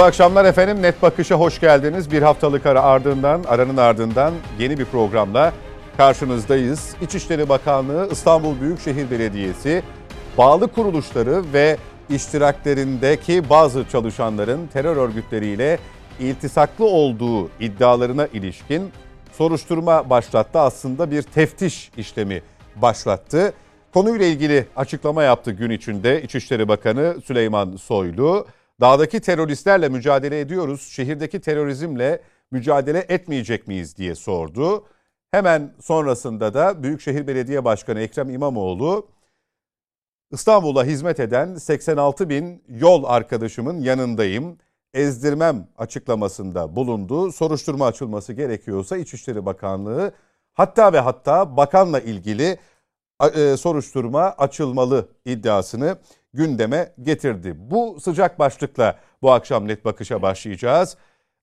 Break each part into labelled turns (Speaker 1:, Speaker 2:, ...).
Speaker 1: Mutlu akşamlar efendim. Net Bakış'a hoş geldiniz. Bir haftalık ara ardından, aranın ardından yeni bir programla karşınızdayız. İçişleri Bakanlığı, İstanbul Büyükşehir Belediyesi, bağlı kuruluşları ve iştiraklerindeki bazı çalışanların terör örgütleriyle iltisaklı olduğu iddialarına ilişkin soruşturma başlattı. Aslında bir teftiş işlemi başlattı. Konuyla ilgili açıklama yaptı gün içinde İçişleri Bakanı Süleyman Soylu. Dağdaki teröristlerle mücadele ediyoruz, şehirdeki terörizmle mücadele etmeyecek miyiz diye sordu. Hemen sonrasında da Büyükşehir Belediye Başkanı Ekrem İmamoğlu İstanbul'a hizmet eden 86 bin yol arkadaşımın yanındayım. Ezdirmem açıklamasında bulundu. Soruşturma açılması gerekiyorsa İçişleri Bakanlığı hatta ve hatta bakanla ilgili e, soruşturma açılmalı iddiasını gündeme getirdi. Bu sıcak başlıkla bu akşam net bakışa başlayacağız.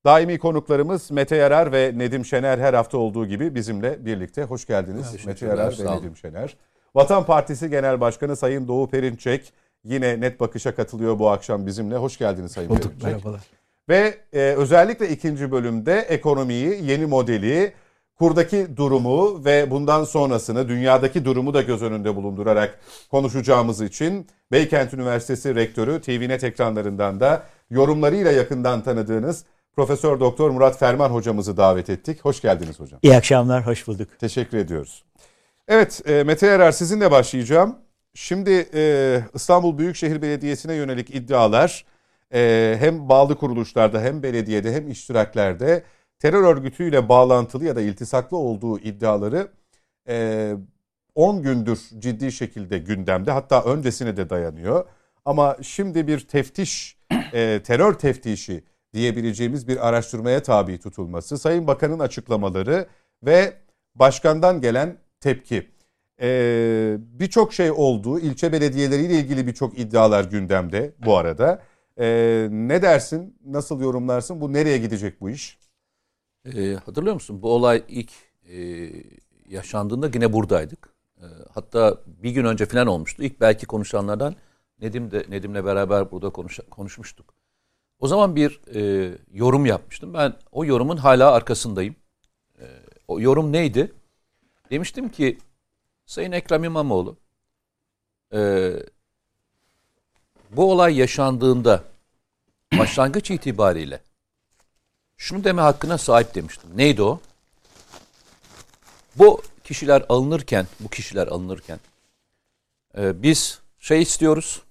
Speaker 1: Daimi konuklarımız Mete Yarar ve Nedim Şener her hafta olduğu gibi bizimle birlikte. Hoş geldiniz evet, Mete Yarar ve Nedim Şener. Vatan Partisi Genel Başkanı Sayın Doğu Perinçek yine net bakışa katılıyor bu akşam bizimle. Hoş geldiniz Sayın Olduk, Perinçek. Merhabalar. Ve e, özellikle ikinci bölümde ekonomiyi, yeni modeli, kurdaki durumu ve bundan sonrasını dünyadaki durumu da göz önünde bulundurarak konuşacağımız için Beykent Üniversitesi Rektörü TVNet ekranlarından da yorumlarıyla yakından tanıdığınız Profesör Doktor Murat Ferman hocamızı davet ettik. Hoş geldiniz hocam.
Speaker 2: İyi akşamlar, hoş bulduk.
Speaker 1: Teşekkür ediyoruz. Evet, e, Mete Erer sizinle başlayacağım. Şimdi e, İstanbul Büyükşehir Belediyesi'ne yönelik iddialar e, hem bağlı kuruluşlarda hem belediyede hem iştiraklerde terör örgütüyle bağlantılı ya da iltisaklı olduğu iddiaları 10 gündür ciddi şekilde gündemde hatta öncesine de dayanıyor. Ama şimdi bir teftiş, terör teftişi diyebileceğimiz bir araştırmaya tabi tutulması, Sayın Bakan'ın açıklamaları ve başkandan gelen tepki. Ee, birçok şey oldu. İlçe belediyeleriyle ilgili birçok iddialar gündemde bu arada. Ee, ne dersin? Nasıl yorumlarsın? Bu nereye gidecek bu iş?
Speaker 3: Ee, hatırlıyor musun? Bu olay ilk e, yaşandığında yine buradaydık. E, hatta bir gün önce falan olmuştu. İlk belki konuşanlardan Nedim de Nedim'le beraber burada konuş, konuşmuştuk. O zaman bir e, yorum yapmıştım. Ben o yorumun hala arkasındayım. E, o yorum neydi? Demiştim ki Sayın Ekrem İmamoğlu e, bu olay yaşandığında başlangıç itibariyle şunu deme hakkına sahip demiştim. Neydi o? Bu kişiler alınırken, bu kişiler alınırken e, biz şey istiyoruz,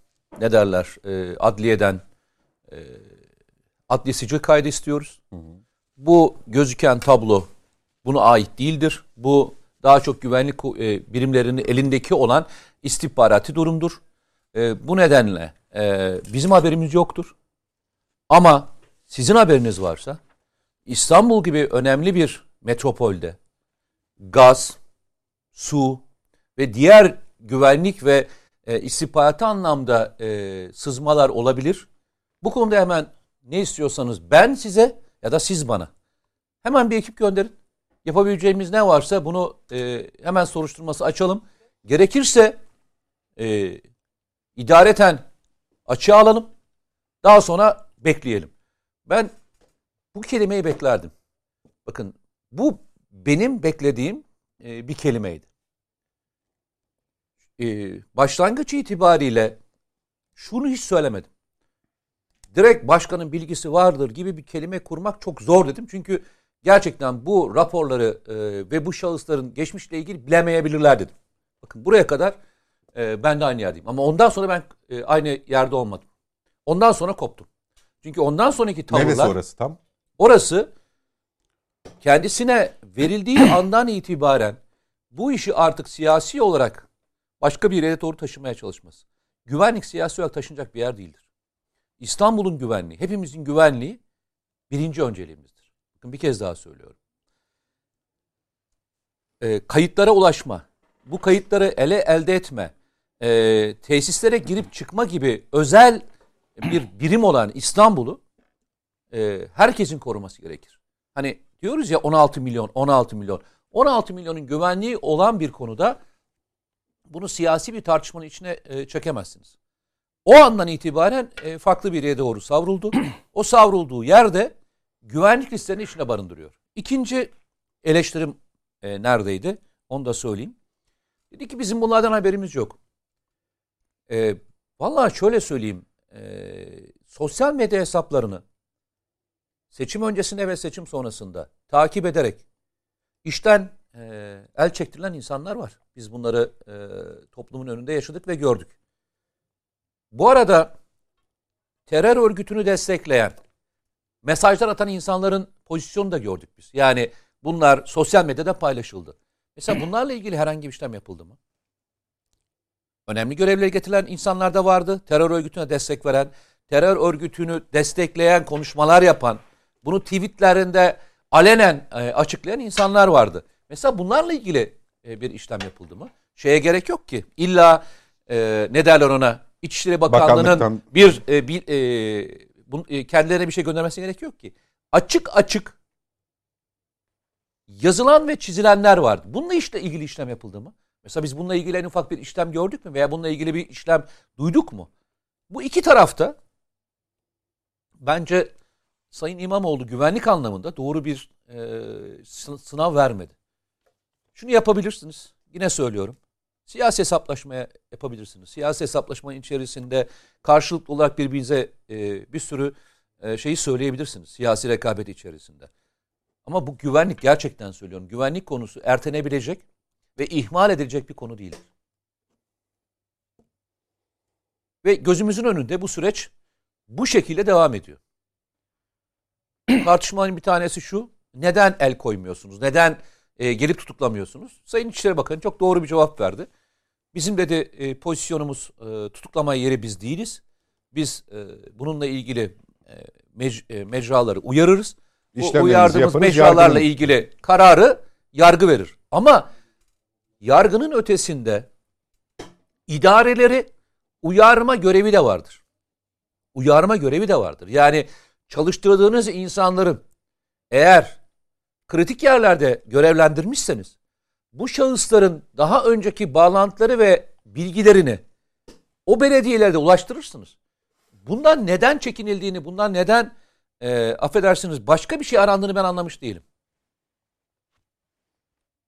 Speaker 3: ne derler, e, adliyeden e, adli sicil kaydı istiyoruz. Hı hı. Bu gözüken tablo buna ait değildir. Bu daha çok güvenlik e, birimlerinin elindeki olan istihbarati durumdur. E, bu nedenle e, bizim haberimiz yoktur. Ama sizin haberiniz varsa İstanbul gibi önemli bir metropolde gaz, su ve diğer güvenlik ve e, istihbaratı anlamda e, sızmalar olabilir. Bu konuda hemen ne istiyorsanız ben size ya da siz bana hemen bir ekip gönderin. Yapabileceğimiz ne varsa bunu e, hemen soruşturması açalım. Gerekirse e, idareten açığa alalım. Daha sonra bekleyelim. Ben bu kelimeyi beklerdim. Bakın bu benim beklediğim e, bir kelimeydi. E, başlangıç itibariyle şunu hiç söylemedim. Direkt başkanın bilgisi vardır gibi bir kelime kurmak çok zor dedim. Çünkü gerçekten bu raporları e, ve bu şahısların geçmişle ilgili bilemeyebilirler dedim. Bakın buraya kadar e, ben de aynı yerdeyim. Ama ondan sonra ben e, aynı yerde olmadım. Ondan sonra koptum. Çünkü ondan sonraki tavırlar...
Speaker 1: Neresi orası tam?
Speaker 3: Orası kendisine verildiği andan itibaren bu işi artık siyasi olarak başka bir yere doğru taşımaya çalışması. Güvenlik siyasi olarak taşınacak bir yer değildir. İstanbul'un güvenliği, hepimizin güvenliği birinci önceliğimizdir. Bakın bir kez daha söylüyorum. E, kayıtlara ulaşma, bu kayıtları ele elde etme, e, tesislere girip çıkma gibi özel bir birim olan İstanbul'u e, herkesin koruması gerekir. Hani diyoruz ya 16 milyon, 16 milyon. 16 milyonun güvenliği olan bir konuda bunu siyasi bir tartışmanın içine e, çekemezsiniz. O andan itibaren e, farklı bir yere doğru savruldu. o savrulduğu yerde güvenlik listelerini içine barındırıyor. İkinci eleştirim e, neredeydi? Onu da söyleyeyim. Dedi ki bizim bunlardan haberimiz yok. E, vallahi şöyle söyleyeyim. E, sosyal medya hesaplarını seçim öncesinde ve seçim sonrasında takip ederek işten e, el çektirilen insanlar var. Biz bunları e, toplumun önünde yaşadık ve gördük. Bu arada terör örgütünü destekleyen, mesajlar atan insanların pozisyonunu da gördük biz. Yani bunlar sosyal medyada paylaşıldı. Mesela bunlarla ilgili herhangi bir işlem yapıldı mı? Önemli görevleri getirilen insanlar da vardı. Terör örgütüne destek veren, terör örgütünü destekleyen, konuşmalar yapan, bunu tweetlerinde alenen e, açıklayan insanlar vardı. Mesela bunlarla ilgili e, bir işlem yapıldı mı? Şeye gerek yok ki. İlla e, ne derler ona? İçişleri Bakanlığı'nın bir, e, bir e, bun, e, kendilerine bir şey göndermesi gerek yok ki. Açık açık yazılan ve çizilenler vardı. Bununla işte ilgili işlem yapıldı mı? Mesela biz bununla ilgili en ufak bir işlem gördük mü veya bununla ilgili bir işlem duyduk mu? Bu iki tarafta bence Sayın İmamoğlu güvenlik anlamında doğru bir e, sınav vermedi. Şunu yapabilirsiniz. Yine söylüyorum. Siyasi hesaplaşmaya yapabilirsiniz. Siyasi hesaplaşmanın içerisinde karşılıklı olarak birbirinize e, bir sürü e, şeyi söyleyebilirsiniz. Siyasi rekabet içerisinde. Ama bu güvenlik gerçekten söylüyorum. Güvenlik konusu ertenebilecek ve ihmal edilecek bir konu değil. Ve gözümüzün önünde bu süreç bu şekilde devam ediyor. Tartışmanın bir tanesi şu. Neden el koymuyorsunuz? Neden e, geri tutuklamıyorsunuz? Sayın İçişleri Bakanı çok doğru bir cevap verdi. Bizim dedi e, pozisyonumuz e, tutuklama yeri biz değiliz. Biz e, bununla ilgili e, mec, e, mecraları uyarırız. Bu uyardığımız mecralarla yargının... ilgili kararı yargı verir. Ama yargının ötesinde idareleri uyarma görevi de vardır. Uyarma görevi de vardır. Yani çalıştırdığınız insanların eğer kritik yerlerde görevlendirmişseniz bu şahısların daha önceki bağlantıları ve bilgilerini o belediyelerde ulaştırırsınız. Bundan neden çekinildiğini, bundan neden e, affedersiniz başka bir şey arandığını ben anlamış değilim.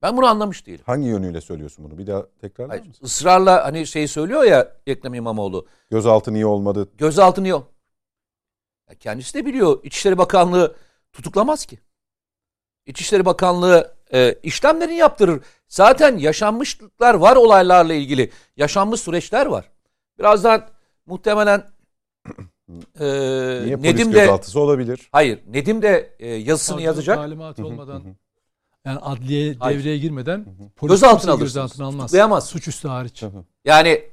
Speaker 3: Ben bunu anlamış değilim.
Speaker 1: Hangi yönüyle söylüyorsun bunu? Bir daha tekrar
Speaker 3: Hayır, mısın? Israrla hani şey söylüyor ya Ekrem İmamoğlu.
Speaker 1: Gözaltı niye olmadı?
Speaker 3: Gözaltı niye? Ya kendisi de biliyor. İçişleri Bakanlığı tutuklamaz ki. İçişleri Bakanlığı e, işlemlerini yaptırır. Zaten yaşanmışlıklar var olaylarla ilgili. Yaşanmış süreçler var. Birazdan muhtemelen
Speaker 1: e, Niye Nedim de gözaltısı olabilir.
Speaker 3: Hayır, Nedim de e, yazısını Savcılık yazacak.
Speaker 2: talimatı olmadan yani adliye Hayır. devreye girmeden
Speaker 3: polis gözaltına alırsınız. Gözaltına
Speaker 2: almaz. Tutuklayamaz. Suçüstü hariç.
Speaker 3: Yani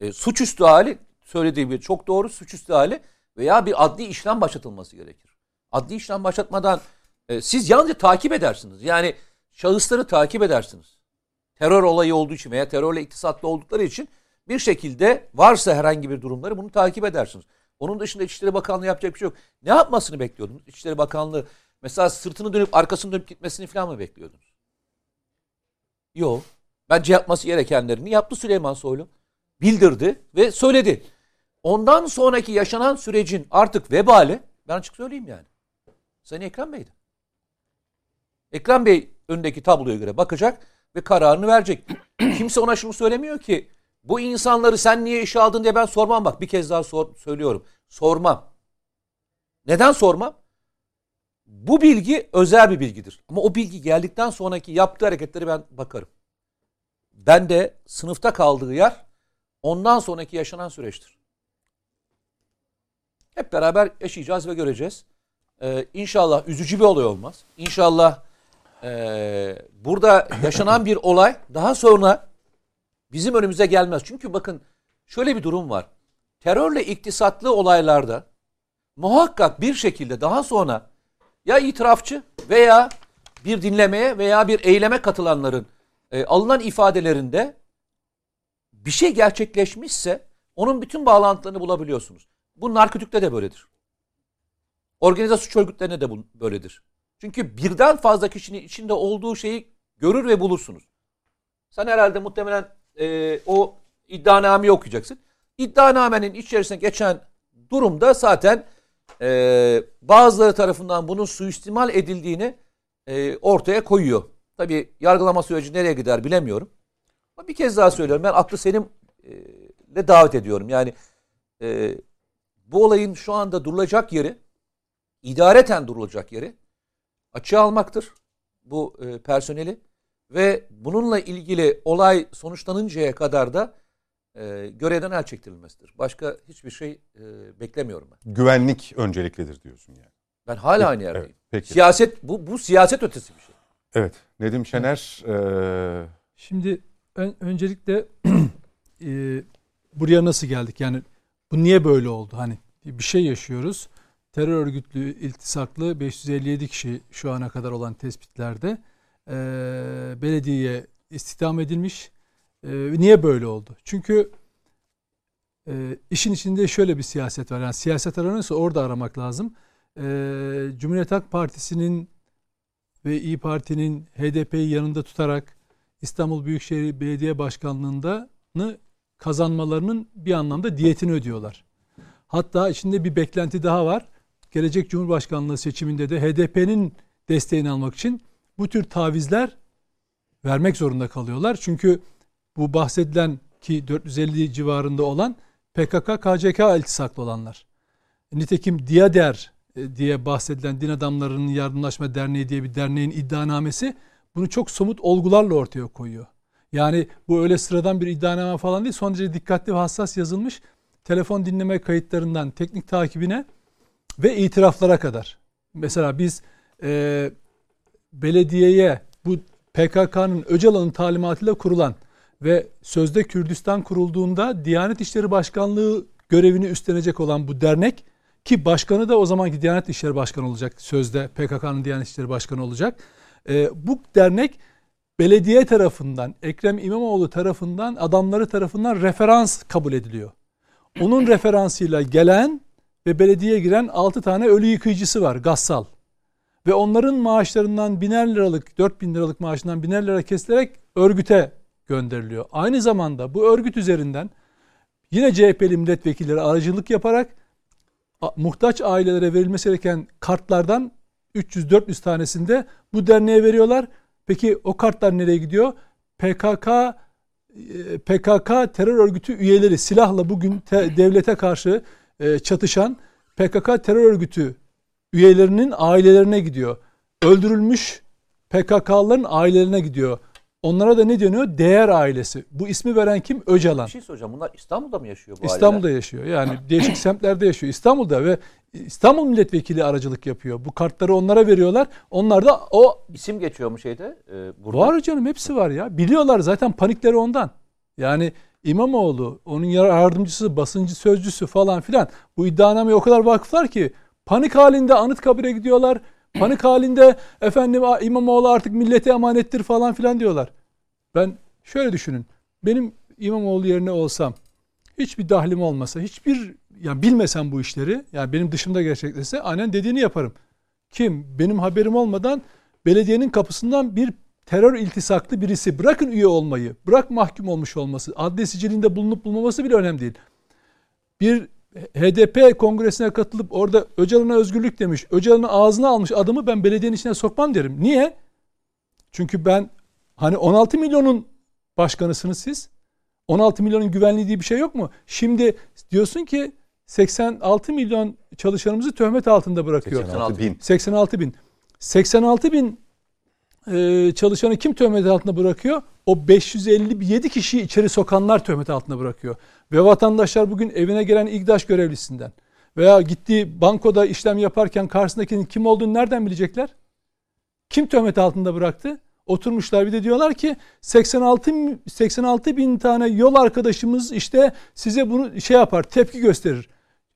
Speaker 3: e, suçüstü hali söylediği bir çok doğru suçüstü hali veya bir adli işlem başlatılması gerekir. Adli işlem başlatmadan e, siz yalnızca takip edersiniz. Yani şahısları takip edersiniz. Terör olayı olduğu için veya terörle iktisatlı oldukları için bir şekilde varsa herhangi bir durumları bunu takip edersiniz. Onun dışında İçişleri Bakanlığı yapacak bir şey yok. Ne yapmasını bekliyordunuz? İçişleri Bakanlığı mesela sırtını dönüp arkasını dönüp gitmesini falan mı bekliyordunuz? Yok. Bence yapması gerekenlerini yaptı Süleyman Soylu. Bildirdi ve söyledi. Ondan sonraki yaşanan sürecin artık vebali ben açık söyleyeyim yani. Sayın Ekrem Bey'di. Ekrem Bey öndeki tabloya göre bakacak ve kararını verecek. Kimse ona şunu söylemiyor ki bu insanları sen niye işe aldın diye ben sormam bak bir kez daha sor, söylüyorum. Sormam. Neden sormam? Bu bilgi özel bir bilgidir. Ama o bilgi geldikten sonraki yaptığı hareketleri ben bakarım. Ben de sınıfta kaldığı yer ondan sonraki yaşanan süreçtir. Hep beraber yaşayacağız ve göreceğiz. Ee, inşallah üzücü bir olay olmaz. İnşallah e, burada yaşanan bir olay daha sonra bizim önümüze gelmez. Çünkü bakın şöyle bir durum var. Terörle iktisatlı olaylarda muhakkak bir şekilde daha sonra ya itirafçı veya bir dinlemeye veya bir eyleme katılanların e, alınan ifadelerinde bir şey gerçekleşmişse onun bütün bağlantılarını bulabiliyorsunuz. Bu narkotikte de böyledir. Organize suç örgütlerine de bu böyledir. Çünkü birden fazla kişinin içinde olduğu şeyi görür ve bulursunuz. Sen herhalde muhtemelen e, o iddianameyi okuyacaksın. İddianamenin içerisine geçen durumda zaten e, bazıları tarafından bunun suistimal edildiğini e, ortaya koyuyor. Tabi yargılama süreci nereye gider bilemiyorum. Ama bir kez daha söylüyorum ben aklı senin e, davet ediyorum. Yani e, bu olayın şu anda durulacak yeri idareten durulacak yeri açığa almaktır bu e, personeli ve bununla ilgili olay sonuçlanıncaya kadar da e, görevden el çektirilmesidir. Başka hiçbir şey e, beklemiyorum ben.
Speaker 1: Güvenlik önceliklidir diyorsun yani.
Speaker 3: Ben hala peki, aynı yerdeyim. Evet,
Speaker 1: peki.
Speaker 3: Siyaset bu bu siyaset ötesi bir şey.
Speaker 1: Evet. Nedim Şener e...
Speaker 2: Şimdi ön, öncelikle e, buraya nasıl geldik? Yani bu niye böyle oldu? Hani bir şey yaşıyoruz. Terör örgütlü iltisaklı 557 kişi şu ana kadar olan tespitlerde e, belediyeye istihdam edilmiş. E, niye böyle oldu? Çünkü e, işin içinde şöyle bir siyaset var. Yani siyaset aranıyorsa orada aramak lazım. E, Cumhuriyet Halk Partisi'nin ve İyi Parti'nin HDP'yi yanında tutarak İstanbul Büyükşehir Belediye Başkanlığı'nda kazanmalarının bir anlamda diyetini ödüyorlar. Hatta içinde bir beklenti daha var. Gelecek Cumhurbaşkanlığı seçiminde de HDP'nin desteğini almak için bu tür tavizler vermek zorunda kalıyorlar. Çünkü bu bahsedilen ki 450 civarında olan PKK, KCK iltisaklı olanlar. Nitekim Diyader e, diye bahsedilen Din Adamlarının Yardımlaşma Derneği diye bir derneğin iddianamesi bunu çok somut olgularla ortaya koyuyor. Yani bu öyle sıradan bir iddianame falan değil. Son derece dikkatli ve hassas yazılmış. Telefon dinleme kayıtlarından teknik takibine ve itiraflara kadar. Mesela biz e, belediyeye bu PKK'nın Öcalan'ın talimatıyla kurulan ve sözde Kürdistan kurulduğunda Diyanet İşleri Başkanlığı görevini üstlenecek olan bu dernek ki başkanı da o zamanki Diyanet İşleri Başkanı olacak sözde PKK'nın Diyanet İşleri Başkanı olacak. E, bu dernek belediye tarafından Ekrem İmamoğlu tarafından adamları tarafından referans kabul ediliyor. Onun referansıyla gelen ve belediyeye giren 6 tane ölü yıkayıcısı var gassal. Ve onların maaşlarından biner liralık, 4000 liralık maaşından biner lira kesilerek örgüte gönderiliyor. Aynı zamanda bu örgüt üzerinden yine CHP'li milletvekilleri aracılık yaparak muhtaç ailelere verilmesi gereken kartlardan 300-400 tanesinde bu derneğe veriyorlar. Peki o kartlar nereye gidiyor? PKK e, PKK terör örgütü üyeleri silahla bugün te, devlete karşı e, çatışan PKK terör örgütü üyelerinin ailelerine gidiyor. Öldürülmüş PKK'ların ailelerine gidiyor. Onlara da ne deniyor? Değer ailesi. Bu ismi veren kim? Öcalan.
Speaker 3: Bir şey soracağım. Bunlar İstanbul'da mı yaşıyor bu
Speaker 2: İstanbul'da
Speaker 3: aileler?
Speaker 2: yaşıyor. Yani değişik semtlerde yaşıyor. İstanbul'da ve İstanbul milletvekili aracılık yapıyor. Bu kartları onlara veriyorlar. Onlar da o
Speaker 3: isim geçiyor mu şeyde?
Speaker 2: E, burada? Var canım hepsi var ya. Biliyorlar zaten panikleri ondan. Yani İmamoğlu, onun yardımcısı, basıncı sözcüsü falan filan bu iddianameye o kadar vakıflar ki panik halinde Anıtkabir'e gidiyorlar. Panik halinde efendim İmamoğlu artık millete emanettir falan filan diyorlar. Ben şöyle düşünün. Benim İmamoğlu yerine olsam hiçbir dahlim olmasa, hiçbir yani bilmesem bu işleri, yani benim dışımda gerçekleşse aynen dediğini yaparım. Kim benim haberim olmadan belediyenin kapısından bir terör iltisaklı birisi bırakın üye olmayı, bırak mahkum olmuş olması, adli sicilinde bulunup bulunmaması bile önemli değil. Bir HDP kongresine katılıp orada Öcalan'a özgürlük demiş, Öcalan'ın ağzına almış adımı ben belediyenin içine sokmam derim. Niye? Çünkü ben hani 16 milyonun başkanısınız siz. 16 milyonun güvenliği diye bir şey yok mu? Şimdi diyorsun ki 86 milyon çalışanımızı töhmet altında bırakıyor.
Speaker 1: 86 bin.
Speaker 2: 86 bin. 86 bin e, çalışanı kim töhmet altında bırakıyor? O 557 kişiyi içeri sokanlar töhmet altında bırakıyor. Ve vatandaşlar bugün evine gelen İGDAŞ görevlisinden veya gittiği bankoda işlem yaparken karşısındakinin kim olduğunu nereden bilecekler? Kim töhmet altında bıraktı? Oturmuşlar bir de diyorlar ki 86 86 bin tane yol arkadaşımız işte size bunu şey yapar tepki gösterir.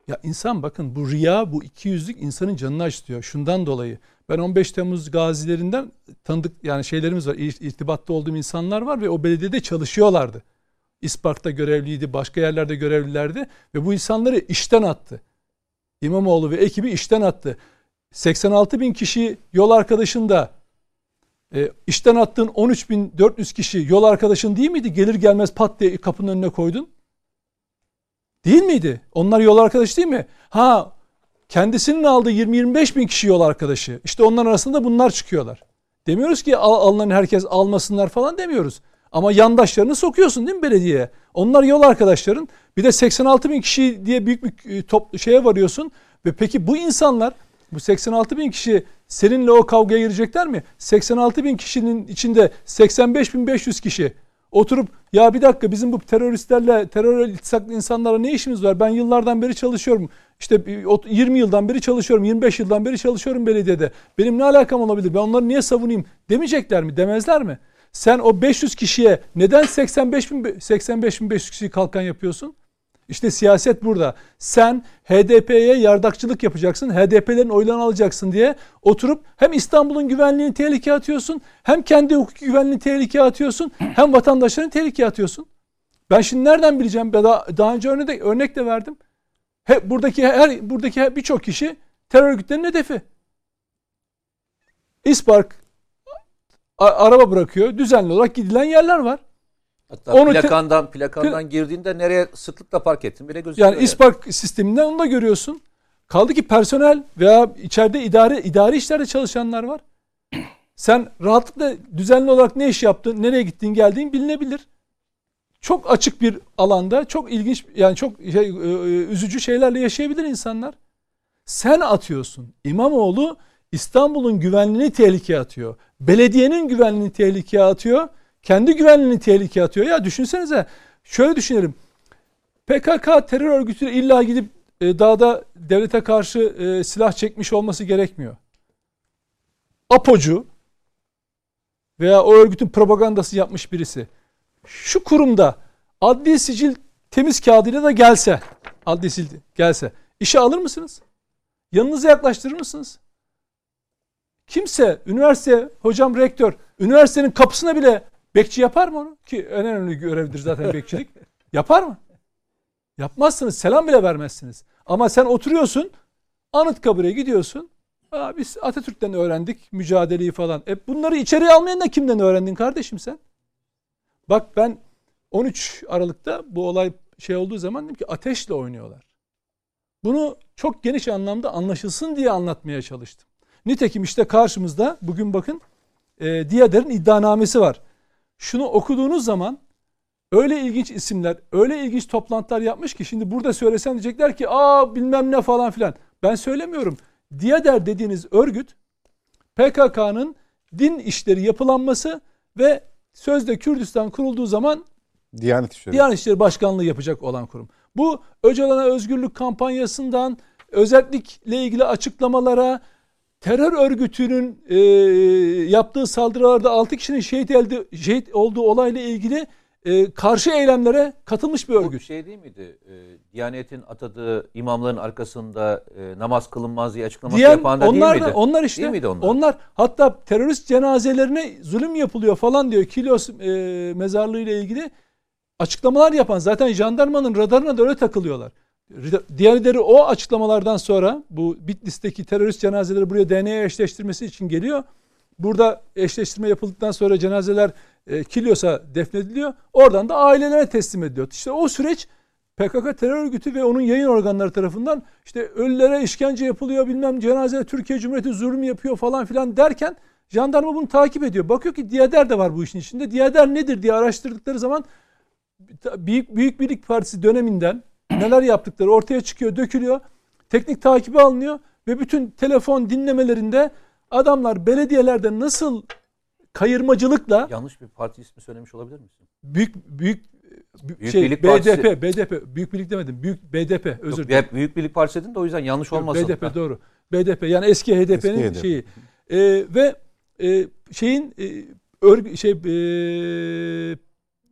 Speaker 2: Ya insan bakın bu riya bu ikiyüzlük insanın canını acıtıyor. Şundan dolayı ben 15 Temmuz gazilerinden tanıdık yani şeylerimiz var. irtibatta olduğum insanlar var ve o belediyede çalışıyorlardı. İspark'ta görevliydi, başka yerlerde görevlilerdi ve bu insanları işten attı. İmamoğlu ve ekibi işten attı. 86 bin kişi yol arkadaşında e, işten attığın 13.400 kişi yol arkadaşın değil miydi? Gelir gelmez pat diye kapının önüne koydun. Değil miydi? Onlar yol arkadaşı değil mi? Ha kendisinin aldığı 20-25 bin kişi yol arkadaşı. İşte onlar arasında bunlar çıkıyorlar. Demiyoruz ki al, alınan herkes almasınlar falan demiyoruz. Ama yandaşlarını sokuyorsun değil mi belediyeye? Onlar yol arkadaşların. Bir de 86 bin kişi diye büyük bir e, top, şeye varıyorsun. Ve peki bu insanlar bu 86 bin kişi seninle o kavgaya girecekler mi? 86 bin kişinin içinde 85 bin 500 kişi oturup ya bir dakika bizim bu teröristlerle terör iltisaklı insanlara ne işimiz var? Ben yıllardan beri çalışıyorum. İşte 20 yıldan beri çalışıyorum, 25 yıldan beri çalışıyorum belediyede. Benim ne alakam olabilir? Ben onları niye savunayım demeyecekler mi? Demezler mi? Sen o 500 kişiye neden 85 bin, 85 bin 500 kişiyi kalkan yapıyorsun? İşte siyaset burada. Sen HDP'ye yardakçılık yapacaksın, HDP'lerin oylarını alacaksın diye oturup hem İstanbul'un güvenliğini tehlikeye atıyorsun, hem kendi hukuki güvenliğini tehlikeye atıyorsun, hem vatandaşların tehlikeye atıyorsun. Ben şimdi nereden bileceğim? Daha, daha önce örnek de, örnek de verdim. He, buradaki her buradaki birçok kişi terör örgütlerinin hedefi. İspark araba bırakıyor. Düzenli olarak gidilen yerler var.
Speaker 3: Hatta onu plakandan plakandan girdiğinde nereye sıklıkla park ettin bile gözüküyor.
Speaker 2: Yani İspark sisteminden onu da görüyorsun. Kaldı ki personel veya içeride idare idari işlerde çalışanlar var. Sen rahatlıkla düzenli olarak ne iş yaptın, nereye gittin, geldiğin bilinebilir. Çok açık bir alanda, çok ilginç yani çok şey, e, e, üzücü şeylerle yaşayabilir insanlar. Sen atıyorsun. İmamoğlu İstanbul'un güvenliğini tehlikeye atıyor. Belediyenin güvenliğini tehlikeye atıyor. Kendi güvenliğini tehlikeye atıyor. Ya düşünsenize şöyle düşünelim. PKK terör örgütü illa gidip e, dağda devlete karşı e, silah çekmiş olması gerekmiyor. APO'cu veya o örgütün propagandası yapmış birisi şu kurumda adli sicil temiz kağıdıyla da gelse adli sicil gelse işe alır mısınız? Yanınıza yaklaştırır mısınız? Kimse üniversite hocam rektör üniversitenin kapısına bile bekçi yapar mı onu? Ki en önemli görevdir zaten bekçilik. Yapar mı? Yapmazsınız. Selam bile vermezsiniz. Ama sen oturuyorsun Anıtkabir'e gidiyorsun. Aa, biz Atatürk'ten öğrendik mücadeleyi falan. E bunları içeriye almayan da kimden öğrendin kardeşim sen? Bak ben 13 Aralık'ta bu olay şey olduğu zaman dedim ki ateşle oynuyorlar. Bunu çok geniş anlamda anlaşılsın diye anlatmaya çalıştım. Nitekim işte karşımızda bugün bakın e, Diyader'in iddianamesi var. Şunu okuduğunuz zaman öyle ilginç isimler, öyle ilginç toplantılar yapmış ki şimdi burada söylesen diyecekler ki aa bilmem ne falan filan. Ben söylemiyorum. Diyader dediğiniz örgüt PKK'nın din işleri yapılanması ve sözde Kürdistan kurulduğu zaman
Speaker 1: Diyanet İşleri.
Speaker 2: Diyanet İşleri Başkanlığı yapacak olan kurum. Bu Öcalan'a özgürlük kampanyasından özellikle ilgili açıklamalara, terör örgütünün e, yaptığı saldırılarda 6 kişinin şehit, elde, şehit olduğu olayla ilgili e, karşı eylemlere katılmış bir örgüt.
Speaker 3: Bu şey değil miydi? E, Diyanet'in atadığı imamların arkasında e, namaz kılınmaz diye açıklaması Diyen, yapan da
Speaker 2: onlar
Speaker 3: değil miydi?
Speaker 2: Da, onlar işte. Değil miydi onlar? onlar hatta terörist cenazelerine zulüm yapılıyor falan diyor. Kilos e, mezarlığı ile ilgili açıklamalar yapan zaten jandarmanın radarına da öyle takılıyorlar. Diğerleri o açıklamalardan sonra bu Bitlis'teki terörist cenazeleri buraya DNA eşleştirmesi için geliyor. Burada eşleştirme yapıldıktan sonra cenazeler e, Kilyos'a defnediliyor. Oradan da ailelere teslim ediliyor. İşte o süreç PKK terör örgütü ve onun yayın organları tarafından işte ölülere işkence yapılıyor bilmem cenaze Türkiye Cumhuriyeti zulüm yapıyor falan filan derken jandarma bunu takip ediyor. Bakıyor ki Diyader de var bu işin içinde. Diyader nedir diye araştırdıkları zaman Büyük, Büyük Birlik Partisi döneminden neler yaptıkları ortaya çıkıyor, dökülüyor. Teknik takibi alınıyor ve bütün telefon dinlemelerinde adamlar belediyelerde nasıl kayırmacılıkla
Speaker 3: yanlış bir parti ismi söylemiş olabilir misin?
Speaker 2: Büyük büyük, büyük şey Birlik BDP Partisi... BDP Büyük Birlik demedim. Büyük BDP özür
Speaker 3: dilerim. Yok, büyük Birlik Partisi dedin de o yüzden yanlış olmasın.
Speaker 2: BDP doğru. BDP yani eski HDP'nin eski şeyi. Ee, ve e, şeyin e, örgü şey e,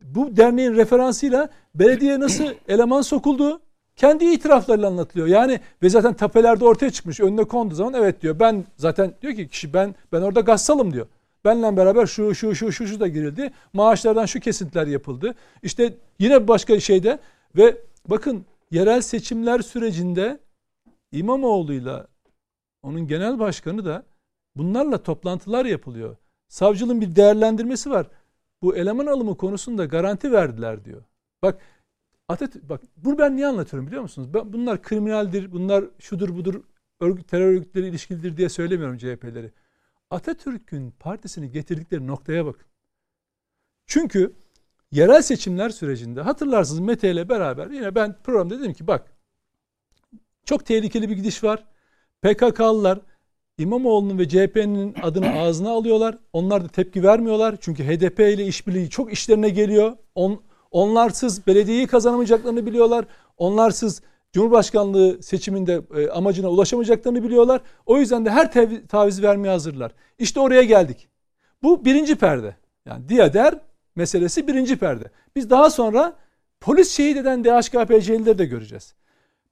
Speaker 2: bu derneğin referansıyla belediye nasıl eleman sokuldu? Kendi itiraflarıyla anlatılıyor. Yani ve zaten tapelerde ortaya çıkmış. Önüne konduğu zaman evet diyor. Ben zaten diyor ki kişi ben ben orada gassalım diyor. Benle beraber şu şu şu şu şu da girildi. Maaşlardan şu kesintiler yapıldı. İşte yine başka şeyde ve bakın yerel seçimler sürecinde İmamoğlu'yla onun genel başkanı da bunlarla toplantılar yapılıyor. Savcılığın bir değerlendirmesi var bu eleman alımı konusunda garanti verdiler diyor. Bak Atatürk bak bunu ben niye anlatıyorum biliyor musunuz? Ben, bunlar kriminaldir, bunlar şudur budur, örgüt, terör örgütleri ilişkilidir diye söylemiyorum CHP'leri. Atatürk'ün partisini getirdikleri noktaya bakın. Çünkü yerel seçimler sürecinde hatırlarsınız Mete ile beraber yine ben programda dedim ki bak çok tehlikeli bir gidiş var. PKK'lılar İmamoğlu'nun ve CHP'nin adını ağzına alıyorlar. Onlar da tepki vermiyorlar. Çünkü HDP ile işbirliği çok işlerine geliyor. On, onlarsız belediyeyi kazanamayacaklarını biliyorlar. Onlarsız Cumhurbaşkanlığı seçiminde e, amacına ulaşamayacaklarını biliyorlar. O yüzden de her tev- taviz vermeye hazırlar. İşte oraya geldik. Bu birinci perde. Yani Diyader meselesi birinci perde. Biz daha sonra polis şehit eden DHKPC'lileri de göreceğiz.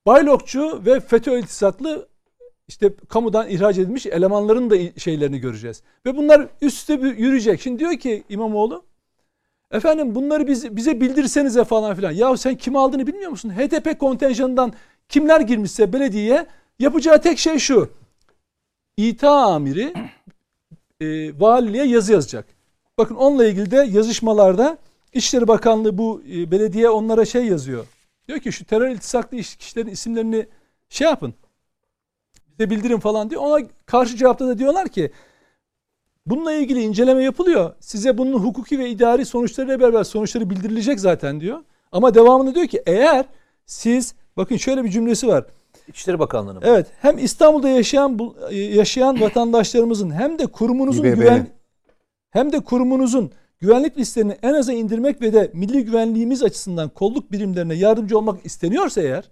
Speaker 2: Baylokçu ve FETÖ iltisaklı işte kamudan ihraç edilmiş elemanların da şeylerini göreceğiz. Ve bunlar üst üste yürüyecek. Şimdi diyor ki İmamoğlu efendim bunları biz, bize bildirsenize falan filan. Ya sen kim aldığını bilmiyor musun? HDP kontenjanından kimler girmişse belediyeye yapacağı tek şey şu. İTA amiri e, valiliğe yazı yazacak. Bakın onunla ilgili de yazışmalarda İçişleri Bakanlığı bu e, belediye onlara şey yazıyor. Diyor ki şu terör iltisaklı kişilerin isimlerini şey yapın. Bize bildirin falan diyor. Ona karşı cevapta da diyorlar ki bununla ilgili inceleme yapılıyor. Size bunun hukuki ve idari sonuçlarıyla beraber sonuçları bildirilecek zaten diyor. Ama devamında diyor ki eğer siz bakın şöyle bir cümlesi var.
Speaker 3: İçişleri Bakanlığı'nın.
Speaker 2: Evet. Hem İstanbul'da yaşayan yaşayan vatandaşlarımızın hem de kurumunuzun güven hem de kurumunuzun güvenlik listelerini en aza indirmek ve de milli güvenliğimiz açısından kolluk birimlerine yardımcı olmak isteniyorsa eğer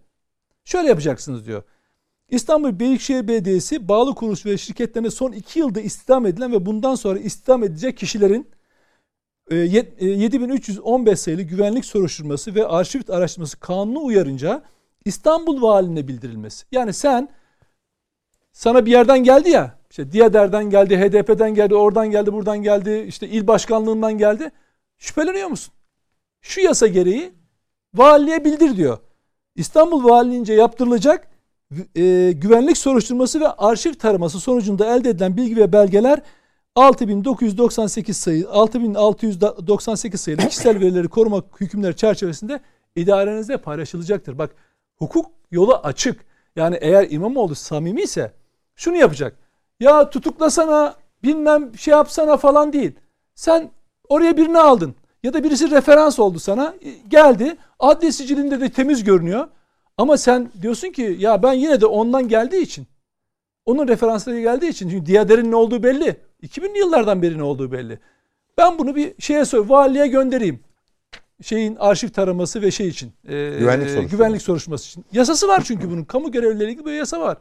Speaker 2: şöyle yapacaksınız diyor. İstanbul Büyükşehir Belediyesi bağlı kuruluş ve şirketlerine son iki yılda istihdam edilen ve bundan sonra istihdam edecek kişilerin 7315 e, sayılı güvenlik soruşturması ve arşiv araştırması kanunu uyarınca İstanbul valine bildirilmesi. Yani sen sana bir yerden geldi ya işte Diyader'den geldi, HDP'den geldi, oradan geldi, buradan geldi, işte il başkanlığından geldi. Şüpheleniyor musun? Şu yasa gereği valiliğe bildir diyor. İstanbul Valiliğince yaptırılacak e, güvenlik soruşturması ve arşiv taraması sonucunda elde edilen bilgi ve belgeler 6998 sayı 6698 sayılı kişisel verileri koruma hükümleri çerçevesinde idarenizde paylaşılacaktır. Bak hukuk yolu açık. Yani eğer İmamoğlu samimi ise şunu yapacak. Ya tutuklasana bilmem şey yapsana falan değil. Sen oraya birini aldın. Ya da birisi referans oldu sana. Geldi. Adli sicilinde de temiz görünüyor. Ama sen diyorsun ki ya ben yine de ondan geldiği için onun referansları geldiği için çünkü Diyader'in ne olduğu belli. 2000'li yıllardan beri ne olduğu belli. Ben bunu bir şeye söyle valiliğe göndereyim. Şeyin arşiv taraması ve şey için.
Speaker 1: E, güvenlik, soruşturması.
Speaker 2: güvenlik soruşturması için. Yasası var çünkü bunun. Kamu görevlileri gibi bir yasa var.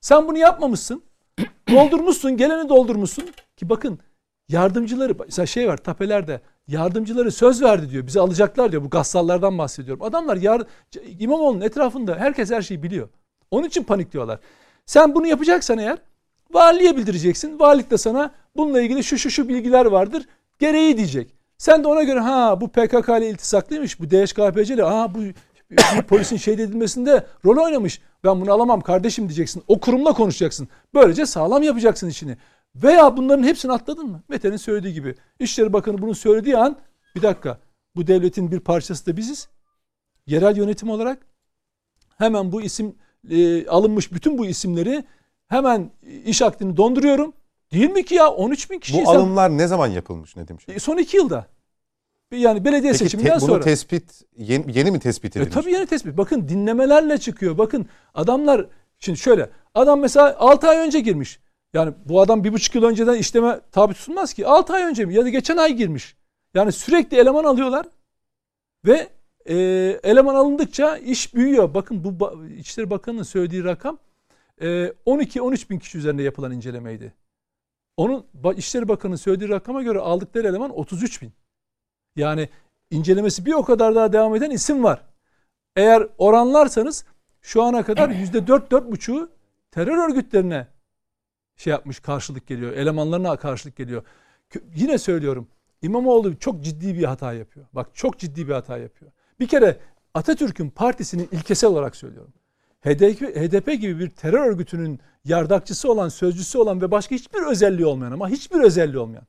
Speaker 2: Sen bunu yapmamışsın. doldurmuşsun, geleni doldurmuşsun. Ki bakın yardımcıları mesela şey var tapelerde yardımcıları söz verdi diyor. Bizi alacaklar diyor. Bu gassallardan bahsediyorum. Adamlar yar, İmamoğlu'nun etrafında herkes her şeyi biliyor. Onun için panik diyorlar. Sen bunu yapacaksan eğer valiliğe bildireceksin. Valilik de sana bununla ilgili şu şu şu bilgiler vardır. Gereği diyecek. Sen de ona göre ha bu PKK ile iltisaklıymış. Bu DHKPC ile ha bu polisin şehit edilmesinde rol oynamış. Ben bunu alamam kardeşim diyeceksin. O kurumla konuşacaksın. Böylece sağlam yapacaksın işini. Veya bunların hepsini atladın mı? Mete'nin söylediği gibi. İşleri Bakanı bunu söylediği an bir dakika bu devletin bir parçası da biziz. Yerel yönetim olarak hemen bu isim e, alınmış bütün bu isimleri hemen iş akdini donduruyorum. Değil mi ki ya 13 bin kişi.
Speaker 1: Bu alımlar ne zaman yapılmış Nedim Şener?
Speaker 2: E, son iki yılda. Yani belediye Peki, seçiminden te, bunu sonra.
Speaker 1: Bunu tespit yeni, yeni mi tespit edilmiş?
Speaker 2: E, tabii yeni tespit. Bakın dinlemelerle çıkıyor. Bakın adamlar şimdi şöyle adam mesela 6 ay önce girmiş. Yani bu adam bir buçuk yıl önceden işleme tabi tutulmaz ki. 6 ay önce mi ya da geçen ay girmiş. Yani sürekli eleman alıyorlar ve e, eleman alındıkça iş büyüyor. Bakın bu İçişleri Bakanı'nın söylediği rakam e, 12-13 bin kişi üzerinde yapılan incelemeydi. Onun İçişleri Bakanı'nın söylediği rakama göre aldıkları eleman 33 bin. Yani incelemesi bir o kadar daha devam eden isim var. Eğer oranlarsanız şu ana kadar %4-4,5'u terör örgütlerine şey yapmış karşılık geliyor. Elemanlarına karşılık geliyor. Yine söylüyorum İmamoğlu çok ciddi bir hata yapıyor. Bak çok ciddi bir hata yapıyor. Bir kere Atatürk'ün partisinin ilkesel olarak söylüyorum. HDP, HDP gibi bir terör örgütünün yardakçısı olan, sözcüsü olan ve başka hiçbir özelliği olmayan ama hiçbir özelliği olmayan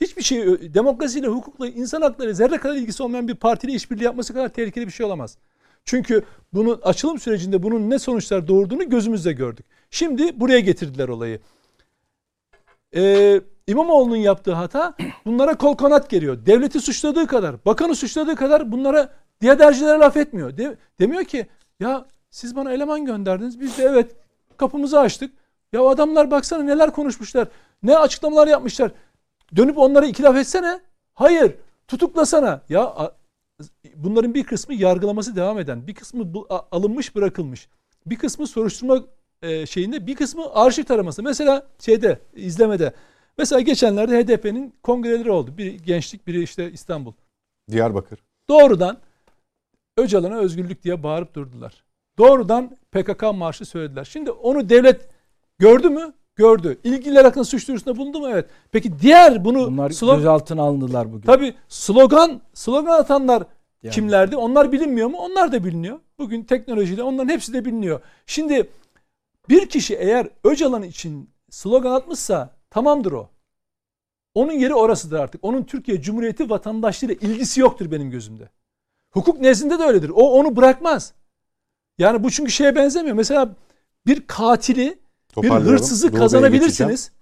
Speaker 2: hiçbir şey demokrasiyle, hukukla, insan hakları zerre kadar ilgisi olmayan bir partiyle işbirliği yapması kadar tehlikeli bir şey olamaz. Çünkü bunun açılım sürecinde bunun ne sonuçlar doğurduğunu gözümüzle gördük. Şimdi buraya getirdiler olayı. Ee, İmamoğlu'nun yaptığı hata bunlara kol kanat geliyor. Devleti suçladığı kadar, bakanı suçladığı kadar bunlara diğer laf etmiyor. De, demiyor ki ya siz bana eleman gönderdiniz. Biz de evet kapımızı açtık. Ya adamlar baksana neler konuşmuşlar. Ne açıklamalar yapmışlar. Dönüp onlara iki laf etsene. Hayır. Tutuklasana. Ya bunların bir kısmı yargılaması devam eden, bir kısmı bu, alınmış bırakılmış. Bir kısmı soruşturma e, şeyinde, bir kısmı arşiv taraması. Mesela şeyde, izlemede. Mesela geçenlerde HDP'nin kongreleri oldu. Biri gençlik, biri işte İstanbul.
Speaker 1: Diyarbakır.
Speaker 2: Doğrudan Öcalan'a özgürlük diye bağırıp durdular. Doğrudan PKK marşı söylediler. Şimdi onu devlet gördü mü? Gördü. İlgililer hakkında suç duyurusunda bulundu mu? Evet. Peki diğer bunu
Speaker 4: Bunlar slog- gözaltına alındılar bugün.
Speaker 2: Tabii slogan slogan atanlar yani. kimlerdi? Onlar bilinmiyor mu? Onlar da biliniyor. Bugün teknolojiyle onların hepsi de biliniyor. Şimdi bir kişi eğer Öcalan için slogan atmışsa tamamdır o. Onun yeri orasıdır artık. Onun Türkiye Cumhuriyeti vatandaşlığıyla ilgisi yoktur benim gözümde. Hukuk nezdinde de öyledir. O onu bırakmaz. Yani bu çünkü şeye benzemiyor. Mesela bir katili, bir hırsızı kazanabilirsiniz.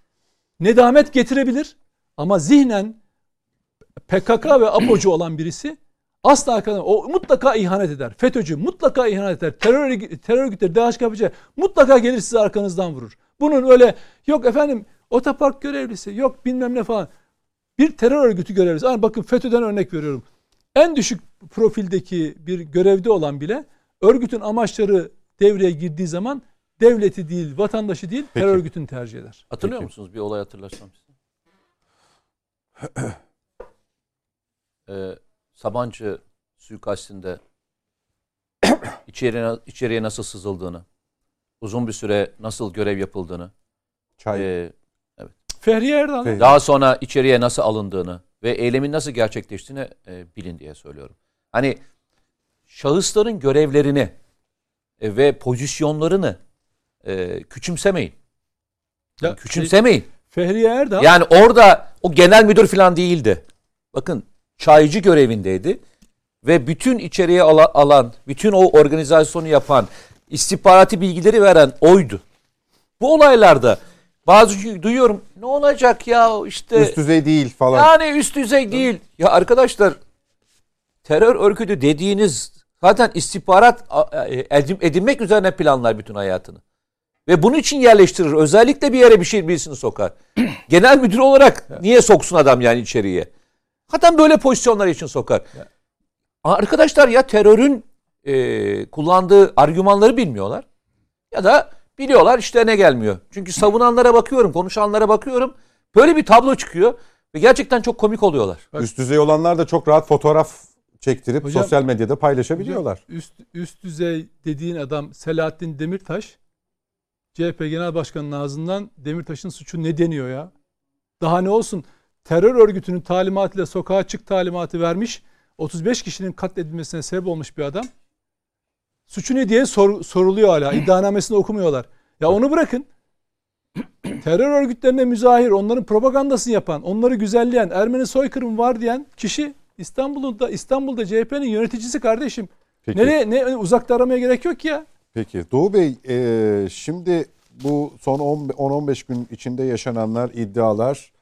Speaker 2: Nedamet getirebilir. Ama zihnen PKK ve APO'cu olan birisi asla o mutlaka ihanet eder. FETÖ'cü mutlaka ihanet eder. Terör terör örgütleri DHKPC mutlaka gelir sizi arkanızdan vurur. Bunun öyle yok efendim otopark görevlisi yok bilmem ne falan. Bir terör örgütü görevlisi. Yani bakın FETÖ'den örnek veriyorum. En düşük profildeki bir görevde olan bile örgütün amaçları devreye girdiği zaman devleti değil, vatandaşı değil, Peki. terör örgütünü tercih eder.
Speaker 3: Hatırlıyor Peki. musunuz? Bir olay hatırlarsam size. ee, Sabancı suikastinde içeriye, içeriye nasıl sızıldığını, uzun bir süre nasıl görev yapıldığını,
Speaker 1: Çay. E,
Speaker 2: evet. Fehriye Erdal. Fehriye.
Speaker 3: Daha sonra içeriye nasıl alındığını ve eylemin nasıl gerçekleştiğini e, bilin diye söylüyorum. Hani şahısların görevlerini e, ve pozisyonlarını e, küçümsemeyin. Ya, yani küçümsemeyin.
Speaker 2: Fehriye Erdal.
Speaker 3: Yani orada o genel müdür falan değildi. Bakın çaycı görevindeydi ve bütün içeriye alan, bütün o organizasyonu yapan, istihbarati bilgileri veren oydu. Bu olaylarda bazı duyuyorum ne olacak ya işte
Speaker 1: üst düzey değil falan.
Speaker 3: Yani üst düzey değil. Ya arkadaşlar terör örgütü dediğiniz zaten istihbarat edinmek üzerine planlar bütün hayatını. Ve bunun için yerleştirir. Özellikle bir yere bir şey birisini sokar. Genel müdür olarak niye soksun adam yani içeriye? Adam böyle pozisyonlar için sokar. Arkadaşlar ya terörün e, kullandığı argümanları bilmiyorlar ya da biliyorlar işte ne gelmiyor. Çünkü savunanlara bakıyorum, konuşanlara bakıyorum. Böyle bir tablo çıkıyor ve gerçekten çok komik oluyorlar.
Speaker 1: Bak, üst düzey olanlar da çok rahat fotoğraf çektirip hocam, sosyal medyada paylaşabiliyorlar.
Speaker 2: Hocam, üst, üst düzey dediğin adam Selahattin Demirtaş CHP Genel Başkanı'nın ağzından Demirtaş'ın suçu ne deniyor ya? Daha ne olsun? Terör örgütünün talimatıyla sokağa çık talimatı vermiş. 35 kişinin katledilmesine sebep olmuş bir adam. Suçu ne diye sor, soruluyor hala. İddianamesini okumuyorlar. Ya onu bırakın. Terör örgütlerine müzahir, onların propagandasını yapan, onları güzelleyen, Ermeni soykırım var diyen kişi İstanbul'da İstanbul'da CHP'nin yöneticisi kardeşim. Peki. Nereye ne uzakta aramaya gerek yok ya.
Speaker 1: Peki Doğu Bey e, şimdi bu son 10-15 gün içinde yaşananlar, iddialar,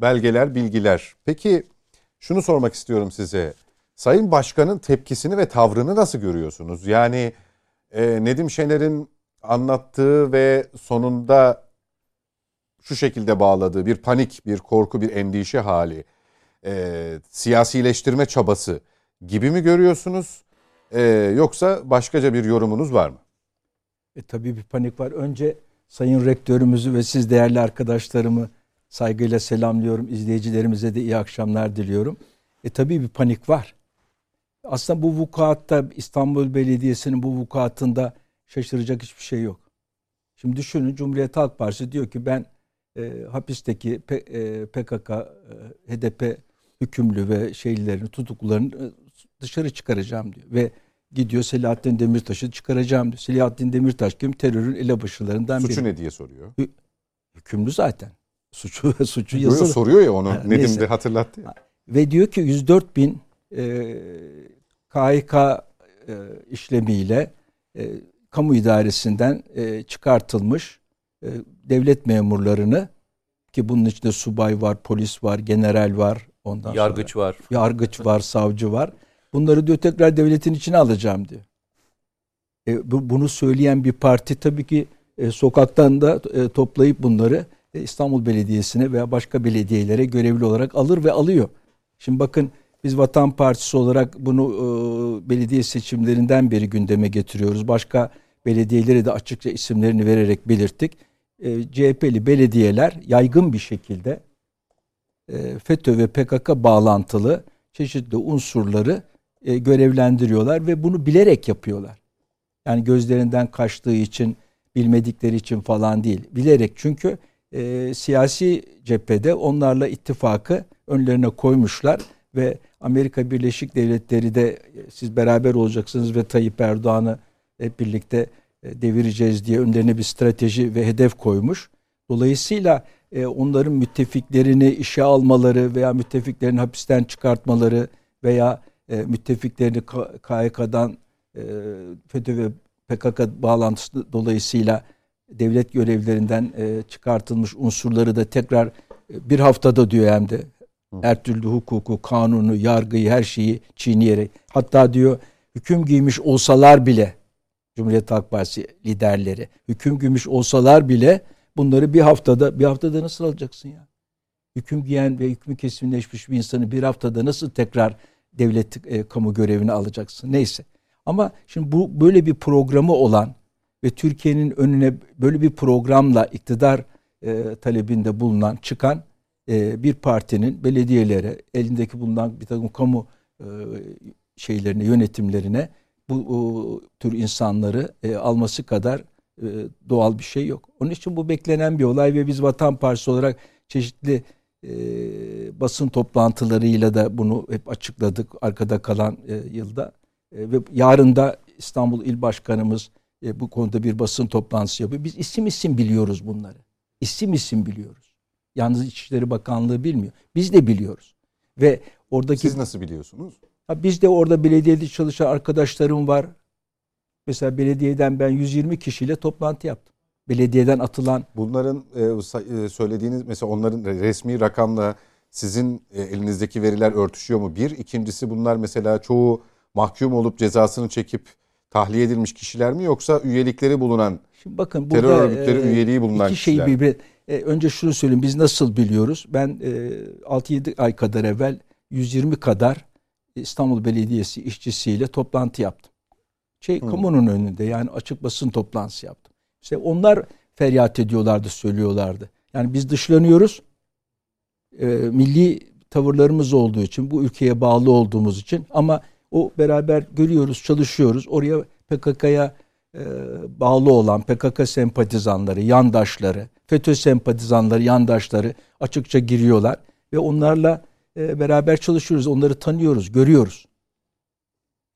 Speaker 1: belgeler, bilgiler. Peki şunu sormak istiyorum size. Sayın Başkan'ın tepkisini ve tavrını nasıl görüyorsunuz? Yani e, Nedim Şener'in anlattığı ve sonunda şu şekilde bağladığı bir panik, bir korku, bir endişe hali, e, siyasileştirme çabası gibi mi görüyorsunuz? E, yoksa başkaca bir yorumunuz var mı?
Speaker 4: E, tabii bir panik var. Önce Sayın Rektörümüzü ve siz değerli arkadaşlarımı saygıyla selamlıyorum. İzleyicilerimize de iyi akşamlar diliyorum. E tabii bir panik var. Aslında bu vukuatta İstanbul Belediyesi'nin bu vukuatında şaşıracak hiçbir şey yok. Şimdi düşünün Cumhuriyet Halk Partisi diyor ki ben e, hapisteki P, e, PKK, e, HDP hükümlü ve şeylerin tutukluların e, dışarı çıkaracağım diyor. Ve gidiyor Selahattin Demirtaş'ı çıkaracağım diyor. Selahattin Demirtaş kim? Terörün elebaşılarından
Speaker 1: biri. Suçu ne diye soruyor.
Speaker 4: Hükümlü zaten. suçu suçu yazılı.
Speaker 1: soruyor ya onu.
Speaker 4: Ha,
Speaker 1: Nedim
Speaker 4: neyse.
Speaker 1: de hatırlattı ya.
Speaker 4: Ve diyor ki 104 bin e, KHK e, işlemiyle e, kamu idaresinden e, çıkartılmış e, devlet memurlarını ki bunun içinde subay var, polis var, general var, ondan sonra
Speaker 3: Yargıç var.
Speaker 4: yargıç var, savcı var. Bunları diyor tekrar devletin içine alacağım diyor. E, bu- bunu söyleyen bir parti tabii ki e, sokaktan da e, toplayıp bunları e, İstanbul Belediyesi'ne veya başka belediyelere görevli olarak alır ve alıyor. Şimdi bakın biz Vatan Partisi olarak bunu e, belediye seçimlerinden beri gündeme getiriyoruz. Başka belediyelere de açıkça isimlerini vererek belirttik. E, CHP'li belediyeler yaygın bir şekilde e, FETÖ ve PKK bağlantılı çeşitli unsurları e, görevlendiriyorlar ve bunu bilerek yapıyorlar. Yani gözlerinden kaçtığı için, bilmedikleri için falan değil. Bilerek çünkü e, siyasi cephede onlarla ittifakı önlerine koymuşlar ve Amerika Birleşik Devletleri de e, siz beraber olacaksınız ve Tayyip Erdoğan'ı hep birlikte e, devireceğiz diye önlerine bir strateji ve hedef koymuş. Dolayısıyla onların müttefiklerini işe almaları veya müttefiklerini hapisten çıkartmaları veya e, müttefiklerini KHK'dan e, FETÖ ve PKK bağlantısı dolayısıyla devlet görevlerinden e, çıkartılmış unsurları da tekrar e, bir haftada diyor hem de her türlü hukuku, kanunu, yargıyı, her şeyi çiğneyerek hatta diyor hüküm giymiş olsalar bile Cumhuriyet Halk Partisi liderleri hüküm giymiş olsalar bile bunları bir haftada bir haftada nasıl alacaksın ya? Hüküm giyen ve hükmü kesinleşmiş bir insanı bir haftada nasıl tekrar devlet e, kamu görevine alacaksın? Neyse. Ama şimdi bu böyle bir programı olan ve Türkiye'nin önüne böyle bir programla iktidar e, talebinde bulunan çıkan e, bir partinin belediyelere elindeki bulunan bir takım kamu e, şeylerine yönetimlerine bu o, tür insanları e, alması kadar e, doğal bir şey yok. Onun için bu beklenen bir olay ve biz Vatan Partisi olarak çeşitli e, basın toplantılarıyla da bunu hep açıkladık arkada kalan e, yılda. E, ve yarın da İstanbul İl Başkanımız e, bu konuda bir basın toplantısı yapıyor. Biz isim isim biliyoruz bunları. İsim isim biliyoruz. Yalnız İçişleri Bakanlığı bilmiyor. Biz de biliyoruz. Ve oradaki
Speaker 1: Siz nasıl biliyorsunuz?
Speaker 4: Ha, biz de orada belediyede çalışan arkadaşlarım var. Mesela belediyeden ben 120 kişiyle toplantı yaptım. Belediyeden atılan
Speaker 1: Bunların e, e, söylediğiniz mesela onların resmi rakamla sizin e, elinizdeki veriler örtüşüyor mu? Bir. ikincisi bunlar mesela çoğu mahkum olup cezasını çekip tahliye edilmiş kişiler mi yoksa üyelikleri bulunan
Speaker 4: Şimdi bakın
Speaker 1: terör
Speaker 4: burada
Speaker 1: örgütleri
Speaker 4: e,
Speaker 1: üyeliği bulunan
Speaker 4: iki şeyi
Speaker 1: kişiler?
Speaker 4: birbirine e, önce şunu söyleyeyim biz nasıl biliyoruz? Ben e, 6-7 ay kadar evvel 120 kadar İstanbul Belediyesi işçisiyle toplantı yaptım. Şey
Speaker 1: Hmm.
Speaker 4: kamunun önünde yani açık basın toplantısı yaptım. İşte onlar feryat ediyorlardı, söylüyorlardı. Yani biz dışlanıyoruz. E, milli tavırlarımız olduğu için, bu ülkeye bağlı olduğumuz için ama o beraber görüyoruz, çalışıyoruz. Oraya PKK'ya e, bağlı olan PKK sempatizanları, yandaşları, FETÖ sempatizanları, yandaşları açıkça giriyorlar ve onlarla e, beraber çalışıyoruz. Onları tanıyoruz, görüyoruz.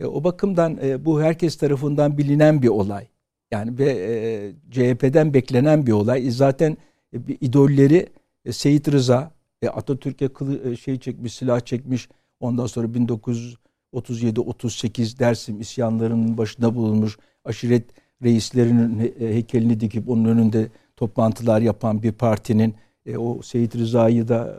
Speaker 4: E, o bakımdan e, bu herkes tarafından bilinen bir olay. Yani ve e, CHP'den beklenen bir olay. E, zaten e, idolleri Seyit Rıza, e, Atatürk'e kılı, şey çekmiş, silah çekmiş. Ondan sonra 1937-38 Dersim isyanlarının başında bulunmuş. Aşiret reislerinin e, heykelini dikip onun önünde toplantılar yapan bir partinin e, o Seyit Rıza'yı da e,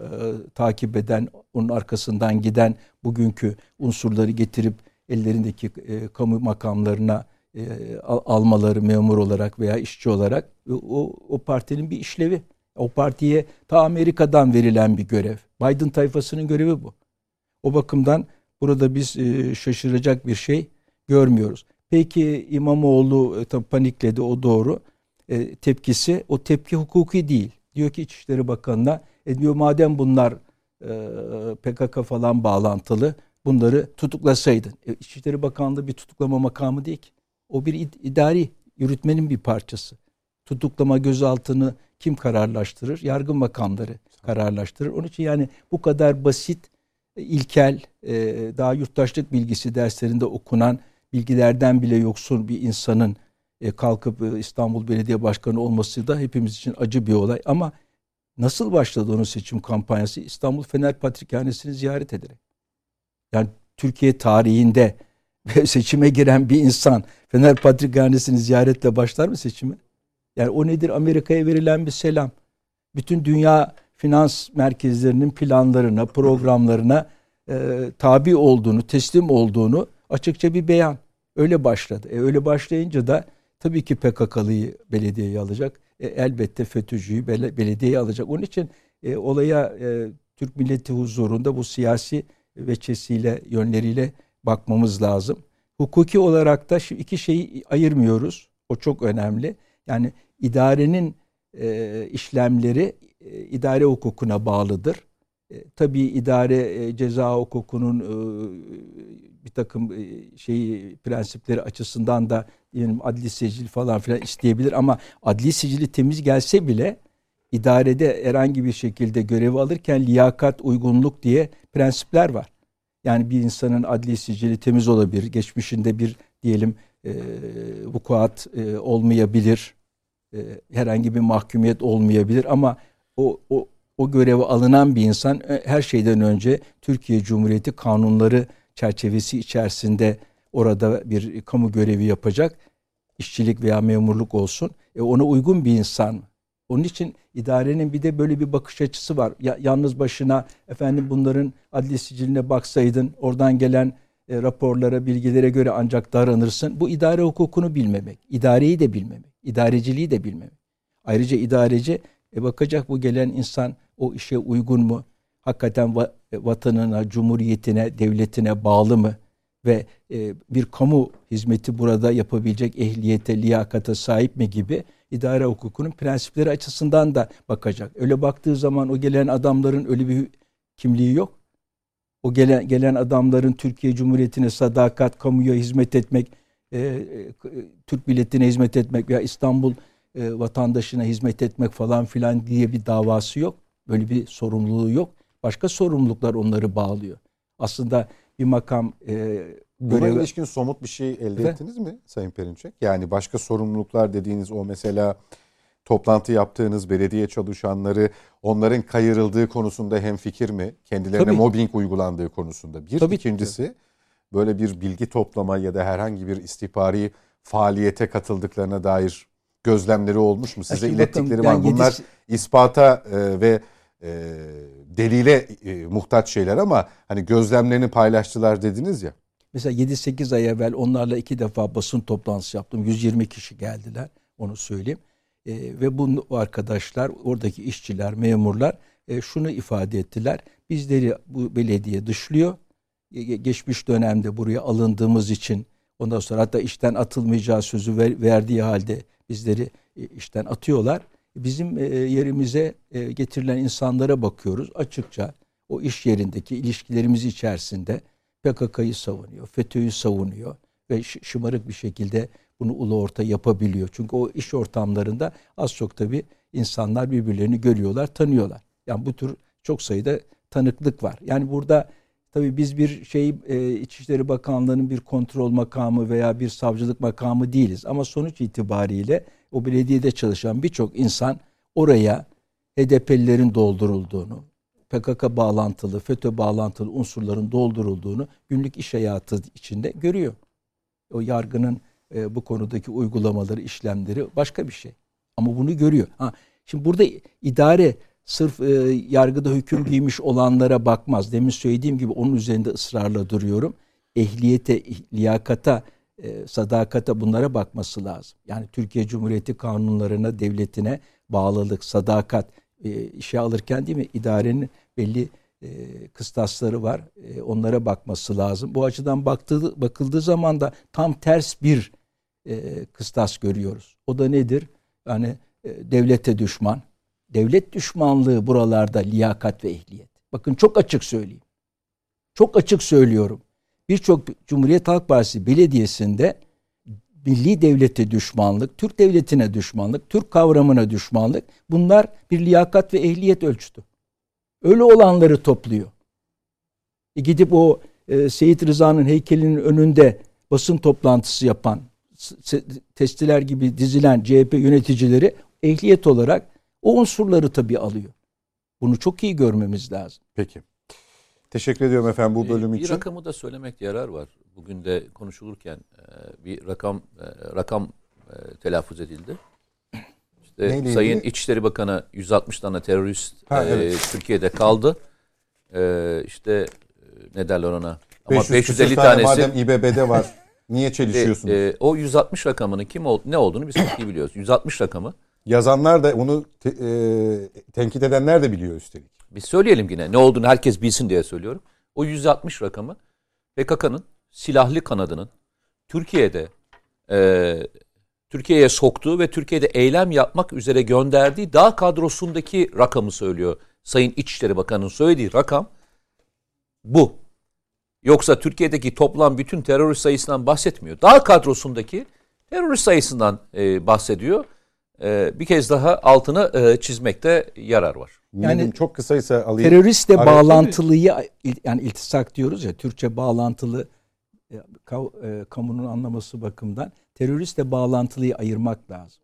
Speaker 4: takip eden, onun arkasından giden bugünkü unsurları getirip ellerindeki e, kamu makamlarına e, al- almaları memur olarak veya işçi olarak e, o, o partinin bir işlevi. O partiye ta Amerika'dan verilen bir görev. Biden tayfasının görevi bu. O bakımdan burada biz e, şaşıracak bir şey görmüyoruz. Peki İmamoğlu e, panikledi o doğru. E, tepkisi o tepki hukuki değil. Diyor ki İçişleri Bakanı'na e diyor madem bunlar e, PKK falan bağlantılı bunları tutuklasaydın. E, İçişleri Bakanlığı bir tutuklama makamı değil ki. O bir id- idari yürütmenin bir parçası. Tutuklama gözaltını kim kararlaştırır? Yargı makamları kararlaştırır. Onun için yani bu kadar basit, e, ilkel, e, daha yurttaşlık bilgisi derslerinde okunan bilgilerden bile yoksun bir insanın e, kalkıp İstanbul Belediye Başkanı olması da hepimiz için acı bir olay. Ama Nasıl başladı onun seçim kampanyası? İstanbul Fener Patrikhanesi'ni ziyaret ederek. Yani Türkiye tarihinde seçime giren bir insan Fener Patrikhanesi'ni ziyaretle başlar mı seçimi? Yani o nedir? Amerika'ya verilen bir selam. Bütün dünya finans merkezlerinin planlarına, programlarına e, tabi olduğunu, teslim olduğunu açıkça bir beyan. Öyle başladı. E, öyle başlayınca da tabii ki PKK'lıyı belediyeye alacak. E, elbette FETÖ'cüyü bel- belediyeye alacak. Onun için e, olaya e, Türk milleti huzurunda bu siyasi veçesiyle, yönleriyle bakmamız lazım. Hukuki olarak da iki şeyi ayırmıyoruz. O çok önemli. Yani idarenin e, işlemleri e, idare hukukuna bağlıdır. E, tabii idare e, ceza hukukunun e, bir takım e, şeyi prensipleri açısından da diyelim adli sicil falan filan isteyebilir ama adli sicili temiz gelse bile idarede herhangi bir şekilde görevi alırken liyakat, uygunluk diye prensipler var. Yani bir insanın adli sicili temiz olabilir. Geçmişinde bir diyelim e, vukuat e, olmayabilir. E, herhangi bir mahkumiyet olmayabilir ama o, o, o göreve alınan bir insan e, her şeyden önce Türkiye Cumhuriyeti kanunları çerçevesi içerisinde orada bir kamu görevi yapacak. işçilik veya memurluk olsun. E ona uygun bir insan? Onun için idarenin bir de böyle bir bakış açısı var. Ya, yalnız başına efendim bunların adli siciline baksaydın oradan gelen e, raporlara, bilgilere göre ancak davranırsın. Bu idare hukukunu bilmemek, idareyi de bilmemek, idareciliği de bilmemek. Ayrıca idareci e, bakacak bu gelen insan o işe uygun mu? Hakikaten va- e, vatanına, cumhuriyetine, devletine bağlı mı? Ve e, bir kamu hizmeti burada yapabilecek ehliyete, liyakata sahip mi gibi idare hukukunun prensipleri açısından da bakacak. Öyle baktığı zaman o gelen adamların öyle bir kimliği yok. O gelen gelen adamların Türkiye Cumhuriyeti'ne sadakat, kamuya hizmet etmek, e, e, Türk milletine hizmet etmek veya İstanbul e, vatandaşına hizmet etmek falan filan diye bir davası yok. Böyle bir sorumluluğu yok. Başka sorumluluklar onları bağlıyor. Aslında bir makam e,
Speaker 1: Buna
Speaker 4: görevi...
Speaker 1: ilişkin somut bir şey elde
Speaker 4: Evet.
Speaker 1: ettiniz mi Sayın Perinçek? Yani başka sorumluluklar dediğiniz o mesela toplantı yaptığınız belediye çalışanları onların kayırıldığı konusunda hem fikir mi? Kendilerine
Speaker 4: Tabii.
Speaker 1: mobbing uygulandığı konusunda. Bir
Speaker 4: Tabii ki.
Speaker 1: ikincisi böyle bir bilgi toplama ya da herhangi bir istihbari faaliyete katıldıklarına dair gözlemleri olmuş mu? Size
Speaker 4: şimdi
Speaker 1: ilettikleri
Speaker 4: bakın,
Speaker 1: var? Bunlar
Speaker 4: yedi-
Speaker 1: ispata e, ve e, delile e, muhtaç şeyler ama hani gözlemlerini paylaştılar dediniz ya.
Speaker 4: Mesela 7-8 ay evvel onlarla iki defa basın toplantısı yaptım. 120 kişi geldiler. Onu söyleyeyim. E, ve bu arkadaşlar, oradaki işçiler, memurlar e, şunu ifade ettiler. Bizleri bu belediye dışlıyor. E, ge- geçmiş dönemde buraya alındığımız için ondan sonra hatta işten atılmayacağı sözü ver- verdiği halde bizleri e, işten atıyorlar. Bizim e, yerimize e, getirilen insanlara bakıyoruz. Açıkça o iş yerindeki ilişkilerimiz içerisinde PKK'yı savunuyor, FETÖ'yü savunuyor ve şımarık bir şekilde bunu ulu orta yapabiliyor. Çünkü o iş ortamlarında az çok tabii insanlar birbirlerini görüyorlar, tanıyorlar. Yani bu tür çok sayıda tanıklık var. Yani burada tabii biz bir şey e, İçişleri Bakanlığı'nın bir kontrol makamı veya bir savcılık makamı değiliz. Ama sonuç itibariyle o belediyede çalışan birçok insan oraya HDP'lilerin doldurulduğunu, PKK bağlantılı, FETÖ bağlantılı unsurların doldurulduğunu günlük iş hayatı içinde görüyor. O yargının e, bu konudaki uygulamaları, işlemleri başka bir şey. Ama bunu görüyor. Ha, şimdi burada idare sırf e, yargıda hüküm giymiş olanlara bakmaz. Demin söylediğim gibi onun üzerinde ısrarla duruyorum. Ehliyete, liyakata, e, sadakata bunlara bakması lazım. Yani Türkiye Cumhuriyeti kanunlarına, devletine bağlılık, sadakat e, işe alırken değil mi? İdarenin belli e, kıstasları var. E, onlara bakması lazım. Bu açıdan baktığı, bakıldığı zaman da tam ters bir e, kıstas görüyoruz. O da nedir? Yani e, devlete düşman. Devlet düşmanlığı buralarda liyakat ve ehliyet. Bakın çok açık söyleyeyim. Çok açık söylüyorum. Birçok Cumhuriyet Halk Partisi belediyesinde milli devlete düşmanlık, Türk devletine düşmanlık, Türk kavramına düşmanlık bunlar bir liyakat ve ehliyet ölçütü. Öyle olanları topluyor. E gidip o e, Seyit Rıza'nın heykelinin önünde basın toplantısı yapan testiler gibi dizilen CHP yöneticileri ehliyet olarak o unsurları tabii alıyor. Bunu çok iyi görmemiz lazım.
Speaker 1: Peki. Teşekkür ediyorum efendim bu
Speaker 3: Bir-
Speaker 1: bölüm
Speaker 3: bir
Speaker 1: için.
Speaker 3: rakamı da söylemek yarar var. Bugün de konuşulurken e, bir rakam e, rakam e, telaffuz edildi. İşte
Speaker 1: Neyle
Speaker 3: Sayın
Speaker 1: ilgili?
Speaker 3: İçişleri Bakanı 160 tane terörist
Speaker 1: Ha,
Speaker 3: e,
Speaker 1: evet.
Speaker 3: Türkiye'de kaldı. E, işte e, ne derler ona? Ama
Speaker 1: 500
Speaker 3: 550
Speaker 1: küsur tane
Speaker 3: tanesi
Speaker 1: madem İBB'de var. Niye çelişiyorsunuz?
Speaker 3: e, o 160 rakamının kim ol, ne olduğunu biz çok iyi biliyoruz. 160 rakamı
Speaker 1: Yazanlar da onu te- e, tenkit edenler de biliyor üstelik.
Speaker 3: Biz söyleyelim yine ne olduğunu herkes bilsin diye söylüyorum. O 160 rakamı PKK'nın silahlı kanadının Türkiye'de e, Türkiye'ye soktuğu ve Türkiye'de eylem yapmak üzere gönderdiği dağ kadrosundaki rakamı söylüyor. Sayın İçişleri Bakanı'nın söylediği rakam bu. Yoksa Türkiye'deki toplam bütün terörist sayısından bahsetmiyor. Dağ kadrosundaki terörist sayısından e, bahsediyor. E, bir kez daha altını e, çizmekte yarar var.
Speaker 1: Yani çok kısaysa alayım.
Speaker 4: Teröristle
Speaker 1: Araya-
Speaker 4: bağlantılıyı yani iltisak diyoruz ya Türkçe bağlantılı e, kav- e, kamunun anlaması bakımından teröristle bağlantılıyı ayırmak lazım.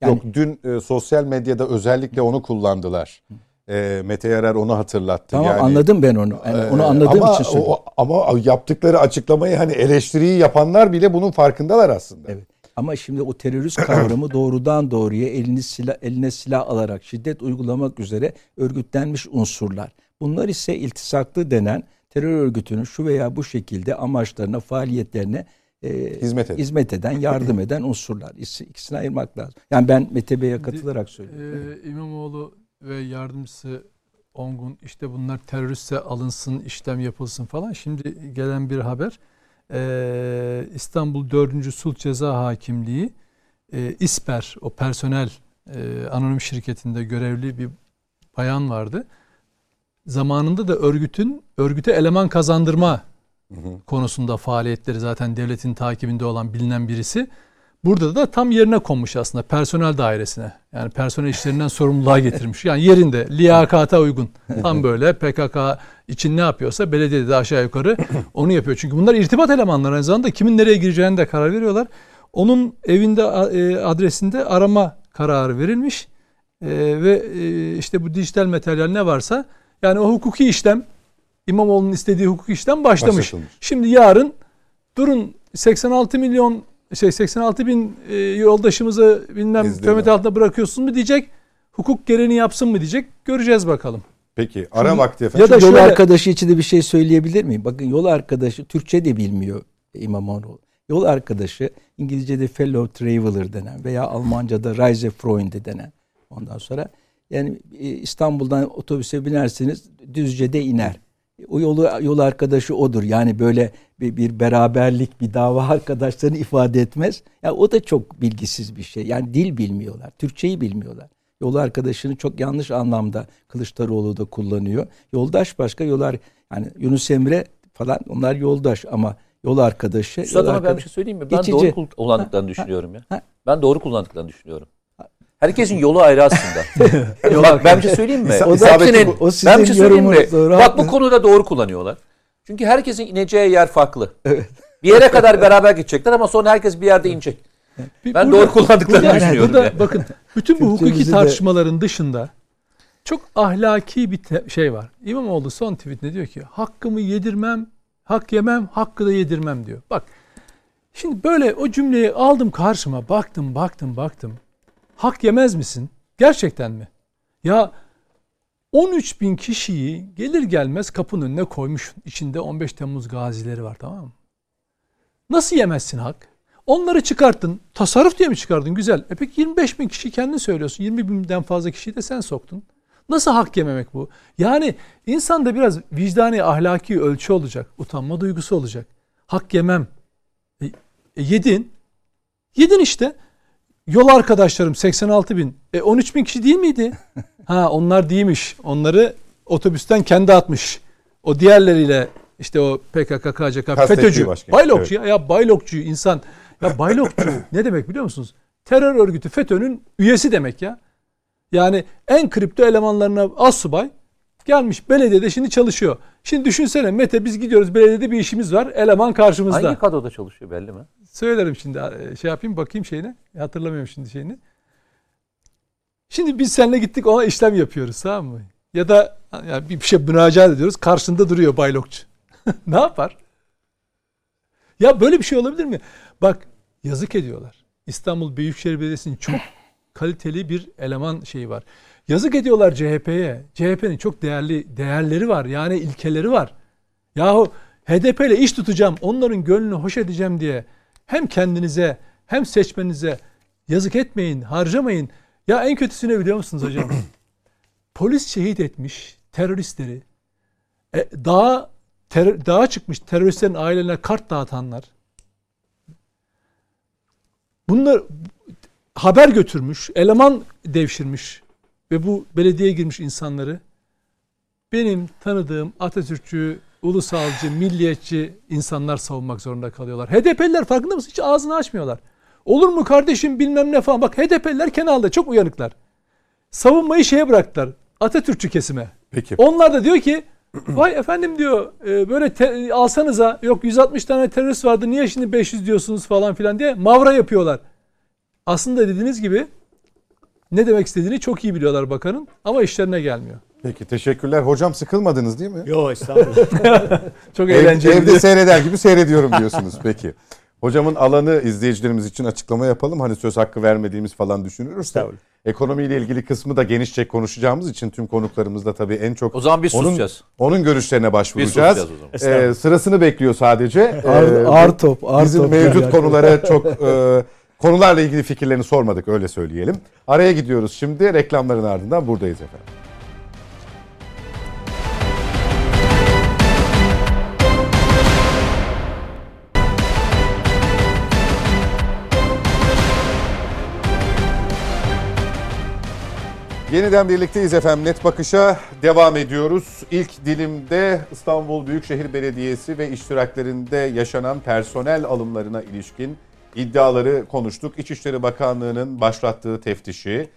Speaker 4: Yani
Speaker 1: Yok dün e, sosyal medyada özellikle onu kullandılar. E, Mete Yarar onu hatırlattı.
Speaker 4: tamam
Speaker 1: yani,
Speaker 4: anladım ben onu. Yani onu
Speaker 1: e,
Speaker 4: anladığım
Speaker 1: ama,
Speaker 4: için söylüyorum.
Speaker 1: o- ama yaptıkları açıklamayı hani eleştiriyi yapanlar bile bunun farkındalar aslında.
Speaker 4: Evet. Ama şimdi o terörist kavramı doğrudan doğruya elini silah, eline silah alarak şiddet uygulamak üzere örgütlenmiş unsurlar. Bunlar ise iltisaklı denen terör örgütünün şu veya bu şekilde amaçlarına, faaliyetlerine e,
Speaker 1: Hizmet eden.
Speaker 4: hizmet eden, yardım eden unsurlar. İkisi- İkisini ayırmak lazım. Yani ben Mete Bey'e katılarak söylüyorum.
Speaker 2: Ee, İmamoğlu ve yardımcısı Ongun işte bunlar teröriste alınsın, işlem yapılsın falan. Şimdi gelen bir haber ee, İstanbul 4. Sulh Ceza Hakimliği e, İSPER o personel e, anonim şirketinde görevli bir bayan vardı. Zamanında da örgütün örgüte eleman kazandırma konusunda faaliyetleri zaten devletin takibinde olan bilinen birisi. Burada da tam yerine konmuş aslında personel dairesine. Yani personel işlerinden sorumluluğa getirmiş. Yani yerinde liyakata uygun. Tam böyle PKK için ne yapıyorsa belediyede de aşağı yukarı onu yapıyor. Çünkü bunlar irtibat elemanları aynı zamanda kimin nereye gireceğini de karar veriyorlar. Onun evinde e, adresinde arama kararı verilmiş. E, ve e, işte bu dijital materyal ne varsa yani o hukuki işlem İmamoğlu'nun istediği hukuki işlem başlamış.
Speaker 1: Başlatılmış.
Speaker 2: Şimdi yarın durun 86 milyon şey 86 bin e, yoldaşımızı bilmem töhmet altında bırakıyorsun mu diyecek. Hukuk gereğini yapsın mı diyecek. Göreceğiz bakalım.
Speaker 1: Peki ara
Speaker 2: Şimdi-
Speaker 1: vakti efendim.
Speaker 2: Ya da
Speaker 4: yol
Speaker 2: şöyle-
Speaker 4: arkadaşı için de bir şey söyleyebilir miyim? Bakın yol arkadaşı Türkçe de bilmiyor İmamoğlu. Yol arkadaşı İngilizce'de fellow traveler denen veya Almanca'da Reisefreunde denen. Ondan sonra yani e, İstanbul'dan otobüse binerseniz Düzce'de iner. O yolu yol arkadaşı odur. Yani böyle bir, bir beraberlik, bir dava arkadaşlarını ifade etmez. Ya o da çok bilgisiz bir şey. Yani dil bilmiyorlar, Türkçeyi bilmiyorlar. Yol arkadaşını çok yanlış anlamda Kılıçdaroğlu da kullanıyor. Yoldaş başka yollar yani Yunus Emre falan onlar yoldaş ama yol arkadaşı.
Speaker 3: Üstad
Speaker 4: yol
Speaker 3: ama ben bir şey söyleyeyim mi? Ben
Speaker 4: Geçici.
Speaker 3: doğru kul- kullandıklarını
Speaker 4: Ha,
Speaker 3: düşünüyorum ya.
Speaker 4: ha.
Speaker 3: Ben doğru kullandıklarını düşünüyorum. Herkesin yolu ayrı aslında. Bak ben bir şey söyleyeyim mi?
Speaker 4: O da-
Speaker 3: Hepsinin-
Speaker 4: o sizin
Speaker 3: ben bir şey söyleyeyim mi?
Speaker 4: doğru,
Speaker 3: Bak bu konuda doğru kullanıyorlar. Çünkü herkesin ineceği yer farklı. Bir yere kadar beraber gidecekler ama sonra herkes bir yerde inecek.
Speaker 2: Bir-
Speaker 3: Ben
Speaker 2: burada-
Speaker 3: doğru kullandıklarını
Speaker 2: burada,
Speaker 3: düşünüyorum.
Speaker 2: Burada
Speaker 3: yani.
Speaker 2: bakın bütün bu hukuki
Speaker 4: de-
Speaker 2: tartışmaların dışında çok ahlaki bir te- şey var. İmamoğlu son tweetinde diyor ki hakkımı yedirmem, hak yemem, hakkı da yedirmem diyor. Bak şimdi böyle o cümleyi aldım karşıma baktım baktım baktım. Hak yemez misin? Gerçekten mi? Ya 13 bin kişiyi gelir gelmez kapının önüne koymuş. İçinde 15 Temmuz gazileri var tamam mı? Nasıl yemezsin hak? Onları çıkarttın. Tasarruf diye mi çıkardın? Güzel. E peki 25 bin kişi kendin söylüyorsun. 20 binden fazla kişiyi de sen soktun. Nasıl hak yememek bu? Yani insanda biraz vicdani ahlaki ölçü olacak. Utanma duygusu olacak. Hak yemem. E, e, yedin. Yedin işte. Yol arkadaşlarım 86 bin. E 13 bin kişi değil miydi? Ha onlar değilmiş. Onları otobüsten kendi atmış. O diğerleriyle işte o PKK, KCK, FETÖ'cü,
Speaker 1: başka.
Speaker 2: baylokçu ya, ya baylokçu insan. Ya baylokçu ne demek biliyor musunuz? Terör örgütü FETÖ'nün üyesi demek ya. Yani en kripto elemanlarına az subay gelmiş belediyede şimdi çalışıyor. Şimdi düşünsene Mete biz gidiyoruz belediyede bir işimiz var. Eleman karşımızda.
Speaker 3: Hangi kadroda çalışıyor belli mi?
Speaker 2: Söylerim şimdi e, şey yapayım bakayım şeyine. Hatırlamıyorum şimdi şeyini. Şimdi biz seninle gittik ona işlem yapıyoruz tamam mı? ya da yani bir şey müracaat ediyoruz. Karşında duruyor baylokçu. ne yapar? Ya böyle bir şey olabilir mi? Bak yazık ediyorlar. İstanbul Büyükşehir Belediyesi'nin çok kaliteli bir eleman şeyi var. Yazık ediyorlar CHP'ye. CHP'nin çok değerli değerleri var. Yani ilkeleri var. Yahu HDP ile iş tutacağım, onların gönlünü hoş edeceğim diye hem kendinize hem seçmenize yazık etmeyin, harcamayın. Ya en kötüsünü biliyor musunuz hocam? Polis şehit etmiş teröristleri. E, dağa, ter, dağa çıkmış teröristlerin ailelerine kart dağıtanlar. Bunlar haber götürmüş, eleman devşirmiş ve bu belediyeye girmiş insanları benim tanıdığım Atatürkçü, ulusalcı, milliyetçi insanlar savunmak zorunda kalıyorlar. HDP'liler farkında mısın? Hiç ağzını açmıyorlar. Olur mu kardeşim bilmem ne falan. Bak HDP'liler kenarda çok uyanıklar. Savunmayı şeye bıraktılar. Atatürkçü kesime.
Speaker 1: Peki.
Speaker 2: Onlar da diyor ki vay efendim diyor e, böyle te- alsanıza yok 160 tane terörist vardı niye şimdi 500 diyorsunuz falan filan diye mavra yapıyorlar. Aslında dediğiniz gibi ne demek istediğini çok iyi biliyorlar bakanın ama işlerine gelmiyor.
Speaker 1: Peki teşekkürler. Hocam sıkılmadınız değil mi?
Speaker 5: Yok estağfurullah.
Speaker 2: Çok
Speaker 1: Ev-
Speaker 2: eğlenceli.
Speaker 1: evde seyreder gibi seyrediyorum diyorsunuz peki. Hocamın alanı izleyicilerimiz için açıklama yapalım. Hani söz hakkı vermediğimiz falan düşünülürse. Ekonomiyle ilgili kısmı da genişçe konuşacağımız için tüm konuklarımızda tabii en çok
Speaker 3: O zaman biz
Speaker 1: onun,
Speaker 3: susacağız.
Speaker 1: onun görüşlerine
Speaker 3: Biz
Speaker 1: başvuracağız.
Speaker 3: susacağız o zaman.
Speaker 1: Ee, sırasını bekliyor sadece.
Speaker 4: Ağır,
Speaker 1: Ee,
Speaker 4: ağır top. Ağır
Speaker 1: Bizim
Speaker 4: top
Speaker 1: mevcut
Speaker 4: yani.
Speaker 1: konulara çok e, konularla ilgili fikirlerini sormadık öyle söyleyelim. Araya gidiyoruz şimdi reklamların ardından buradayız efendim. Yeniden birlikteyiz efendim. Net Bakış'a devam ediyoruz. İlk dilimde İstanbul Büyükşehir Belediyesi ve iştiraklerinde yaşanan personel alımlarına ilişkin iddiaları konuştuk. İçişleri Bakanlığı'nın başlattığı teftişi,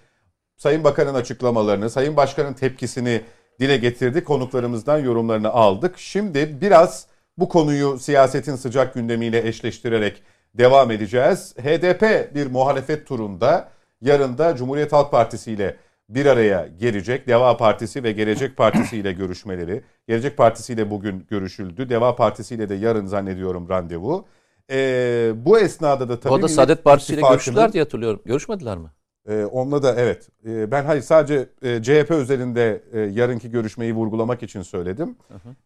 Speaker 1: Sayın Bakan'ın açıklamalarını, Sayın Başkan'ın tepkisini dile getirdik. Konuklarımızdan yorumlarını aldık. Şimdi biraz bu konuyu siyasetin sıcak gündemiyle eşleştirerek devam edeceğiz. HDP bir muhalefet turunda yarın da Cumhuriyet Halk Partisi ile bir araya gelecek. Deva Partisi ve Gelecek Partisi ile görüşmeleri. Gelecek Partisi ile bugün görüşüldü. Deva Partisi ile de yarın zannediyorum randevu. Ee, bu esnada da tabii...
Speaker 3: Arada
Speaker 1: Millet
Speaker 3: Saadet Partisi ile görüştüler diye hatırlıyorum. Görüşmediler mi?
Speaker 1: ee, onunla da evet. Ee, ben hayır sadece e, CHP üzerinde e, yarınki görüşmeyi vurgulamak için söyledim.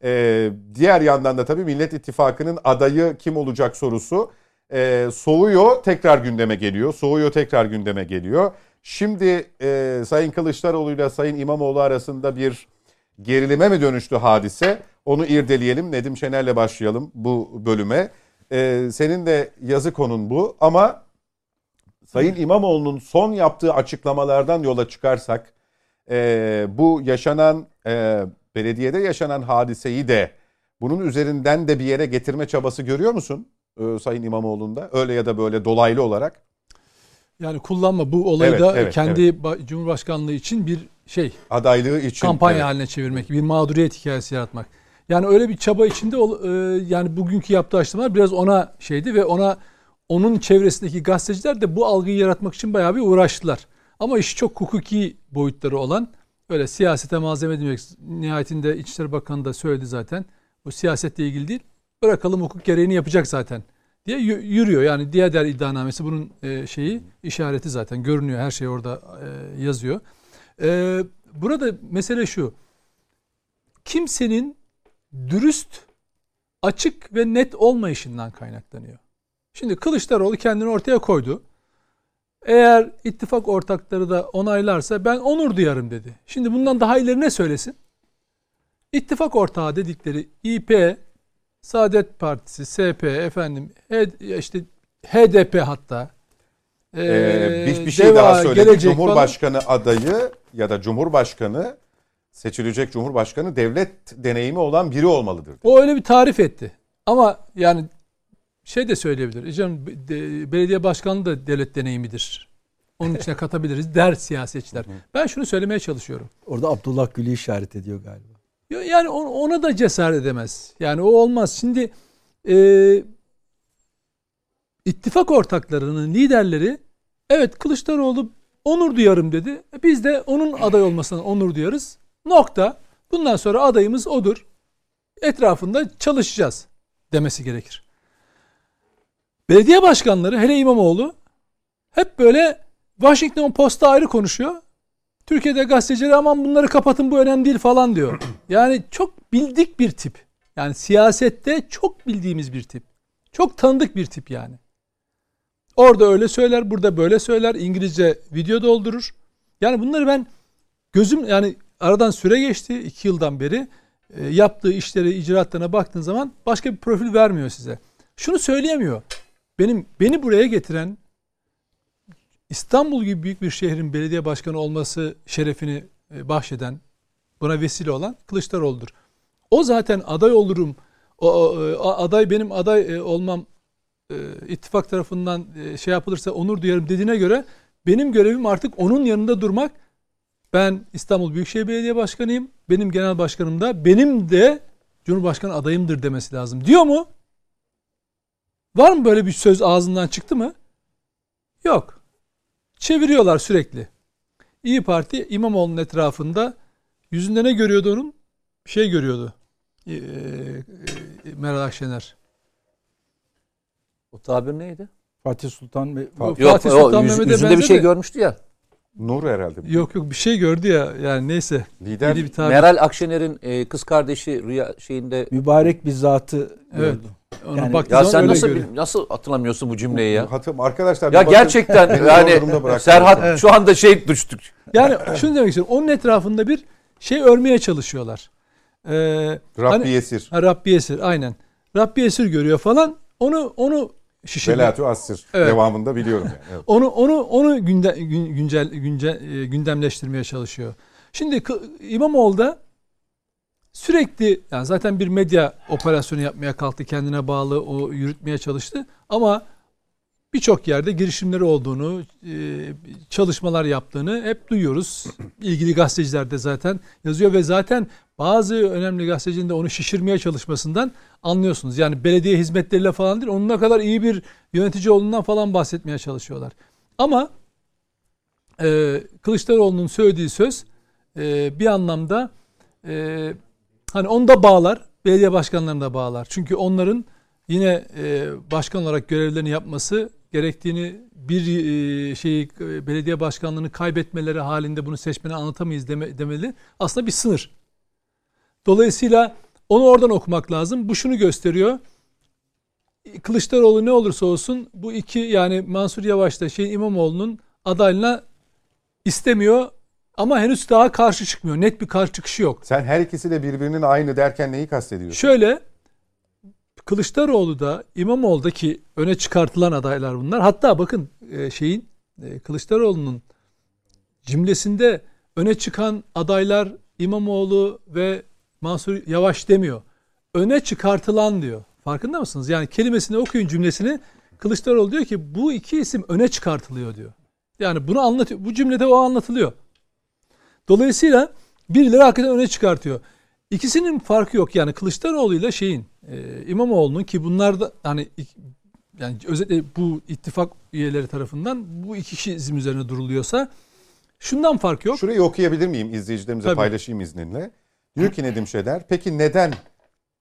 Speaker 1: Ee, diğer yandan da tabii Millet İttifakı'nın adayı kim olacak sorusu e, soğuyor tekrar gündeme geliyor. Soğuyor tekrar gündeme geliyor. Şimdi e, Sayın Kılıçdaroğlu ile Sayın İmamoğlu arasında bir gerilime mi dönüştü hadise? Onu irdeleyelim. Nedim Şener'le başlayalım bu bölüme. Ee, senin de yazı konun bu ama Sayın İmamoğlu'nun son yaptığı açıklamalardan yola çıkarsak e, bu yaşanan e, belediyede yaşanan hadiseyi de bunun üzerinden de bir yere getirme çabası görüyor musun e, Sayın İmamoğlu'nda? Öyle ya da böyle dolaylı olarak.
Speaker 2: Yani kullanma bu olayı
Speaker 1: Evet,
Speaker 2: da
Speaker 1: evet,
Speaker 2: kendi ba- Cumhurbaşkanlığı için bir şey
Speaker 1: Adaylığı için.
Speaker 2: kampanya
Speaker 1: Evet.
Speaker 2: haline çevirmek, bir mağduriyet hikayesi yaratmak. Yani öyle bir çaba içinde e, yani bugünkü yaptığı açıklamalar biraz ona şeydi ve ona onun çevresindeki gazeteciler de bu algıyı yaratmak için bayağı bir uğraştılar. Ama iş çok hukuki boyutları olan öyle siyasete malzeme demek. Nihayetinde İçişleri Bakanı da söyledi zaten. Bu siyasetle ilgili değil. Bırakalım hukuk gereğini yapacak zaten diye yürüyor. Yani diğer der iddianamesi bunun e, şeyi işareti zaten görünüyor. Her şey orada e, yazıyor. E, burada mesele şu. Kimsenin dürüst, açık ve net olmayışından kaynaklanıyor. Şimdi Kılıçdaroğlu kendini ortaya koydu. Eğer ittifak ortakları da onaylarsa ben onur duyarım dedi. Şimdi bundan daha ileri ne söylesin? İttifak ortağı dedikleri İP, Saadet Partisi, SP, efendim, işte HDP hatta.
Speaker 1: Ee, bir, bir
Speaker 2: ee,
Speaker 1: şey
Speaker 2: Deva,
Speaker 1: daha söyledik.
Speaker 2: Gelecek falan.
Speaker 1: Cumhurbaşkanı adayı ya da Cumhurbaşkanı seçilecek Cumhurbaşkanı devlet deneyimi olan biri olmalıdır.
Speaker 2: O öyle bir tarif etti. Ama yani şey de söyleyebilir. E Canım, de- belediye başkanlığı da devlet deneyimidir. Onun içine katabiliriz der siyasetçiler. Ben şunu söylemeye çalışıyorum.
Speaker 4: Orada Abdullah Gül'ü işaret ediyor galiba.
Speaker 2: Yani on- ona da cesaret edemez. Yani o olmaz. Şimdi e, ittifak ortaklarının liderleri evet Kılıçdaroğlu onur duyarım dedi. E Biz de onun aday olmasından onur duyarız. Nokta. Bundan sonra adayımız odur. Etrafında çalışacağız demesi gerekir. Belediye başkanları hele İmamoğlu hep böyle Washington Post'ta ayrı konuşuyor. Türkiye'de gazeteciler aman bunları kapatın bu önemli değil falan diyor. Yani çok bildik bir tip. Yani siyasette çok bildiğimiz bir tip. Çok tanıdık bir tip yani. Orada öyle söyler, burada böyle söyler. İngilizce video doldurur. Yani bunları ben gözüm yani aradan süre geçti iki yıldan beri. E, yaptığı işleri, icraatlarına baktığın zaman başka bir profil vermiyor size. Şunu söyleyemiyor. Benim beni buraya getiren İstanbul gibi büyük bir şehrin belediye başkanı olması şerefini e, bahşeden, buna vesile olan Kılıçdaroğlu'dur. O zaten aday olurum, o, o, aday benim aday e, olmam e, ittifak tarafından şey yapılırsa onur duyarım dediğine göre benim görevim artık onun yanında durmak. Ben İstanbul Büyükşehir Belediye Başkanıyım. Benim genel başkanım da benim de Cumhurbaşkanı adayımdır demesi lazım. Diyor mu? Var mı böyle bir söz ağzından çıktı mı? Yok. Çeviriyorlar sürekli. İyi Parti İmamoğlu'nun etrafında yüzünde ne görüyordu onun? Bir şey görüyordu. Ee, e, Meral Akşener.
Speaker 4: O tabir neydi? Fatih Sultan ve
Speaker 3: Yok, Fatih Sultan yüz, Mehmet'e yüzünde bir şey görmüştü ya.
Speaker 1: Nur herhalde.
Speaker 2: Yok yok bir şey gördü ya yani neyse.
Speaker 3: Lider bir tabir. Meral Akşener'in e, kız kardeşi rüya şeyinde
Speaker 4: mübarek bir zatı
Speaker 2: evet. gördü.
Speaker 3: Ona yani, ya sen nasıl görüyor. nasıl hatırlamıyorsun bu cümleyi ya?
Speaker 1: Arkadaşlar.
Speaker 3: Ya gerçekten yani Serhat evet. şu anda şey düştük.
Speaker 2: Yani şunu demek istiyorum. Onun etrafında bir şey örmeye çalışıyorlar.
Speaker 1: Ee, Rabbi hani, Esir.
Speaker 2: Ha, Rabbi Esir aynen. Rabbi Esir görüyor falan. Onu onu
Speaker 1: şişirmek. Velatu Assir evet. devamında biliyorum yani. Evet.
Speaker 2: onu onu onu günde, güncel, güncel e, gündemleştirmeye çalışıyor. Şimdi İmamoğlu da sürekli yani zaten bir medya operasyonu yapmaya kalktı. Kendine bağlı o yürütmeye çalıştı. Ama birçok yerde girişimleri olduğunu, e, çalışmalar yaptığını hep duyuyoruz. İlgili gazeteciler de zaten yazıyor ve zaten bazı önemli gazetecinin de onu şişirmeye çalışmasından anlıyorsunuz. Yani belediye hizmetleriyle falan değil, onun ne kadar iyi bir yönetici olduğundan falan bahsetmeye çalışıyorlar. Ama e, Kılıçdaroğlu'nun söylediği söz e, bir anlamda Hani onu da bağlar, belediye başkanlarını da bağlar. Çünkü onların yine e, başkan olarak görevlerini yapması gerektiğini bir e, şeyi e, belediye başkanlığını kaybetmeleri halinde bunu seçmene anlatamayız deme, demeli. Aslında bir sınır. Dolayısıyla onu oradan okumak lazım. Bu şunu gösteriyor. Kılıçdaroğlu ne olursa olsun bu iki yani Mansur Yavaş da şey İmamoğlu'nun adaylığına istemiyor ama henüz daha karşı çıkmıyor. Net bir karşı çıkışı yok.
Speaker 1: Sen her ikisi de birbirinin aynı derken neyi kastediyorsun?
Speaker 2: Şöyle Kılıçdaroğlu da İmamoğlu'da ki öne çıkartılan adaylar bunlar. Hatta bakın e, şeyin e, Kılıçdaroğlu'nun cümlesinde öne çıkan adaylar İmamoğlu ve Mansur Yavaş demiyor. Öne çıkartılan diyor. Farkında mısınız? Yani kelimesini okuyun cümlesini Kılıçdaroğlu diyor ki bu iki isim öne çıkartılıyor diyor. Yani bunu anlatıyor. Bu cümlede o anlatılıyor. Dolayısıyla birileri hakikaten öne çıkartıyor. İkisinin farkı yok yani Kılıçdaroğlu ile şeyin e, İmamoğlu'nun ki bunlar da hani yani özellikle bu ittifak üyeleri tarafından bu iki kişi izim üzerine duruluyorsa şundan fark yok.
Speaker 1: Şurayı okuyabilir miyim izleyicilerimize Tabii. paylaşayım izninle. Diyor ki Nedim Şeder peki neden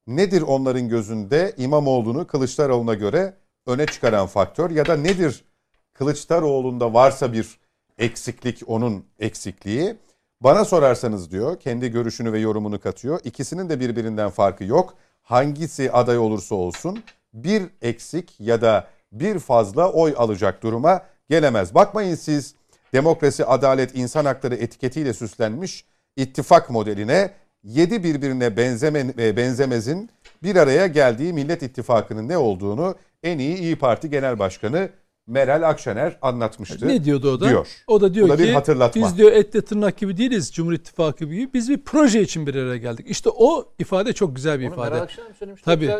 Speaker 1: nedir onların gözünde İmamoğlu'nu Kılıçdaroğlu'na göre öne çıkaran faktör ya da nedir Kılıçdaroğlu'nda varsa bir eksiklik onun eksikliği bana sorarsanız diyor kendi görüşünü ve yorumunu katıyor. İkisinin de birbirinden farkı yok. Hangisi aday olursa olsun bir eksik ya da bir fazla oy alacak duruma gelemez. Bakmayın siz demokrasi, adalet, insan hakları etiketiyle süslenmiş ittifak modeline yedi birbirine benzeme, e, benzemezin bir araya geldiği Millet İttifakı'nın ne olduğunu en iyi İyi Parti Genel Başkanı Meral Akşener anlatmıştı.
Speaker 2: Ne diyordu o da? Diyor. O da diyor da ki bir hatırlatma. biz diyor etle tırnak gibi değiliz Cumhur İttifakı gibi. Biz bir proje için bir araya geldik. İşte o ifade çok güzel bir Onu ifade. Meral Akşener mi söylemişti? Tabii.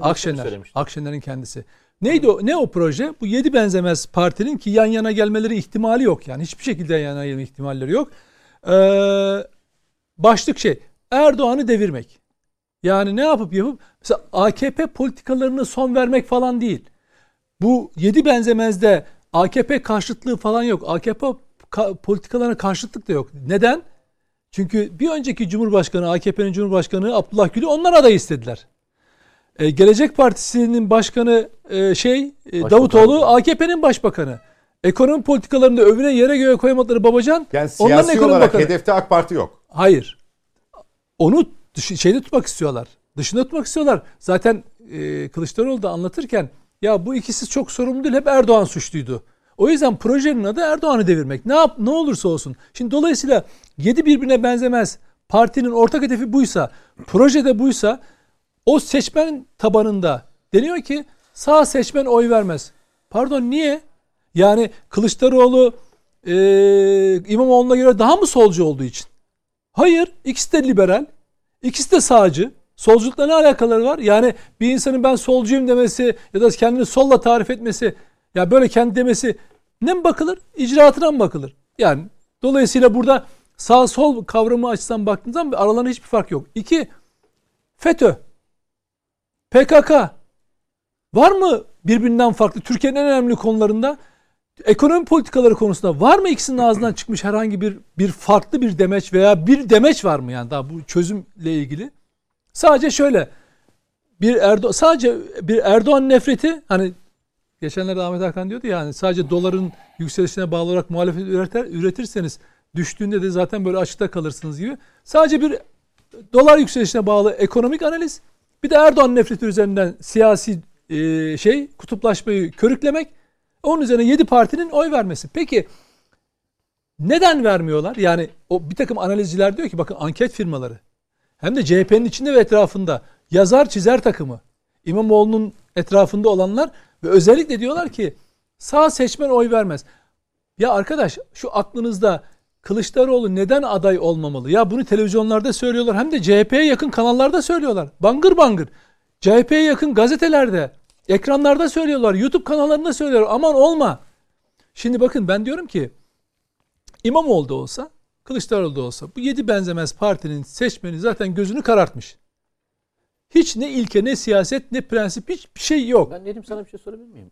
Speaker 2: Akşener. Akşener'in kendisi. Neydi o? Ne o proje? Bu yedi benzemez partinin ki yan yana gelmeleri ihtimali yok. Yani hiçbir şekilde yan yana gelme ihtimalleri yok. Ee, başlık şey Erdoğan'ı devirmek. Yani ne yapıp yapıp mesela AKP politikalarını son vermek falan değil. Bu yedi benzemezde AKP karşıtlığı falan yok. AKP ka- politikalarına karşıtlık da yok. Neden? Çünkü bir önceki Cumhurbaşkanı, AKP'nin Cumhurbaşkanı Abdullah Gül'ü onlar aday istediler. E, Gelecek Partisi'nin başkanı e, şey e, Davutoğlu AKP'nin başbakanı. Ekonomi politikalarında övüne yere göğe koyamadıkları Babacan
Speaker 1: Yani
Speaker 2: onların
Speaker 1: siyasi
Speaker 2: ekonomi
Speaker 1: olarak
Speaker 2: bakanı.
Speaker 1: hedefte AK Parti yok.
Speaker 2: Hayır. Onu dışı- şeyde tutmak istiyorlar. Dışında tutmak istiyorlar. Zaten e, Kılıçdaroğlu da anlatırken ya bu ikisi çok sorumlu değil hep Erdoğan suçluydu. O yüzden projenin adı Erdoğan'ı devirmek. Ne yap ne olursa olsun. Şimdi dolayısıyla yedi birbirine benzemez. Partinin ortak hedefi buysa, projede buysa o seçmen tabanında deniyor ki sağ seçmen oy vermez. Pardon niye? Yani Kılıçdaroğlu e, İmamoğlu'na göre daha mı solcu olduğu için? Hayır. ikisi de liberal. ikisi de sağcı. Solculukla ne alakaları var? Yani bir insanın ben solcuyum demesi ya da kendini solla tarif etmesi ya böyle kendi demesi ne mi bakılır? İcraatına mı bakılır? Yani dolayısıyla burada sağ sol kavramı açısından baktığınız zaman aralarında hiçbir fark yok. İki, FETÖ, PKK var mı birbirinden farklı Türkiye'nin en önemli konularında? Ekonomi politikaları konusunda var mı ikisinin ağzından çıkmış herhangi bir bir farklı bir demeç veya bir demeç var mı yani daha bu çözümle ilgili? Sadece şöyle bir Erdo sadece bir Erdoğan nefreti hani geçenlerde Ahmet Hakan diyordu ya hani sadece doların yükselişine bağlı olarak muhalefet üreter, üretirseniz düştüğünde de zaten böyle açıkta kalırsınız gibi. Sadece bir dolar yükselişine bağlı ekonomik analiz bir de Erdoğan nefreti üzerinden siyasi e, şey kutuplaşmayı körüklemek onun üzerine 7 partinin oy vermesi. Peki neden vermiyorlar? Yani o bir takım analizciler diyor ki bakın anket firmaları hem de CHP'nin içinde ve etrafında yazar çizer takımı İmamoğlu'nun etrafında olanlar ve özellikle diyorlar ki sağ seçmen oy vermez. Ya arkadaş şu aklınızda Kılıçdaroğlu neden aday olmamalı? Ya bunu televizyonlarda söylüyorlar hem de CHP'ye yakın kanallarda söylüyorlar. Bangır bangır. CHP'ye yakın gazetelerde, ekranlarda söylüyorlar. YouTube kanallarında söylüyorlar. Aman olma. Şimdi bakın ben diyorum ki İmamoğlu da olsa, Kılıçdaroğlu da olsa bu yedi benzemez partinin seçmeni zaten gözünü karartmış. Hiç ne ilke ne siyaset ne prensip hiçbir şey yok.
Speaker 3: Ben Nedim sana bir şey sorabilir miyim?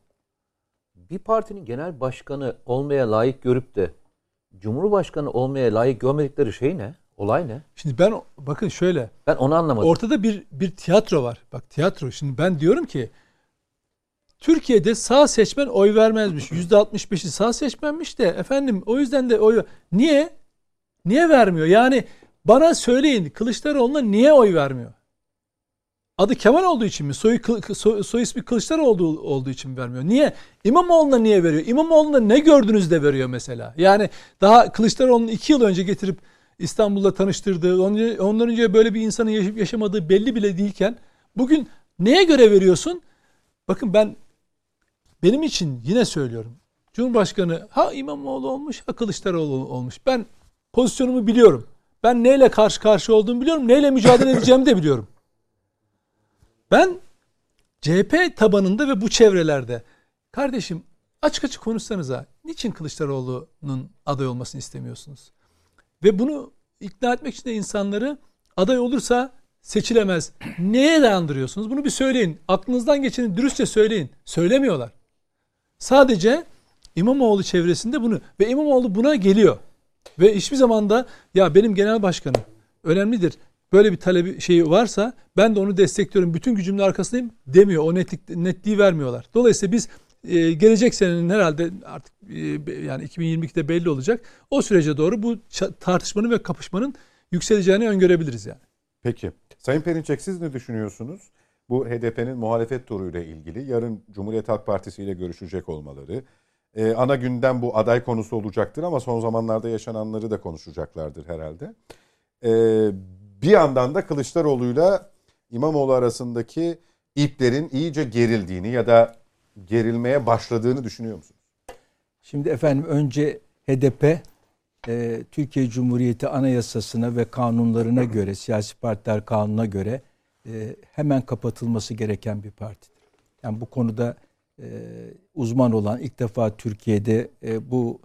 Speaker 3: Bir partinin genel başkanı olmaya layık görüp de Cumhurbaşkanı olmaya layık görmedikleri şey ne? Olay ne?
Speaker 2: Şimdi ben bakın şöyle
Speaker 3: Ben onu anlamadım.
Speaker 2: ortada bir bir tiyatro var. Bak tiyatro. Şimdi ben diyorum ki Türkiye'de sağ seçmen oy vermezmiş. %65'i sağ seçmenmiş de efendim o yüzden de oy niye? Niye vermiyor? Yani bana söyleyin Kılıçdaroğlu'na niye oy vermiyor? Adı Kemal olduğu için mi? Soy, soy, soy ismi Kılıçdaroğlu olduğu, olduğu için mi vermiyor? Niye? İmamoğlu'na niye veriyor? İmamoğlu'na ne gördünüz de veriyor mesela? Yani daha Kılıçdaroğlu'nu iki yıl önce getirip İstanbul'da tanıştırdığı, ondan önce böyle bir insanın yaşayıp yaşamadığı belli bile değilken bugün neye göre veriyorsun? Bakın ben benim için yine söylüyorum. Cumhurbaşkanı ha İmamoğlu olmuş ha Kılıçdaroğlu olmuş. Ben pozisyonumu biliyorum. Ben neyle karşı karşı olduğumu biliyorum. Neyle mücadele edeceğimi de biliyorum. Ben CHP tabanında ve bu çevrelerde kardeşim açık açık konuşsanıza niçin Kılıçdaroğlu'nun aday olmasını istemiyorsunuz? Ve bunu ikna etmek için de insanları aday olursa seçilemez. Neye dayandırıyorsunuz? Bunu bir söyleyin. Aklınızdan geçeni dürüstçe söyleyin. Söylemiyorlar. Sadece İmamoğlu çevresinde bunu ve İmamoğlu buna geliyor. Ve hiçbir zaman da ya benim genel başkanım önemlidir. Böyle bir talebi şeyi varsa ben de onu destekliyorum. Bütün gücümle arkasındayım demiyor. O netlik, netliği vermiyorlar. Dolayısıyla biz e, gelecek senenin herhalde artık e, yani 2022'de belli olacak. O sürece doğru bu tartışmanın ve kapışmanın yükseleceğini öngörebiliriz yani.
Speaker 1: Peki. Sayın Perinçek siz ne düşünüyorsunuz? Bu HDP'nin muhalefet turuyla ilgili yarın Cumhuriyet Halk Partisi ile görüşecek olmaları. Ee, ana gündem bu aday konusu olacaktır ama son zamanlarda yaşananları da konuşacaklardır herhalde. Ee, bir yandan da Kılıçdaroğlu'yla İmamoğlu arasındaki iplerin iyice gerildiğini ya da gerilmeye başladığını düşünüyor musunuz?
Speaker 4: Şimdi efendim önce HDP e, Türkiye Cumhuriyeti Anayasası'na ve kanunlarına göre, siyasi partiler kanununa göre e, hemen kapatılması gereken bir partidir. Yani bu konuda e, uzman olan ilk defa Türkiye'de e, bu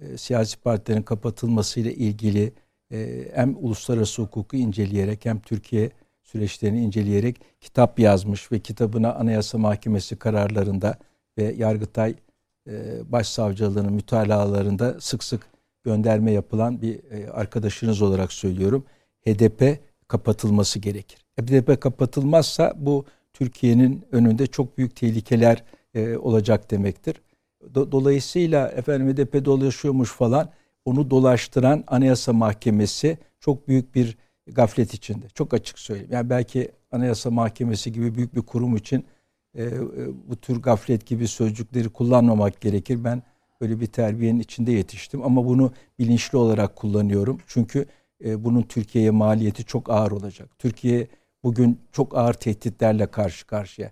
Speaker 4: e, siyasi partilerin kapatılmasıyla ilgili e, hem uluslararası hukuku inceleyerek hem Türkiye süreçlerini inceleyerek kitap yazmış ve kitabına Anayasa Mahkemesi kararlarında ve Yargıtay e, Başsavcılığının mütalalarında sık sık gönderme yapılan bir e, arkadaşınız olarak söylüyorum. HDP kapatılması gerekir. HDP kapatılmazsa bu Türkiye'nin önünde çok büyük tehlikeler e, olacak demektir. Dolayısıyla efendim HDP dolaşıyormuş falan onu dolaştıran Anayasa Mahkemesi çok büyük bir gaflet içinde. Çok açık söyleyeyim. Yani belki Anayasa Mahkemesi gibi büyük bir kurum için e, e, bu tür gaflet gibi sözcükleri kullanmamak gerekir. Ben böyle bir terbiyenin içinde yetiştim ama bunu bilinçli olarak kullanıyorum. Çünkü e, bunun Türkiye'ye maliyeti çok ağır olacak. Türkiye bugün çok ağır tehditlerle karşı karşıya.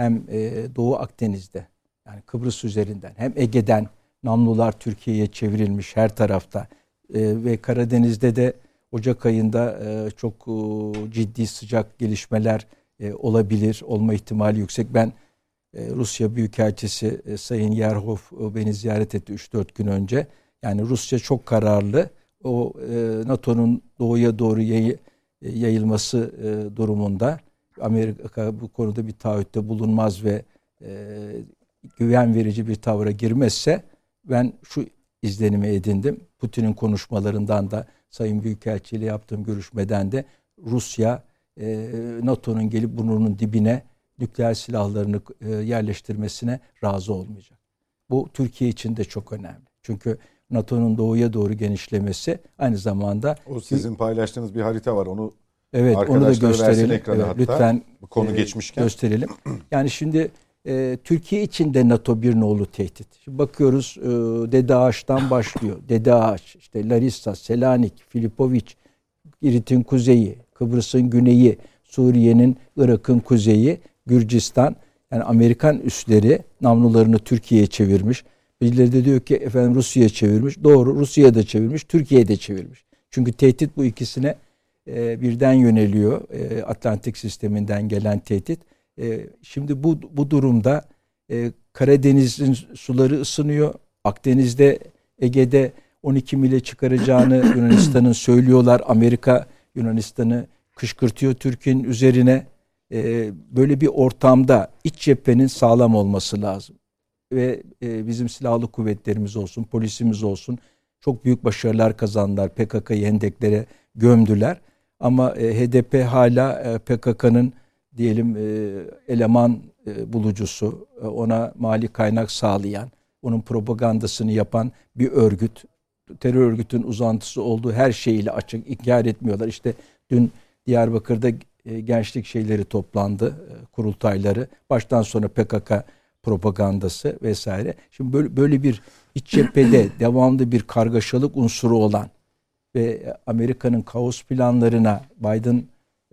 Speaker 4: Hem e, Doğu Akdeniz'de yani Kıbrıs üzerinden hem Ege'den namlular Türkiye'ye çevrilmiş her tarafta e, ve Karadeniz'de de Ocak ayında e, çok ciddi sıcak gelişmeler olabilir, olma ihtimali yüksek. Ben Rusya Büyükelçisi Sayın Yerhoff e, beni ziyaret etti 3-4 gün önce. Yani Rusya çok kararlı. O NATO'nun doğuya doğru yay, yayılması durumunda Amerika bu konuda bir taahhütte bulunmaz ve e, güven verici bir tavra girmezse ben şu izlenimi edindim. Putin'in konuşmalarından da Sayın Büyükelçi ile yaptığım görüşmeden de Rusya e, NATO'nun gelip burnunun dibine nükleer silahlarını e, yerleştirmesine razı olmayacak. Bu Türkiye için de çok önemli. Çünkü NATO'nun doğuya doğru genişlemesi aynı zamanda
Speaker 1: o sizin paylaştığınız bir harita var. Onu
Speaker 4: Evet, onu da gösterelim. Evet,
Speaker 1: hatta.
Speaker 4: lütfen
Speaker 1: bu konu e, geçmişken
Speaker 4: gösterelim. Yani şimdi e, Türkiye için de NATO bir nolu tehdit. Şimdi bakıyoruz e, Dede Ağaç'tan başlıyor. Dede Ağaç, işte Larissa, Selanik, Filipovic, Girit'in kuzeyi, Kıbrıs'ın güneyi, Suriye'nin, Irak'ın kuzeyi, Gürcistan. Yani Amerikan üsleri namlularını Türkiye'ye çevirmiş. Birileri de diyor ki efendim Rusya'ya çevirmiş. Doğru Rusya'ya da çevirmiş, Türkiye'ye de çevirmiş. Çünkü tehdit bu ikisine e, birden yöneliyor. E, Atlantik sisteminden gelen tehdit. E, şimdi bu bu durumda e, Karadeniz'in suları ısınıyor. Akdeniz'de, Ege'de 12 mile çıkaracağını Yunanistan'ın söylüyorlar. Amerika Yunanistan'ı kışkırtıyor Türkiye'nin üzerine. E, böyle bir ortamda iç cephenin sağlam olması lazım. Ve e, bizim silahlı kuvvetlerimiz olsun, polisimiz olsun çok büyük başarılar kazandılar. PKK'yı hendeklere gömdüler. Ama e, HDP hala e, PKK'nın diyelim e, eleman bulucusu, ona mali kaynak sağlayan, onun propagandasını yapan bir örgüt. Terör örgütün uzantısı olduğu her şeyiyle açık inkar etmiyorlar. İşte dün Diyarbakır'da gençlik şeyleri toplandı, kurultayları. Baştan sona PKK propagandası vesaire. Şimdi böyle, böyle bir iç cephede devamlı bir kargaşalık unsuru olan ve Amerika'nın kaos planlarına Biden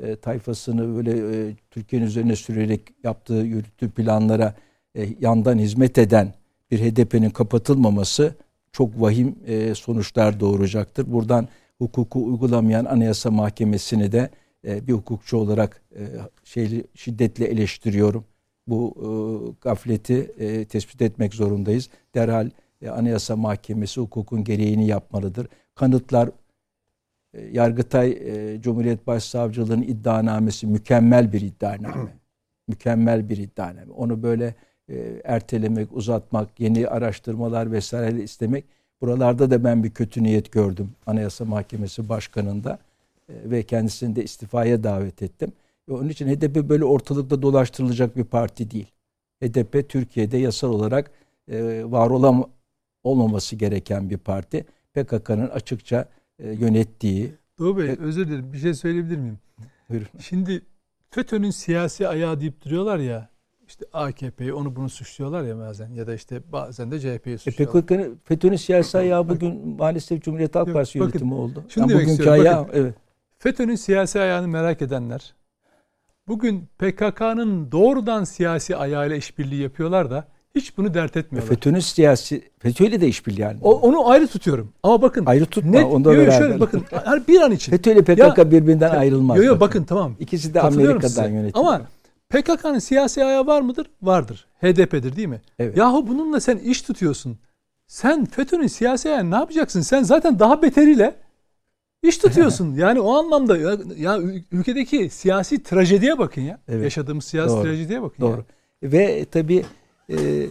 Speaker 4: e, tayfasını böyle e, Türkiye'nin üzerine sürerek yaptığı yürüttüğü planlara e, yandan hizmet eden bir HDP'nin kapatılmaması çok vahim e, sonuçlar doğuracaktır. Buradan hukuku uygulamayan Anayasa Mahkemesi'ni de e, bir hukukçu olarak e, şeyli, şiddetle eleştiriyorum. Bu e, gafleti e, tespit etmek zorundayız. Derhal e, Anayasa Mahkemesi hukukun gereğini yapmalıdır. Kanıtlar Yargıtay e, Cumhuriyet Başsavcılığı'nın iddianamesi mükemmel bir iddianame. mükemmel bir iddianame. Onu böyle e, ertelemek, uzatmak, yeni araştırmalar vesaire istemek. Buralarda da ben bir kötü niyet gördüm Anayasa Mahkemesi Başkanı'nda e, ve kendisini de istifaya davet ettim. Ve onun için HDP böyle ortalıkta dolaştırılacak bir parti değil. HDP Türkiye'de yasal olarak var olam olmaması gereken bir parti. PKK'nın açıkça yönettiği.
Speaker 2: Doğu Bey özür dilerim bir şey söyleyebilir miyim?
Speaker 4: Buyurun.
Speaker 2: Şimdi FETÖ'nün siyasi ayağı deyip duruyorlar ya işte AKP'yi onu bunu suçluyorlar ya bazen ya da işte bazen de CHP'yi e, suçluyorlar.
Speaker 4: E FETÖ'nün siyasi ayağı bugün maalesef Cumhuriyet Halk Partisi
Speaker 2: bakın,
Speaker 4: yönetimi oldu.
Speaker 2: Şunu yani demek bugünkü ayağı, bakın, evet. FETÖ'nün siyasi ayağını merak edenler bugün PKK'nın doğrudan siyasi ayağıyla işbirliği yapıyorlar da hiç bunu dert etmiyorlar.
Speaker 4: FETÖ'nün siyasi, FETÖ'yle de işbirliği halinde.
Speaker 2: O, onu ayrı tutuyorum. Ama bakın.
Speaker 4: Ayrı tutma. Net, onda
Speaker 2: yo, şöyle bakın. Her bir an için.
Speaker 4: FETÖ ile PKK ya, birbirinden ayrılmaz.
Speaker 2: Yok yok bakın tamam.
Speaker 4: İkisi de Amerika'dan yönetiliyor.
Speaker 2: Ama PKK'nın siyasi ayağı var mıdır? Vardır. HDP'dir değil mi? Evet. Yahu bununla sen iş tutuyorsun. Sen FETÖ'nün siyasi ayağı ne yapacaksın? Sen zaten daha beteriyle iş tutuyorsun. yani o anlamda ya, ya ülkedeki siyasi trajediye bakın ya. Evet. Yaşadığımız siyasi Doğru. trajediye bakın
Speaker 4: Doğru.
Speaker 2: Ya.
Speaker 4: Ve tabii e,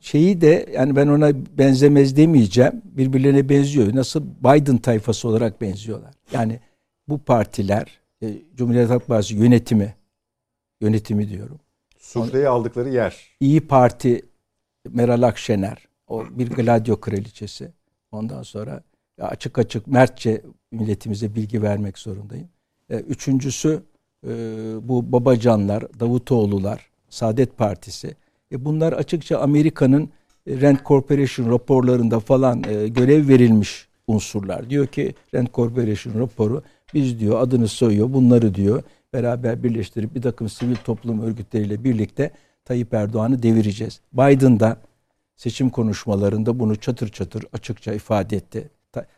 Speaker 4: şeyi de yani ben ona benzemez demeyeceğim. Birbirlerine benziyor. Nasıl Biden tayfası olarak benziyorlar. Yani bu partiler e, Cumhuriyet Halk Partisi yönetimi yönetimi diyorum.
Speaker 1: Sufleyi aldıkları yer.
Speaker 4: İyi Parti Meral Akşener o bir Gladio kraliçesi. Ondan sonra açık açık mertçe milletimize bilgi vermek zorundayım. E, üçüncüsü e, bu Babacanlar, Davutoğlular, Saadet Partisi. E bunlar açıkça Amerika'nın Rand Corporation raporlarında falan e, görev verilmiş unsurlar. Diyor ki Rand Corporation raporu biz diyor adını soyuyor bunları diyor beraber birleştirip bir takım sivil toplum örgütleriyle birlikte Tayyip Erdoğan'ı devireceğiz. Biden da seçim konuşmalarında bunu çatır çatır açıkça ifade etti.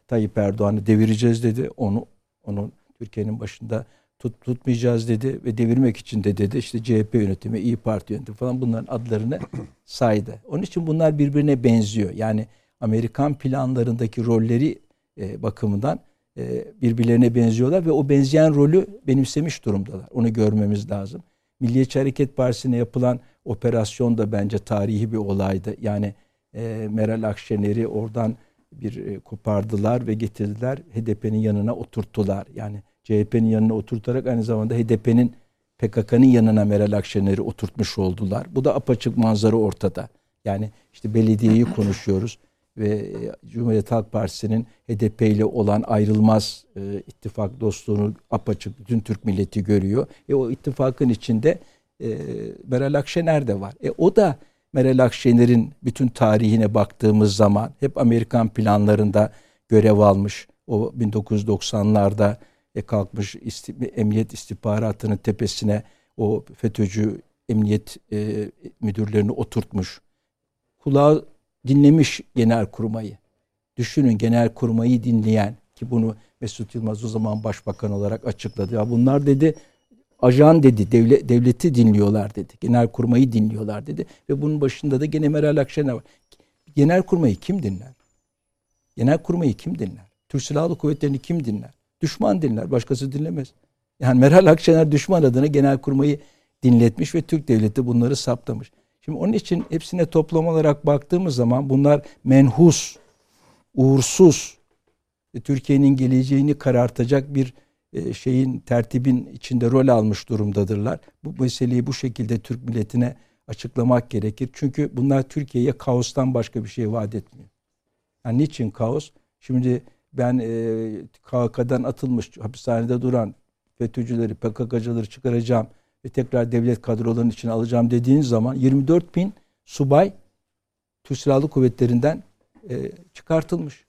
Speaker 4: Tayyip Erdoğan'ı devireceğiz dedi. Onu onun Türkiye'nin başında tut, tutmayacağız dedi ve devirmek için de dedi işte CHP yönetimi, İyi Parti yönetimi falan bunların adlarını saydı. Onun için bunlar birbirine benziyor. Yani Amerikan planlarındaki rolleri e, bakımından e, birbirlerine benziyorlar ve o benzeyen rolü benimsemiş durumdalar. Onu görmemiz lazım. Milliyetçi Hareket Partisi'ne yapılan operasyon da bence tarihi bir olaydı. Yani e, Meral Akşener'i oradan bir e, kopardılar ve getirdiler HDP'nin yanına oturttular. Yani CHP'nin yanına oturtarak aynı zamanda HDP'nin PKK'nın yanına Meral Akşener'i oturtmuş oldular. Bu da apaçık manzara ortada. Yani işte belediyeyi konuşuyoruz ve e, Cumhuriyet Halk Partisi'nin HDP ile olan ayrılmaz e, ittifak dostluğunu apaçık bütün Türk milleti görüyor. E o ittifakın içinde e, Meral Akşener de var. E o da Meral Akşener'in bütün tarihine baktığımız zaman hep Amerikan planlarında görev almış. O 1990'larda e, kalkmış isti, emniyet istihbaratının tepesine o FETÖ'cü emniyet e, müdürlerini oturtmuş. Kulağı dinlemiş genel kurmayı. Düşünün genel kurmayı dinleyen ki bunu Mesut Yılmaz o zaman başbakan olarak açıkladı. Ya bunlar dedi ajan dedi, devlet, devleti dinliyorlar dedi. Genel kurmayı dinliyorlar dedi. Ve bunun başında da gene Meral Akşener var. Genel kurmayı kim dinler? Genel kurmayı kim dinler? Türk Silahlı Kuvvetleri'ni kim dinler? Düşman dinler, başkası dinlemez. Yani Meral Akşener düşman adına genel kurmayı dinletmiş ve Türk devleti bunları saptamış. Şimdi onun için hepsine toplam olarak baktığımız zaman bunlar menhus, uğursuz, Türkiye'nin geleceğini karartacak bir e, şeyin tertibin içinde rol almış durumdadırlar. Bu meseleyi bu şekilde Türk milletine açıklamak gerekir. Çünkü bunlar Türkiye'ye kaostan başka bir şey vaat etmiyor. Yani niçin kaos? Şimdi ben e, KHK'dan atılmış hapishanede duran FETÖ'cüleri, PKK'cıları çıkaracağım ve tekrar devlet kadrolarının içine alacağım dediğiniz zaman 24 bin subay Türk Silahlı Kuvvetleri'nden e, çıkartılmış.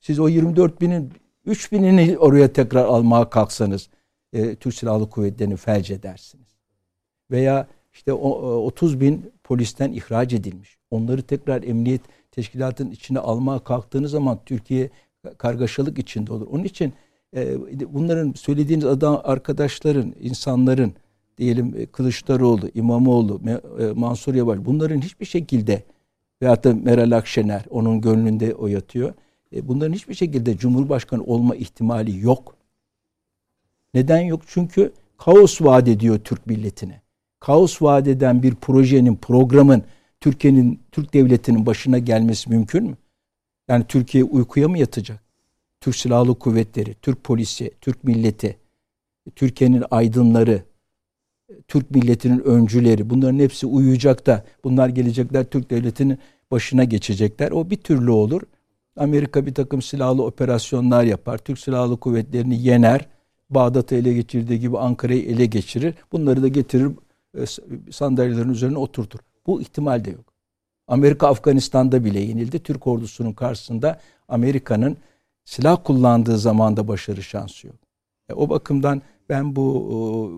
Speaker 4: Siz o 24 binin 3 binini oraya tekrar almaya kalksanız e, Türk Silahlı Kuvvetleri'ni felç edersiniz. Veya işte o, 30 bin polisten ihraç edilmiş. Onları tekrar emniyet teşkilatının içine almaya kalktığınız zaman Türkiye kargaşalık içinde olur. Onun için e, bunların söylediğiniz adam arkadaşların, insanların diyelim e, Kılıçdaroğlu, İmamoğlu, e, Mansur Yavaş bunların hiçbir şekilde veyahut da Meral Akşener onun gönlünde o yatıyor. Bunların hiçbir şekilde Cumhurbaşkanı olma ihtimali yok. Neden yok? Çünkü kaos vaat ediyor Türk milletine. Kaos vaat eden bir projenin, programın Türkiye'nin, Türk devletinin başına gelmesi mümkün mü? Yani Türkiye uykuya mı yatacak? Türk Silahlı Kuvvetleri, Türk polisi, Türk milleti, Türkiye'nin aydınları, Türk milletinin öncüleri bunların hepsi uyuyacak da bunlar gelecekler Türk devletinin başına geçecekler. O bir türlü olur. Amerika bir takım silahlı operasyonlar yapar. Türk Silahlı Kuvvetleri'ni yener. Bağdat'ı ele geçirdiği gibi Ankara'yı ele geçirir. Bunları da getirir e, sandalyelerin üzerine oturtur. Bu ihtimal de yok. Amerika Afganistan'da bile yenildi. Türk ordusunun karşısında Amerika'nın silah kullandığı zamanda başarı şansı yok. E, o bakımdan ben bu o,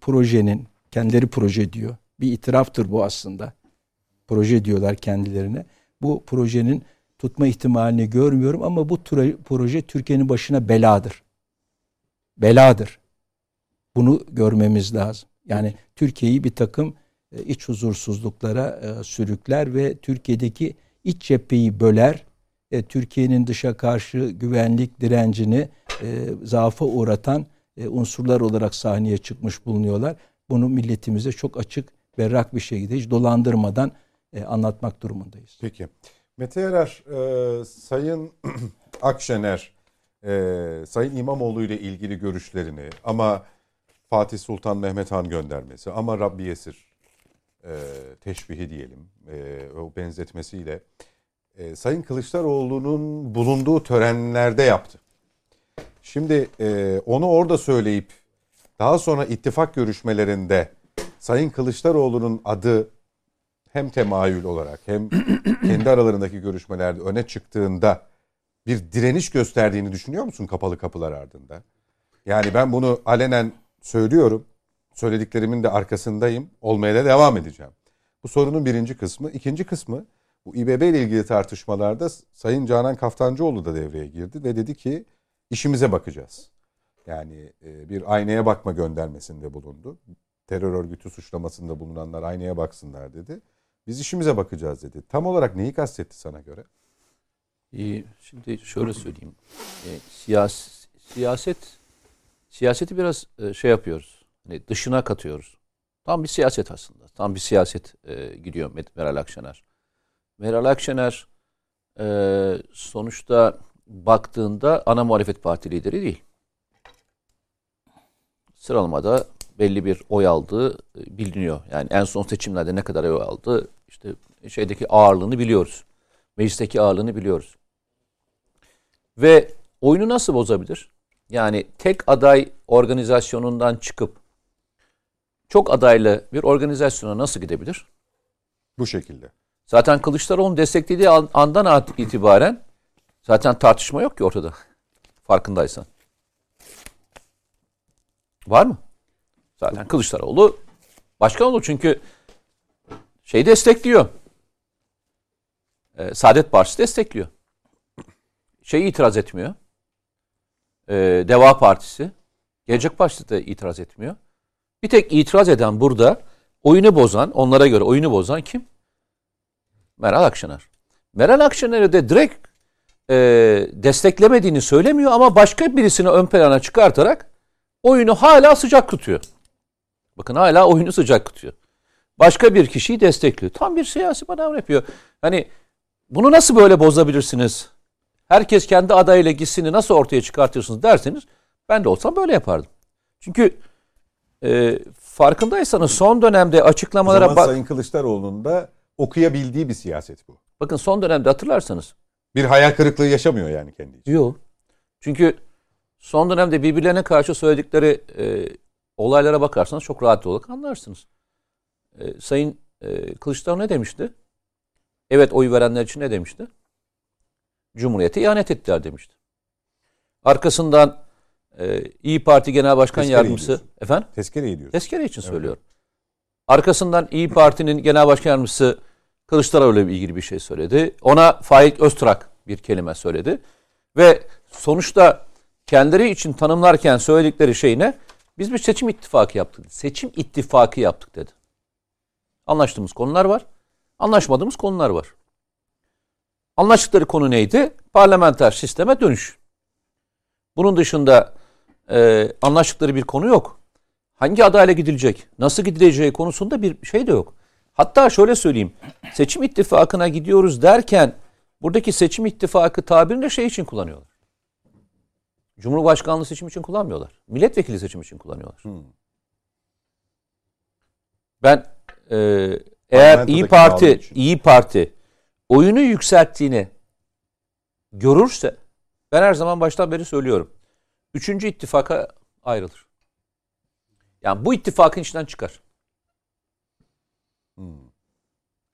Speaker 4: projenin kendileri proje diyor. Bir itiraftır bu aslında. Proje diyorlar kendilerine. Bu projenin tutma ihtimalini görmüyorum ama bu proje Türkiye'nin başına beladır. Beladır. Bunu görmemiz lazım. Yani Türkiye'yi bir takım e, iç huzursuzluklara e, sürükler ve Türkiye'deki iç cepheyi böler. E, Türkiye'nin dışa karşı güvenlik direncini zaafa uğratan unsurlar olarak sahneye çıkmış bulunuyorlar. Bunu milletimize çok açık, berrak bir şekilde hiç dolandırmadan e, anlatmak durumundayız.
Speaker 1: Peki. Mete Yarar, e, Sayın Akşener, e, Sayın İmamoğlu ile ilgili görüşlerini ama Fatih Sultan Mehmet Han göndermesi ama Rabbi Yesir e, teşbihi diyelim e, o benzetmesiyle e, Sayın Kılıçdaroğlu'nun bulunduğu törenlerde yaptı. Şimdi e, onu orada söyleyip daha sonra ittifak görüşmelerinde Sayın Kılıçdaroğlu'nun adı hem temayül olarak hem kendi aralarındaki görüşmelerde öne çıktığında bir direniş gösterdiğini düşünüyor musun kapalı kapılar ardında? Yani ben bunu alenen söylüyorum. Söylediklerimin de arkasındayım. Olmaya da devam edeceğim. Bu sorunun birinci kısmı. İkinci kısmı bu İBB ile ilgili tartışmalarda Sayın Canan Kaftancıoğlu da devreye girdi ve dedi ki işimize bakacağız. Yani e, bir aynaya bakma göndermesinde bulundu. Terör örgütü suçlamasında bulunanlar aynaya baksınlar dedi. Biz işimize bakacağız dedi. Tam olarak neyi kastetti sana göre?
Speaker 3: İyi, şimdi şöyle söyleyeyim. E, siyas, siyaset siyaseti biraz e, şey yapıyoruz. Hani dışına katıyoruz. Tam bir siyaset aslında. Tam bir siyaset e, gidiyor Meral Akşener. Meral Akşener e, sonuçta baktığında ana muhalefet parti lideri değil. Sıralamada belli bir oy aldığı e, biliniyor. Yani en son seçimlerde ne kadar oy aldı işte şeydeki ağırlığını biliyoruz. Meclisteki ağırlığını biliyoruz. Ve oyunu nasıl bozabilir? Yani tek aday organizasyonundan çıkıp çok adaylı bir organizasyona nasıl gidebilir?
Speaker 1: Bu şekilde.
Speaker 3: Zaten Kılıçdaroğlu'nun desteklediği andan itibaren zaten tartışma yok ki ortada. Farkındaysan. Var mı? Zaten Kılıçdaroğlu başkan olur çünkü şey destekliyor. Ee, Saadet Partisi destekliyor. Şey itiraz etmiyor. Ee, Deva Partisi. Gelecek Partisi de itiraz etmiyor. Bir tek itiraz eden burada oyunu bozan, onlara göre oyunu bozan kim? Meral Akşener. Meral Akşener'i de direkt e, desteklemediğini söylemiyor ama başka birisini ön plana çıkartarak oyunu hala sıcak tutuyor. Bakın hala oyunu sıcak tutuyor. Başka bir kişiyi destekliyor. Tam bir siyasi manevra yapıyor. Hani bunu nasıl böyle bozabilirsiniz? Herkes kendi adayıyla gitsini nasıl ortaya çıkartırsınız derseniz ben de olsam böyle yapardım. Çünkü e, farkındaysanız son dönemde açıklamalara...
Speaker 1: O zaman Sayın Kılıçdaroğlu'nun da okuyabildiği bir siyaset bu.
Speaker 3: Bakın son dönemde hatırlarsanız.
Speaker 1: Bir hayal kırıklığı yaşamıyor yani kendi için.
Speaker 3: Yok. Çünkü son dönemde birbirlerine karşı söyledikleri e, olaylara bakarsanız çok rahat olarak anlarsınız. E, Sayın e, Kılıçdaroğlu ne demişti? Evet oy verenler için ne demişti? Cumhuriyete ihanet ettiler demişti. Arkasından e, İyi Parti Genel Başkan
Speaker 1: Tezkere
Speaker 3: Yardımcısı
Speaker 1: ediyorsun.
Speaker 3: efendim?
Speaker 1: Tezkere ediyorsun.
Speaker 3: Tezkere için söylüyorum. Arkasından İyi Parti'nin Genel Başkan Yardımcısı Kılıçdaroğlu ile ilgili bir şey söyledi. Ona Faik Öztrak bir kelime söyledi. Ve sonuçta kendileri için tanımlarken söyledikleri şey ne? Biz bir seçim ittifakı yaptık. Seçim ittifakı yaptık dedi. Anlaştığımız konular var. Anlaşmadığımız konular var. Anlaştıkları konu neydi? Parlamenter sisteme dönüş. Bunun dışında e, anlaştıkları bir konu yok. Hangi adayla gidilecek, nasıl gidileceği konusunda bir şey de yok. Hatta şöyle söyleyeyim. Seçim ittifakına gidiyoruz derken buradaki seçim ittifakı tabirini de şey için kullanıyorlar. Cumhurbaşkanlığı seçim için kullanmıyorlar. Milletvekili seçim için kullanıyorlar. Hmm. Ben e, eğer İyi Parti İyi Parti oyunu yükselttiğini görürse ben her zaman baştan beri söylüyorum. Üçüncü ittifaka ayrılır. Yani bu ittifakın içinden çıkar. Hmm.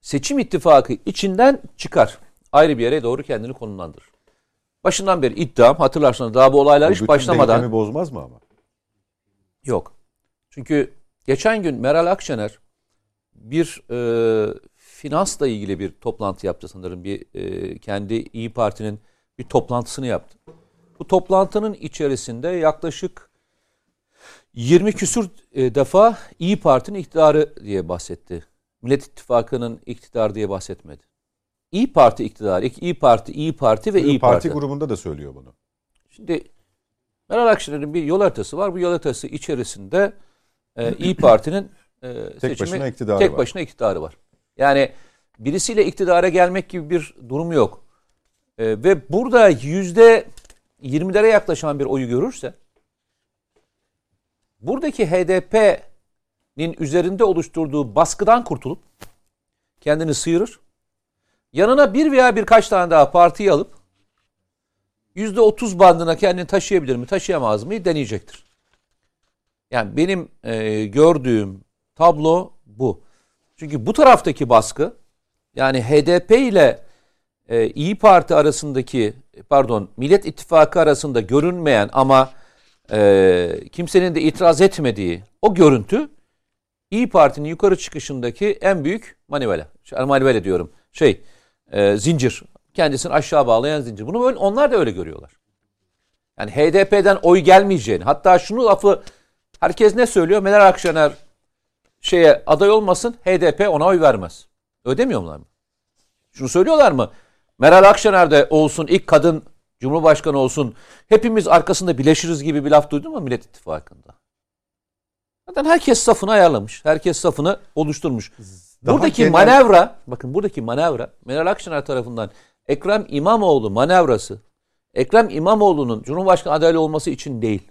Speaker 3: Seçim ittifakı içinden çıkar. Ayrı bir yere doğru kendini konumlandırır. Başından beri iddiam hatırlarsanız daha bu olaylar bu hiç başlamadan.
Speaker 1: Bütün bozmaz mı ama?
Speaker 3: Yok. Çünkü geçen gün Meral Akşener bir e, finansla ilgili bir toplantı yaptı sanırım. Bir e, kendi İyi Parti'nin bir toplantısını yaptı. Bu toplantının içerisinde yaklaşık 20 küsur e, defa İyi Parti'nin iktidarı diye bahsetti. Millet İttifakı'nın iktidar diye bahsetmedi. İyi Parti iktidarı, İyi Parti, İyi Parti ve İyi Parti.
Speaker 1: Parti grubunda da söylüyor bunu.
Speaker 3: Şimdi Meral Akşener'in bir yol haritası var. Bu yol haritası içerisinde e, İyi Parti'nin e,
Speaker 1: tek başına iktidarı
Speaker 3: tek
Speaker 1: var.
Speaker 3: başına iktidarı var. Yani birisiyle iktidara gelmek gibi bir durum yok. E, ve burada yüzde 20'lere yaklaşan bir oyu görürse buradaki HDP'nin üzerinde oluşturduğu baskıdan kurtulup kendini sıyırır. Yanına bir veya birkaç tane daha partiyi alıp yüzde otuz bandına kendini taşıyabilir mi, taşıyamaz mı deneyecektir. Yani benim e, gördüğüm tablo bu. Çünkü bu taraftaki baskı yani HDP ile e, İyi Parti arasındaki pardon Millet İttifakı arasında görünmeyen ama e, kimsenin de itiraz etmediği o görüntü İyi Parti'nin yukarı çıkışındaki en büyük manivela. Manivela diyorum. Şey e, zincir. Kendisini aşağı bağlayan zincir. Bunu böyle, onlar da öyle görüyorlar. Yani HDP'den oy gelmeyeceğini. Hatta şunu lafı herkes ne söylüyor? Meral Akşener şeye aday olmasın HDP ona oy vermez. Ödemiyorlar mı? Şunu söylüyorlar mı? Meral Akşener de olsun ilk kadın Cumhurbaşkanı olsun hepimiz arkasında bileşiriz gibi bir laf duydun mu Millet İttifakı'nda? Zaten herkes safını ayarlamış. Herkes safını oluşturmuş.
Speaker 1: Daha
Speaker 3: buradaki
Speaker 1: genel-
Speaker 3: manevra, bakın buradaki manevra Meral Akşener tarafından Ekrem İmamoğlu manevrası Ekrem İmamoğlu'nun Cumhurbaşkanı adaylı olması için değil.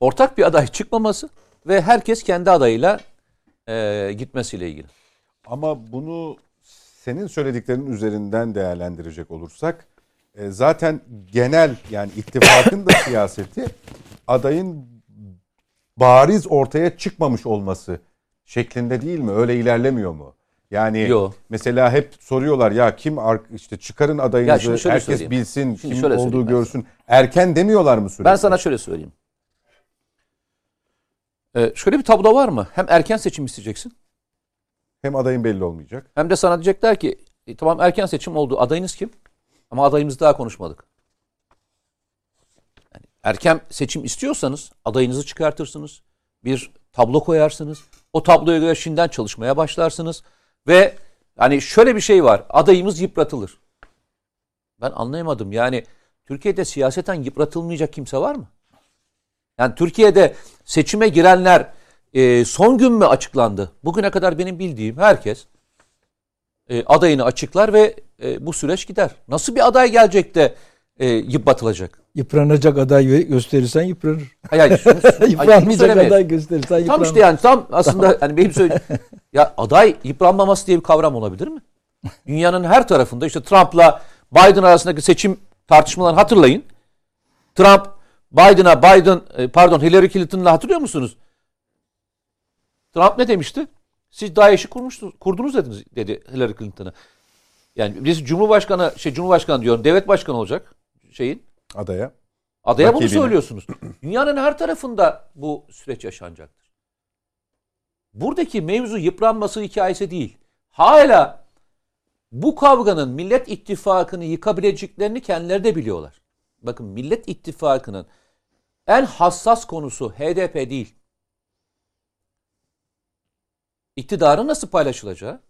Speaker 3: Ortak bir aday çıkmaması ve herkes kendi adayıyla e, gitmesiyle ilgili.
Speaker 1: Ama bunu senin söylediklerinin üzerinden değerlendirecek olursak e, zaten genel yani ittifakın da siyaseti adayın bariz ortaya çıkmamış olması şeklinde değil mi? Öyle ilerlemiyor mu? Yani
Speaker 3: Yo.
Speaker 1: mesela hep soruyorlar ya kim işte çıkarın adayınızı herkes
Speaker 3: söyleyeyim.
Speaker 1: bilsin
Speaker 3: Şimdi
Speaker 1: kim olduğu görsün. Erken demiyorlar mı sürekli?
Speaker 3: Ben sana şöyle söyleyeyim. Ee, şöyle bir tablo var mı? Hem erken seçim isteyeceksin
Speaker 1: Hem adayın belli olmayacak.
Speaker 3: hem de sana diyecekler ki "E, tamam erken seçim oldu. Adayınız kim? Ama adayımızı daha konuşmadık. Yani erken seçim istiyorsanız adayınızı çıkartırsınız. Bir tablo koyarsınız. O tabloya göre şimdiden çalışmaya başlarsınız. Ve hani şöyle bir şey var. Adayımız yıpratılır. Ben anlayamadım. Yani Türkiye'de siyaseten yıpratılmayacak kimse var mı? Yani Türkiye'de seçime girenler e, son gün mü açıklandı? Bugüne kadar benim bildiğim herkes e, adayını açıklar ve e, bu süreç gider. Nasıl bir aday gelecek de e, yıpratılacak?
Speaker 4: Yıpranacak aday gösterirsen yıpranır.
Speaker 3: Hayır, hayır, şunu- hayır,
Speaker 4: Yıpranmayacak
Speaker 3: söylemeyin.
Speaker 4: aday gösterirsen yıpranır.
Speaker 3: Tam işte yani tam aslında hani benim söyle ya aday yıpranmaması diye bir kavram olabilir mi? Dünyanın her tarafında işte Trump'la Biden arasındaki seçim tartışmalarını hatırlayın. Trump Biden'a Biden e, pardon Hillary Clinton'la hatırlıyor musunuz? Trump ne demişti? Siz DAEŞ'i kurmuştunuz, kurdunuz dediniz dedi Hillary Clinton'a. Yani birisi Cumhurbaşkanı şey Cumhurbaşkanı diyorum devlet başkanı olacak şeyin.
Speaker 1: Adaya.
Speaker 3: Adaya bunu
Speaker 1: Rakibine.
Speaker 3: söylüyorsunuz. Dünyanın her tarafında bu süreç yaşanacaktır. Buradaki mevzu yıpranması hikayesi değil. Hala bu kavganın Millet İttifakı'nı yıkabileceklerini kendileri de biliyorlar. Bakın Millet İttifakı'nın en hassas konusu HDP değil. İktidarın nasıl paylaşılacağı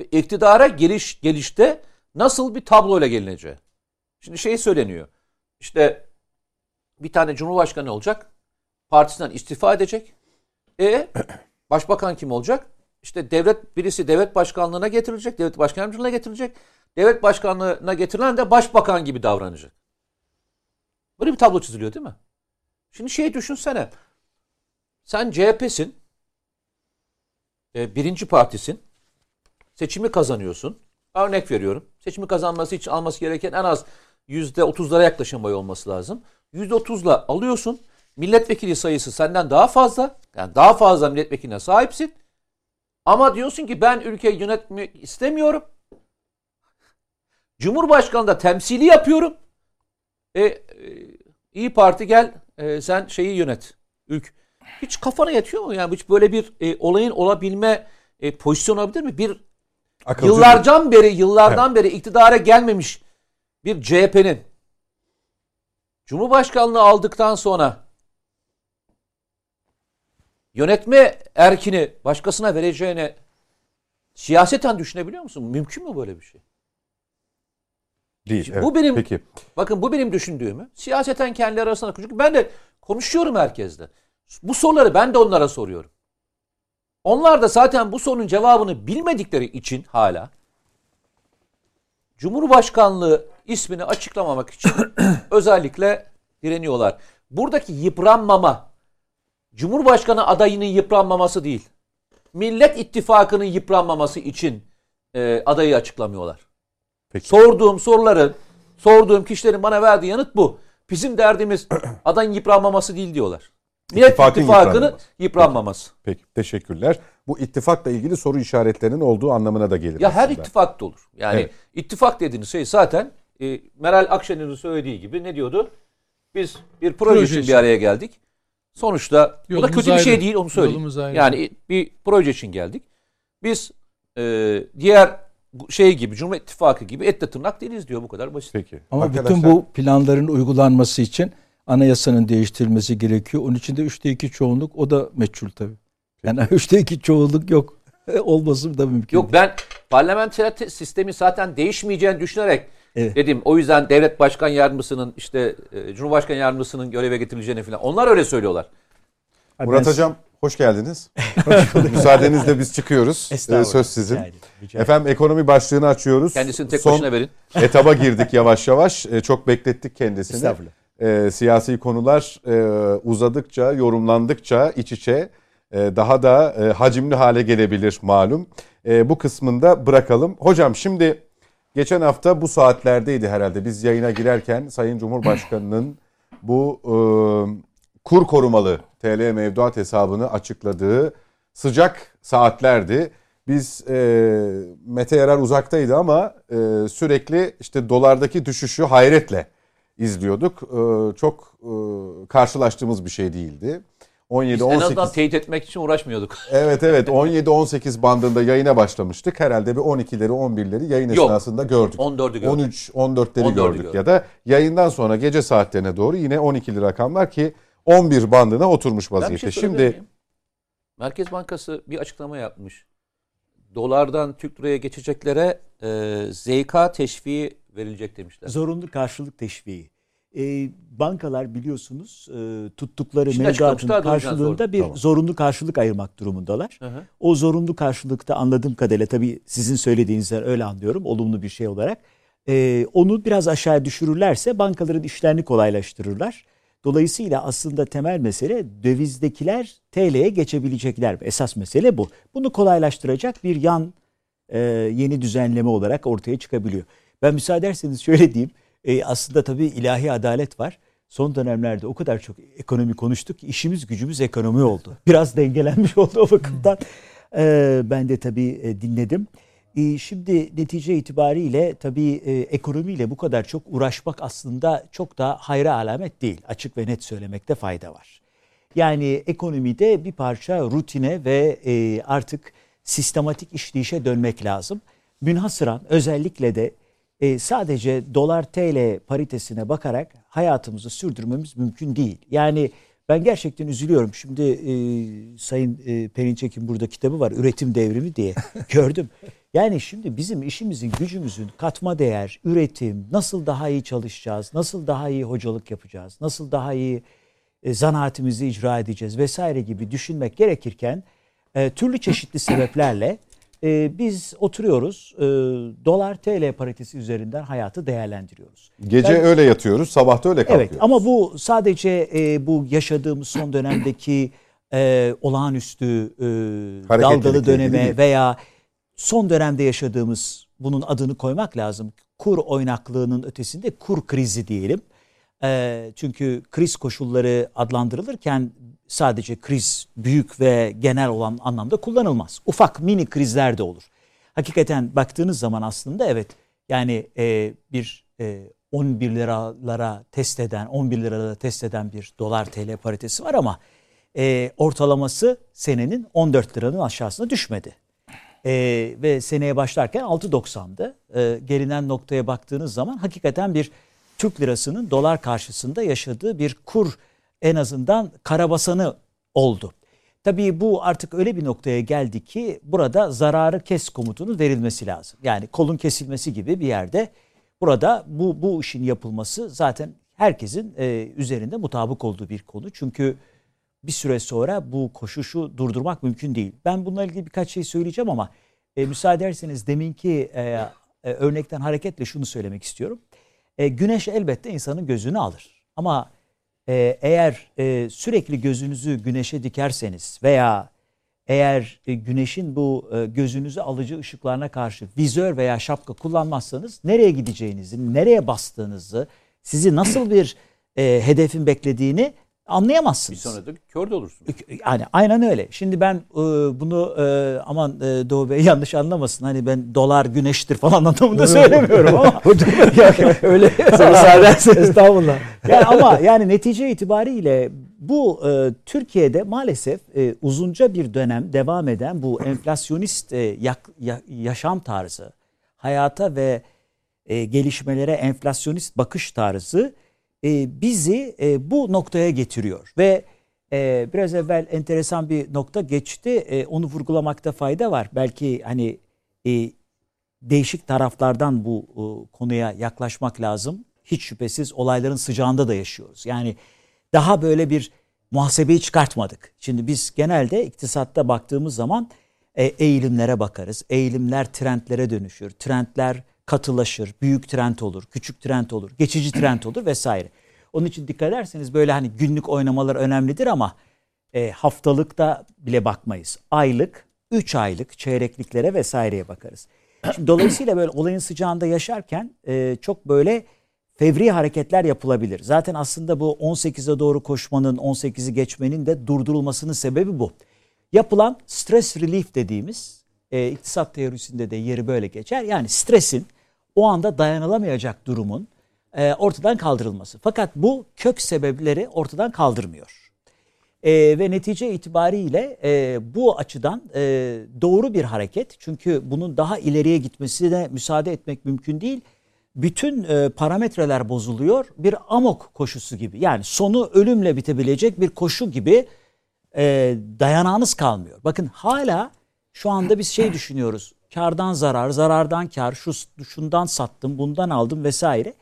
Speaker 3: ve iktidara geliş gelişte nasıl bir tabloyla gelineceği. Şimdi şey söyleniyor. İşte bir tane cumhurbaşkanı olacak. Partisinden istifa edecek. E başbakan kim olacak? İşte devlet birisi devlet başkanlığına getirilecek. Devlet başkan yardımcılığına getirilecek. Devlet başkanlığına getirilen de başbakan gibi davranacak. Böyle bir tablo çiziliyor değil mi? Şimdi şey düşünsene. Sen CHP'sin. E, birinci partisin. Seçimi kazanıyorsun. Örnek veriyorum. Seçimi kazanması için alması gereken en az yüzde otuzlara yaklaşan boy olması lazım. Yüzde otuzla alıyorsun. Milletvekili sayısı senden daha fazla. Yani daha fazla milletvekiline sahipsin. Ama diyorsun ki ben ülkeyi yönetmek istemiyorum. Cumhurbaşkanı da temsili yapıyorum. E, e, İyi Parti gel e, sen şeyi yönet. Ülk. Hiç kafana yatıyor mu? Yani hiç böyle bir e, olayın olabilme e, pozisyonu olabilir mi? Bir
Speaker 1: Akılcı
Speaker 3: yıllardan beri yıllardan beri iktidara gelmemiş bir CHP'nin Cumhurbaşkanlığı aldıktan sonra yönetme erkini başkasına vereceğine siyaseten düşünebiliyor musun? Mümkün mü böyle bir şey?
Speaker 1: değil.
Speaker 3: bu benim-
Speaker 1: Peki.
Speaker 3: Bakın bu benim düşündüğümü. Siyaseten kendi arasında çünkü ben de konuşuyorum herkesle. Bu soruları ben de onlara soruyorum. Onlar da zaten bu sorunun cevabını bilmedikleri için hala Cumhurbaşkanlığı ismini açıklamamak için özellikle direniyorlar. Buradaki yıpranmama Cumhurbaşkanı adayının yıpranmaması değil. Millet İttifakı'nın yıpranmaması için e, adayı açıklamıyorlar.
Speaker 1: Peki.
Speaker 3: Sorduğum soruların, sorduğum kişilerin bana verdiği yanıt bu. Bizim derdimiz adayın yıpranmaması değil diyorlar. Millet
Speaker 1: İttifakın
Speaker 3: İttifakı'nın
Speaker 1: yıpranmaması.
Speaker 3: yıpranmaması.
Speaker 1: Peki teşekkürler. Bu ittifakla ilgili soru işaretlerinin olduğu anlamına da gelir.
Speaker 3: Ya her
Speaker 1: aslında.
Speaker 3: ittifak da olur. Yani
Speaker 1: Evet.
Speaker 3: ittifak dediğiniz şey zaten e, Meral Akşener'in söylediği gibi ne diyordu? Biz bir proje,
Speaker 2: Proje
Speaker 3: için
Speaker 2: için.
Speaker 3: bir araya geldik. Sonuçta bu da
Speaker 2: Yolumuz
Speaker 3: kötü bir şey
Speaker 2: ayrı.
Speaker 3: değil onu söyleyeyim.
Speaker 2: Yolumuz ayrı.
Speaker 3: Yani bir proje için geldik. Biz e, diğer şey gibi Cumhur İttifakı gibi etle tırnak değiliz diyor bu kadar basit.
Speaker 1: Peki.
Speaker 4: Ama
Speaker 1: Arkadaşlar,
Speaker 4: bütün bu planların uygulanması için anayasanın değiştirilmesi gerekiyor. Onun için de üçte iki çoğunluk o da meçhul tabii. Yani üçte iki çoğunluk yok. Olması da mümkün.
Speaker 3: Yok ben parlamenter te- sistemi zaten değişmeyeceğini düşünerek
Speaker 4: Evet.
Speaker 3: dedim. O yüzden devlet başkan yardımcısının işte e, cumhurbaşkanı yardımcısının göreve getirileceğini falan. Onlar öyle söylüyorlar.
Speaker 4: Abi
Speaker 1: Murat
Speaker 4: ben-
Speaker 1: Hocam hoş geldiniz. Müsaadenizle biz çıkıyoruz. Ee, söz sizin.
Speaker 5: Rica ederim, rica ederim.
Speaker 1: Efendim ekonomi başlığını açıyoruz.
Speaker 3: Kendisini tek
Speaker 1: Son
Speaker 3: başına verin.
Speaker 1: etaba girdik yavaş yavaş. Ee, çok beklettik kendisini.
Speaker 5: Estağfurullah.
Speaker 1: Ee, siyasi konular e, uzadıkça, yorumlandıkça iç içe e, daha da e, hacimli hale gelebilir malum. E, bu kısmında bırakalım. Hocam şimdi geçen hafta bu saatlerdeydi herhalde. Biz yayına girerken Sayın Cumhurbaşkanı'nın bu e, kur korumalı TL mevduat hesabını açıkladığı sıcak saatlerdi. Biz e, Mete Yarar uzaktaydı ama e, sürekli işte dolardaki düşüşü hayretle izliyorduk. E, çok e, karşılaştığımız bir şey değildi.
Speaker 3: Biz en azından
Speaker 1: 17-18
Speaker 3: teyit etmek için uğraşmıyorduk.
Speaker 1: Evet evet 17-18 bandında yayına başlamıştık. Herhalde bir 12'leri 11'leri yayın
Speaker 3: Yok.
Speaker 1: esnasında gördük.
Speaker 3: 14'ü gördük.
Speaker 1: 13 14'leri
Speaker 3: 14'ü
Speaker 1: gördük
Speaker 3: gördük.
Speaker 1: ya da yayından sonra gece saatlerine doğru yine 12'li rakamlar ki 11 bandına oturmuş
Speaker 3: Ben bir
Speaker 1: vaziyette.
Speaker 3: şey sorabilir
Speaker 1: Şimdi
Speaker 3: miyim? Merkez Bankası bir açıklama yapmış. Dolardan Türk liraya geçeceklere e, ZK teşviği verilecek demişler.
Speaker 5: Zorunlu karşılık teşviği. Ee, bankalar biliyorsunuz e, tuttukları
Speaker 3: Şimdi
Speaker 5: mevduatın karşılığında bir
Speaker 1: Tamam.
Speaker 5: zorunlu karşılık ayırmak durumundalar.
Speaker 3: Hı hı.
Speaker 5: O zorunlu karşılıkta anladığım kadarıyla tabii sizin söylediğinizden öyle anlıyorum olumlu bir şey olarak. Ee, onu biraz aşağı düşürürlerse bankaların işlerini kolaylaştırırlar. Dolayısıyla aslında temel mesele dövizdekiler TL'ye geçebilecekler. Esas mesele bu. Bunu kolaylaştıracak bir yan e, yeni düzenleme olarak ortaya çıkabiliyor. Ben müsaade şöyle diyeyim. E, aslında tabii ilahi adalet var. Son dönemlerde o kadar çok ekonomi konuştuk ki işimiz gücümüz ekonomi oldu. Biraz dengelenmiş oldu o bakımdan. E, ben de tabii e, dinledim. E, şimdi netice itibariyle tabii e, ekonomiyle bu kadar çok uğraşmak aslında çok da hayra alamet değil. Açık ve net söylemekte fayda var. Yani ekonomide bir parça rutine ve e, artık sistematik işleyişe dönmek lazım. Münhasıran özellikle de e, sadece dolar TL paritesine bakarak hayatımızı sürdürmemiz mümkün değil. Yani ben gerçekten üzülüyorum. Şimdi e, Sayın e, Perinçek'in burada kitabı var Üretim Devrimi diye gördüm. Yani şimdi bizim işimizin, gücümüzün katma değer, üretim, nasıl daha iyi çalışacağız, nasıl daha iyi hocalık yapacağız, nasıl daha iyi e, zanaatimizi icra edeceğiz vesaire gibi düşünmek gerekirken e, türlü çeşitli sebeplerle e, biz oturuyoruz e, dolar TL paritesi üzerinden hayatı değerlendiriyoruz.
Speaker 1: gece
Speaker 5: Ben-
Speaker 1: öyle yatıyoruz, sabah da öyle kalkıyoruz.
Speaker 5: Evet ama bu sadece e, bu yaşadığımız son dönemdeki e, olağanüstü e, dalgalı döneme veya son dönemde yaşadığımız bunun adını koymak lazım. Kur oynaklığının ötesinde kur krizi diyelim. E, çünkü kriz koşulları adlandırılırken sadece kriz büyük ve genel olan anlamda kullanılmaz. Ufak mini krizler de olur. Hakikaten baktığınız zaman aslında evet yani e, bir e, 11 liralara test eden 11 lirada test eden bir dolar TL paritesi var ama e, ortalaması senenin 14 liranın aşağısına düşmedi. E, ve seneye başlarken 6.90'dı. E, gelinen noktaya baktığınız zaman hakikaten bir Türk lirasının dolar karşısında yaşadığı bir kur en azından karabasanı oldu. Tabii bu artık öyle bir noktaya geldi ki burada zararı kes komutunun verilmesi lazım. Yani kolun kesilmesi gibi bir yerde burada bu bu işin yapılması zaten herkesin e, üzerinde mutabık olduğu bir konu. Çünkü bir süre sonra bu koşuşu durdurmak mümkün değil. Ben bununla ilgili birkaç şey söyleyeceğim ama e, müsaade ederseniz deminki e, e, örnekten hareketle şunu söylemek istiyorum. E, güneş elbette insanın gözünü alır. Ama e, eğer e, sürekli gözünüzü güneşe dikerseniz veya eğer e, güneşin bu e, gözünüzü alıcı ışıklarına karşı vizör veya şapka kullanmazsanız nereye gideceğinizi, nereye bastığınızı, sizi nasıl bir e, hedefin beklediğini
Speaker 3: Bir
Speaker 5: anlayamazsınız.
Speaker 3: sonra da kör de olursunuz.
Speaker 5: Yani aynen öyle. Şimdi ben e, bunu e, aman e, Doğu Bey yanlış anlamasın. Hani ben dolar güneştir falan anlamında söylemiyorum ama.
Speaker 4: Öyle.
Speaker 5: müsaade ederseniz.
Speaker 4: Estağfurullah.
Speaker 5: yani ama yani netice itibariyle bu e, Türkiye'de maalesef e, uzunca bir dönem devam eden bu enflasyonist e, yak- ya- yaşam tarzı, hayata ve e, gelişmelere enflasyonist bakış tarzı e, bizi e, bu noktaya getiriyor ve e, biraz evvel enteresan bir nokta geçti. Onu vurgulamakta fayda var. Belki hani değişik taraflardan bu konuya yaklaşmak lazım. Hiç şüphesiz olayların sıcağında da yaşıyoruz. Yani daha böyle bir muhasebeyi çıkartmadık. Şimdi biz genelde iktisatta baktığımız zaman eğilimlere bakarız. Eğilimler trendlere dönüşür. Trendler katılaşır. Büyük trend olur, küçük trend olur, geçici trend olur vesaire. Onun için dikkat ederseniz böyle hani günlük oynamalar önemlidir ama e, haftalıkta bile bakmayız. Aylık, 3 aylık çeyrekliklere vesaireye bakarız. Şimdi dolayısıyla böyle olayın sıcağında yaşarken e, çok böyle fevri hareketler yapılabilir. Zaten aslında bu 18'e doğru koşmanın, 18'i geçmenin de durdurulmasının sebebi bu. Yapılan stress relief dediğimiz e, iktisat teorisinde de yeri böyle geçer. Yani stresin o anda dayanılamayacak durumun e, ortadan kaldırılması. Fakat bu kök sebepleri ortadan kaldırmıyor. E, ve netice itibariyle e, bu açıdan e, doğru bir hareket. Çünkü bunun daha ileriye gitmesine müsaade etmek mümkün değil. Bütün e, parametreler bozuluyor. Bir amok koşusu gibi. Yani sonu ölümle bitebilecek bir koşu gibi e, dayanağınız kalmıyor. Bakın hala şu anda biz şey düşünüyoruz. Kardan zarar, zarardan kar, şu şundan sattım, bundan aldım vesaire.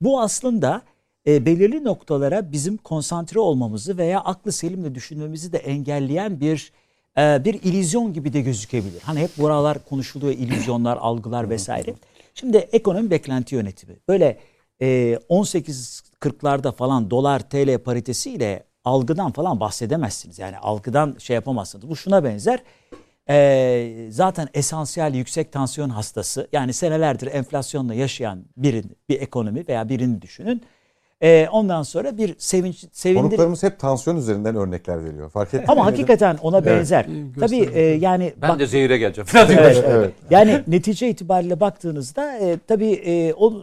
Speaker 5: Bu aslında e, belirli noktalara bizim konsantre olmamızı veya aklı selimle düşünmemizi de engelleyen bir e, bir illüzyon gibi de gözükebilir. Hani hep buralar konuşuluyor, illüzyonlar, algılar vesaire. Şimdi ekonomi beklenti yönetimi. Böyle e, 18.40'larda falan dolar TL paritesiyle algıdan falan bahsedemezsiniz. Yani algıdan şey yapamazsınız. Bu şuna benzer. E, zaten esansiyel yüksek tansiyon hastası yani senelerdir enflasyonla yaşayan birin, bir ekonomi veya birini düşünün. E, ondan sonra bir sevinç, sevindir...
Speaker 1: Konuklarımız hep tansiyon üzerinden örnekler veriyor. Fark ettin
Speaker 5: Ama hakikaten ona benzer.
Speaker 2: İyi,
Speaker 5: Tabii e, yani
Speaker 3: Ben
Speaker 5: bak-
Speaker 3: de zehire geleceğim.
Speaker 5: Evet,
Speaker 1: Evet.
Speaker 5: Yani netice itibariyle baktığınızda e, tabii e, o,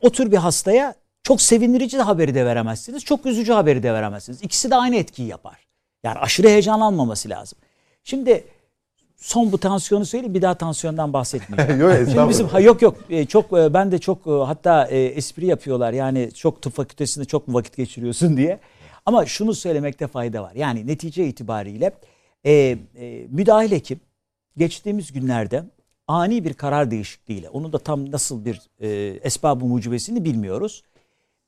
Speaker 5: o tür bir hastaya çok sevindirici de haberi de veremezsiniz. Çok üzücü haberi de veremezsiniz. İkisi de aynı etkiyi yapar. Yani aşırı heyecanlanmaması lazım. Şimdi son bu tansiyonu söyleyeyim bir daha tansiyondan bahsetmeyeceğim.
Speaker 1: Yok,
Speaker 5: Şimdi bizim ha, yok yok e, çok e, ben de çok e, hatta e, espri yapıyorlar yani çok tıp fakültesinde çok mu vakit geçiriyorsun diye. Ama şunu söylemekte fayda var. Yani netice itibariyle e, e, müdahil hekim geçtiğimiz günlerde ani bir karar değişikliğiyle onu da tam nasıl bir e, esbab-ı mucibesini bilmiyoruz.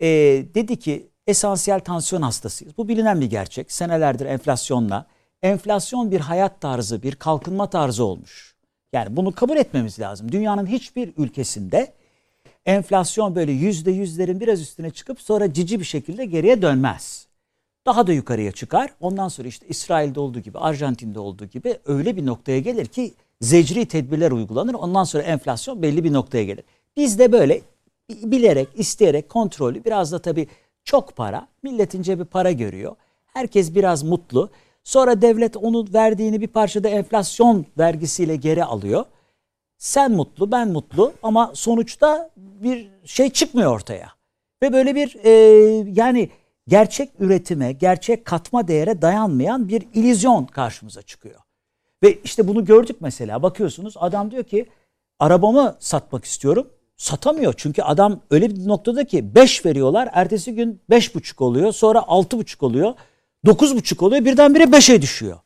Speaker 5: E, dedi ki esansiyel tansiyon hastasıyız. Bu bilinen bir gerçek. Senelerdir enflasyonla enflasyon bir hayat tarzı, bir kalkınma tarzı olmuş. Yani bunu kabul etmemiz lazım. Dünyanın hiçbir ülkesinde enflasyon böyle yüzde yüzlerin biraz üstüne çıkıp sonra cici bir şekilde geriye dönmez. Daha da yukarıya çıkar. Ondan sonra işte İsrail'de olduğu gibi, Arjantin'de olduğu gibi öyle bir noktaya gelir ki zecri tedbirler uygulanır. Ondan sonra enflasyon belli bir noktaya gelir. Biz de böyle bilerek, isteyerek kontrolü biraz da tabii çok para, milletin cebi para görüyor. Herkes biraz mutlu. Sonra devlet onu verdiğini bir parçada enflasyon vergisiyle geri alıyor. Sen mutlu, ben mutlu ama sonuçta bir şey çıkmıyor ortaya. Ve böyle bir e, yani gerçek üretime, gerçek katma değere dayanmayan bir illüzyon karşımıza çıkıyor. Ve işte bunu gördük mesela. Bakıyorsunuz adam diyor ki arabamı satmak istiyorum. Satamıyor. Çünkü adam öyle bir noktada ki 5 veriyorlar. Ertesi gün 5,5 oluyor. Sonra 6,5 oluyor. 9,5 oluyor. Birdenbire 5'e düşüyor.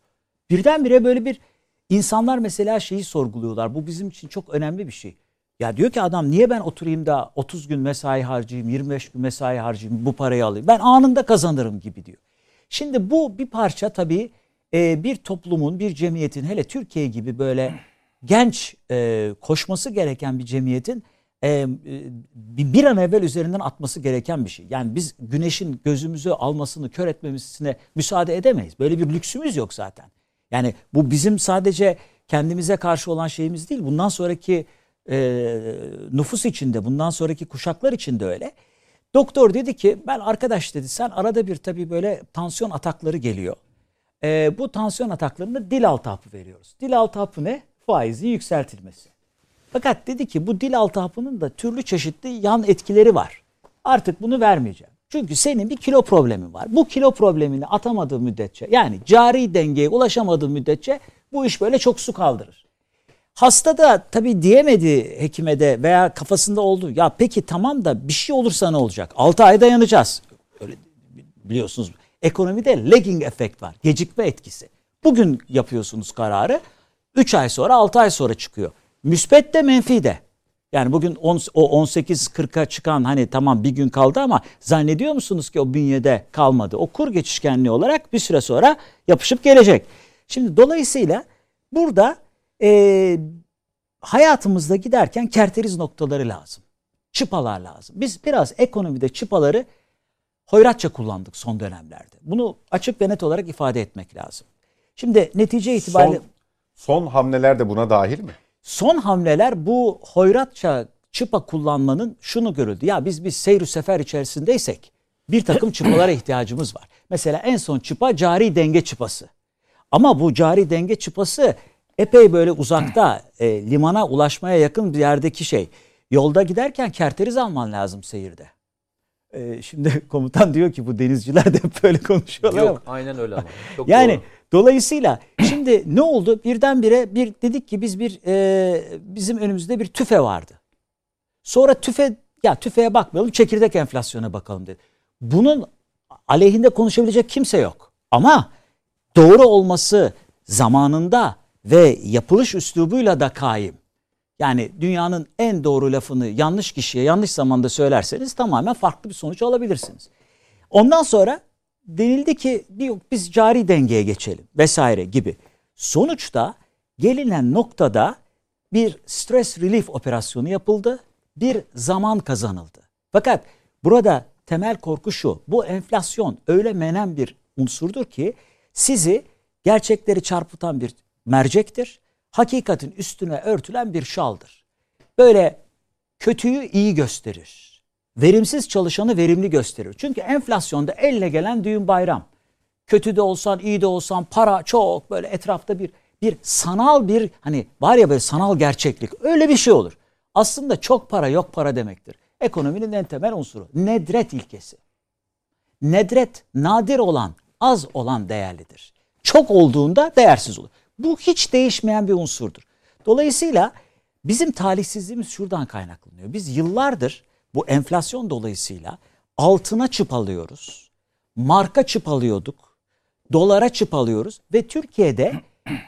Speaker 5: Birdenbire böyle bir insanlar mesela şeyi sorguluyorlar. Bu bizim için çok önemli bir şey. Ya diyor ki adam niye ben oturayım da 30 gün mesai harcayayım, 25 gün mesai harcayayım, bu parayı alayım. Ben anında kazanırım gibi diyor. Şimdi bu bir parça tabii e, bir toplumun, bir cemiyetin hele Türkiye gibi böyle genç e, koşması gereken bir cemiyetin e, e, bir an evvel üzerinden atması gereken bir şey. Yani biz güneşin gözümüzü almasını, kör etmemesine müsaade edemeyiz. Böyle bir lüksümüz yok zaten. Yani bu bizim sadece kendimize karşı olan şeyimiz değil. Bundan sonraki e, nüfus içinde, bundan sonraki kuşaklar için de öyle. Doktor dedi ki ben arkadaş dedi sen arada bir tabii böyle tansiyon atakları geliyor. E, bu tansiyon ataklarında dil altı hapı veriyoruz. Dil altı hapı ne? Faizin yükseltilmesi. Fakat dedi ki bu dil altı hapının da türlü çeşitli yan etkileri var. Artık bunu vermeyeceğim. Çünkü senin bir kilo problemin var. Bu kilo problemini atamadığı müddetçe yani cari dengeye ulaşamadığı müddetçe bu iş böyle çok su kaldırır. Hasta da tabii diyemedi hekime de veya kafasında oldu. Ya peki tamam da bir şey olursa ne olacak? 6 ay dayanacağız. Öyle biliyorsunuz ekonomide lagging efekt var. Gecikme etkisi. Bugün yapıyorsunuz kararı. 3 ay sonra 6 ay sonra çıkıyor. Müspet de menfi de. Yani bugün on, o 18-40'a çıkan hani tamam bir gün kaldı ama zannediyor musunuz ki o bünyede kalmadı? O kur geçişkenliği olarak bir süre sonra yapışıp gelecek. Şimdi dolayısıyla burada e, hayatımızda giderken kerteriz noktaları lazım. Çıpalar lazım. Biz biraz ekonomide çıpaları hoyratça kullandık son dönemlerde. Bunu açık ve net olarak ifade etmek lazım. Şimdi netice itibariyle...
Speaker 1: Son, son hamleler de buna dahil mi?
Speaker 5: Son hamleler bu hoyratça çıpa kullanmanın şunu görüldü. Ya biz bir seyir sefer içerisindeysek bir takım çıpalara ihtiyacımız var. Mesela en son çıpa cari denge çıpası. Ama bu cari denge çıpası epey böyle uzakta e, limana ulaşmaya yakın bir yerdeki şey. Yolda giderken kerteriz alman lazım seyirde. E, şimdi komutan diyor ki bu denizciler de böyle konuşuyorlar
Speaker 3: Yok
Speaker 5: ama.
Speaker 3: aynen öyle ama. Çok
Speaker 5: Yani
Speaker 3: doğru.
Speaker 5: Dolayısıyla şimdi ne oldu? Birdenbire bir dedik ki biz bir e, bizim önümüzde bir tüfe vardı. Sonra tüfe ya tüfeğe bakmayalım çekirdek enflasyona bakalım dedi. Bunun aleyhinde konuşabilecek kimse yok. Ama doğru olması zamanında ve yapılış üslubuyla da kaim. Yani dünyanın en doğru lafını yanlış kişiye yanlış zamanda söylerseniz tamamen farklı bir sonuç alabilirsiniz. Ondan sonra denildi ki bir biz cari dengeye geçelim vesaire gibi. Sonuçta gelinen noktada bir stress relief operasyonu yapıldı. Bir zaman kazanıldı. Fakat burada temel korku şu. Bu enflasyon öyle menen bir unsurdur ki sizi gerçekleri çarpıtan bir mercektir. Hakikatin üstüne örtülen bir şaldır. Böyle kötüyü iyi gösterir. Verimsiz çalışanı verimli gösterir. Çünkü enflasyonda elle gelen düğün bayram. Kötü de olsan, iyi de olsan para çok böyle etrafta bir bir sanal bir hani var ya böyle sanal gerçeklik öyle bir şey olur. Aslında çok para yok para demektir. Ekonominin en temel unsuru nedret ilkesi. Nedret nadir olan, az olan değerlidir. Çok olduğunda değersiz olur. Bu hiç değişmeyen bir unsurdur. Dolayısıyla bizim talihsizliğimiz şuradan kaynaklanıyor. Biz yıllardır bu enflasyon dolayısıyla altına çıp alıyoruz. Marka çıp alıyorduk. Dolara çıp alıyoruz ve Türkiye'de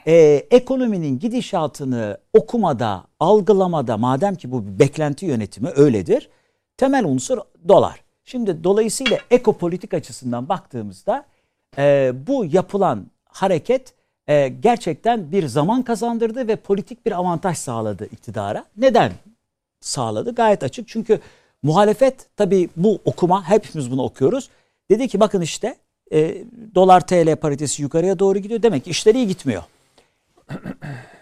Speaker 5: e, ekonominin gidişatını okumada, algılamada madem ki bu bir beklenti yönetimi öyledir. Temel unsur dolar. Şimdi dolayısıyla ekopolitik açısından baktığımızda e, bu yapılan hareket e, gerçekten bir zaman kazandırdı ve politik bir avantaj sağladı iktidara. Neden sağladı? Gayet açık. Çünkü muhalefet tabii bu okuma hepimiz bunu okuyoruz. Dedi ki bakın işte e, dolar TL paritesi yukarıya doğru gidiyor. Demek ki işleri iyi gitmiyor.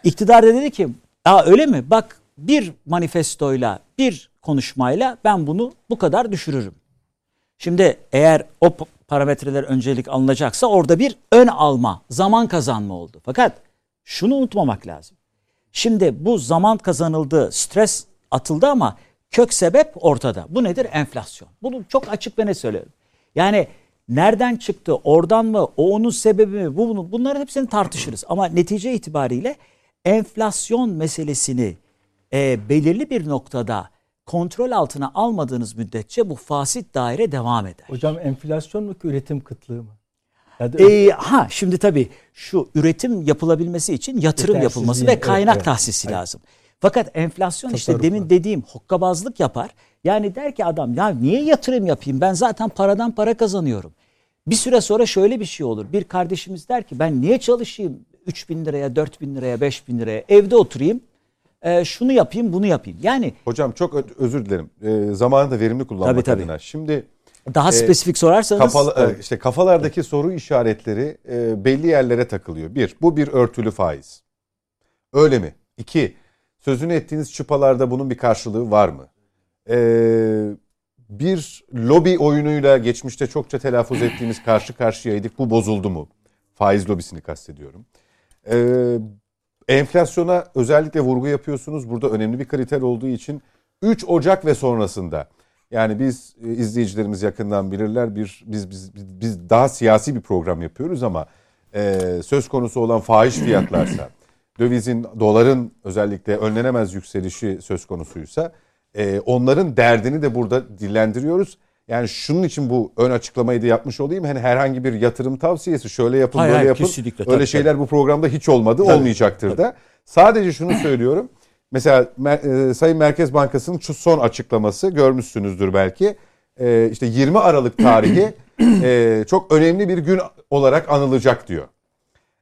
Speaker 5: İktidar da dedi ki Aa, öyle mi? Bak bir manifestoyla bir konuşmayla ben bunu bu kadar düşürürüm. Şimdi eğer o parametreler öncelik alınacaksa orada bir ön alma, zaman kazanma oldu. Fakat şunu unutmamak lazım. Şimdi bu zaman kazanıldı, stres atıldı ama kök sebep ortada. Bu nedir? Enflasyon. Bunu çok açık ve ne söylüyorum. Yani nereden çıktı, oradan mı, o onun sebebi mi, bu, bunların hepsini tartışırız. Ama netice itibariyle enflasyon meselesini e, belirli bir noktada kontrol altına almadığınız müddetçe bu fasit daire devam eder.
Speaker 4: Hocam enflasyon mu ki üretim kıtlığı mı?
Speaker 5: Ya da ee, ha şimdi tabii şu üretim yapılabilmesi için yatırım yapılması ve kaynak evet, tahsisi evet. lazım. Fakat enflasyon Tasarruf işte demin var. dediğim hokkabazlık yapar. Yani der ki adam ya niye yatırım yapayım ben zaten paradan para kazanıyorum. Bir süre sonra şöyle bir şey olur. Bir kardeşimiz der ki ben niye çalışayım 3 bin liraya, 4 bin liraya, 5 bin liraya evde oturayım e, şunu yapayım bunu yapayım. Yani
Speaker 1: Hocam çok özür dilerim. Ee, zamanı da verimli kullanmak
Speaker 5: Tabii, tabii.
Speaker 1: adına. Şimdi
Speaker 5: daha
Speaker 1: E,
Speaker 5: spesifik sorarsanız
Speaker 1: kafalı,
Speaker 5: Evet.
Speaker 1: e, işte kafalardaki soru işaretleri e, belli yerlere takılıyor. Bir, bu bir örtülü faiz. Öyle mi? İki, sözünü ettiğiniz çıpalarda bunun bir karşılığı var mı? Ee, bir lobi oyunuyla geçmişte çokça telaffuz ettiğimiz karşı karşıyaydık. Bu bozuldu mu? Faiz lobisini kastediyorum. Ee, enflasyona özellikle vurgu yapıyorsunuz. Burada önemli bir kriter olduğu için 3 Ocak ve sonrasında yani biz e, izleyicilerimiz yakından bilirler. Bir biz biz biz- biz daha siyasi bir program yapıyoruz ama e, söz konusu olan fahiş fiyatlarsa, dövizin, doların özellikle önlenemez yükselişi söz konusuysa e, onların derdini de burada dillendiriyoruz. Yani şunun için bu ön açıklamayı da yapmış olayım. Hani herhangi bir yatırım tavsiyesi şöyle yapın
Speaker 5: Hayır,
Speaker 1: böyle
Speaker 5: hayır,
Speaker 1: yapın.
Speaker 5: kesinlikle,
Speaker 1: Öyle
Speaker 5: tabii,
Speaker 1: şeyler bu programda hiç olmadı, olmayacaktır da. Sadece şunu söylüyorum. Mesela e, Sayın Merkez Bankası'nın şu son açıklaması görmüşsünüzdür belki. E, işte 20 Aralık tarihi e, çok önemli bir gün olarak anılacak diyor.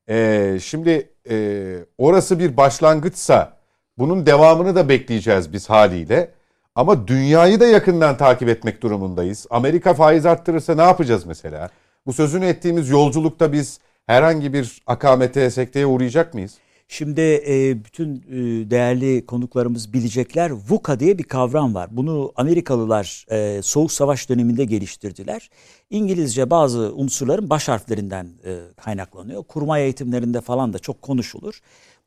Speaker 1: E, şimdi e, orası bir başlangıçsa bunun devamını da bekleyeceğiz biz haliyle. Ama dünyayı da yakından takip etmek durumundayız. Amerika faiz arttırırsa ne yapacağız mesela? Bu sözünü ettiğimiz yolculukta biz herhangi bir akamete, sekteye uğrayacak mıyız?
Speaker 5: Şimdi e, bütün e, değerli konuklarımız bilecekler. VUCA diye bir kavram var. Bunu Amerikalılar e, Soğuk Savaş döneminde geliştirdiler. İngilizce bazı unsurların baş harflerinden e, kaynaklanıyor. Kurmay eğitimlerinde falan da çok konuşulur.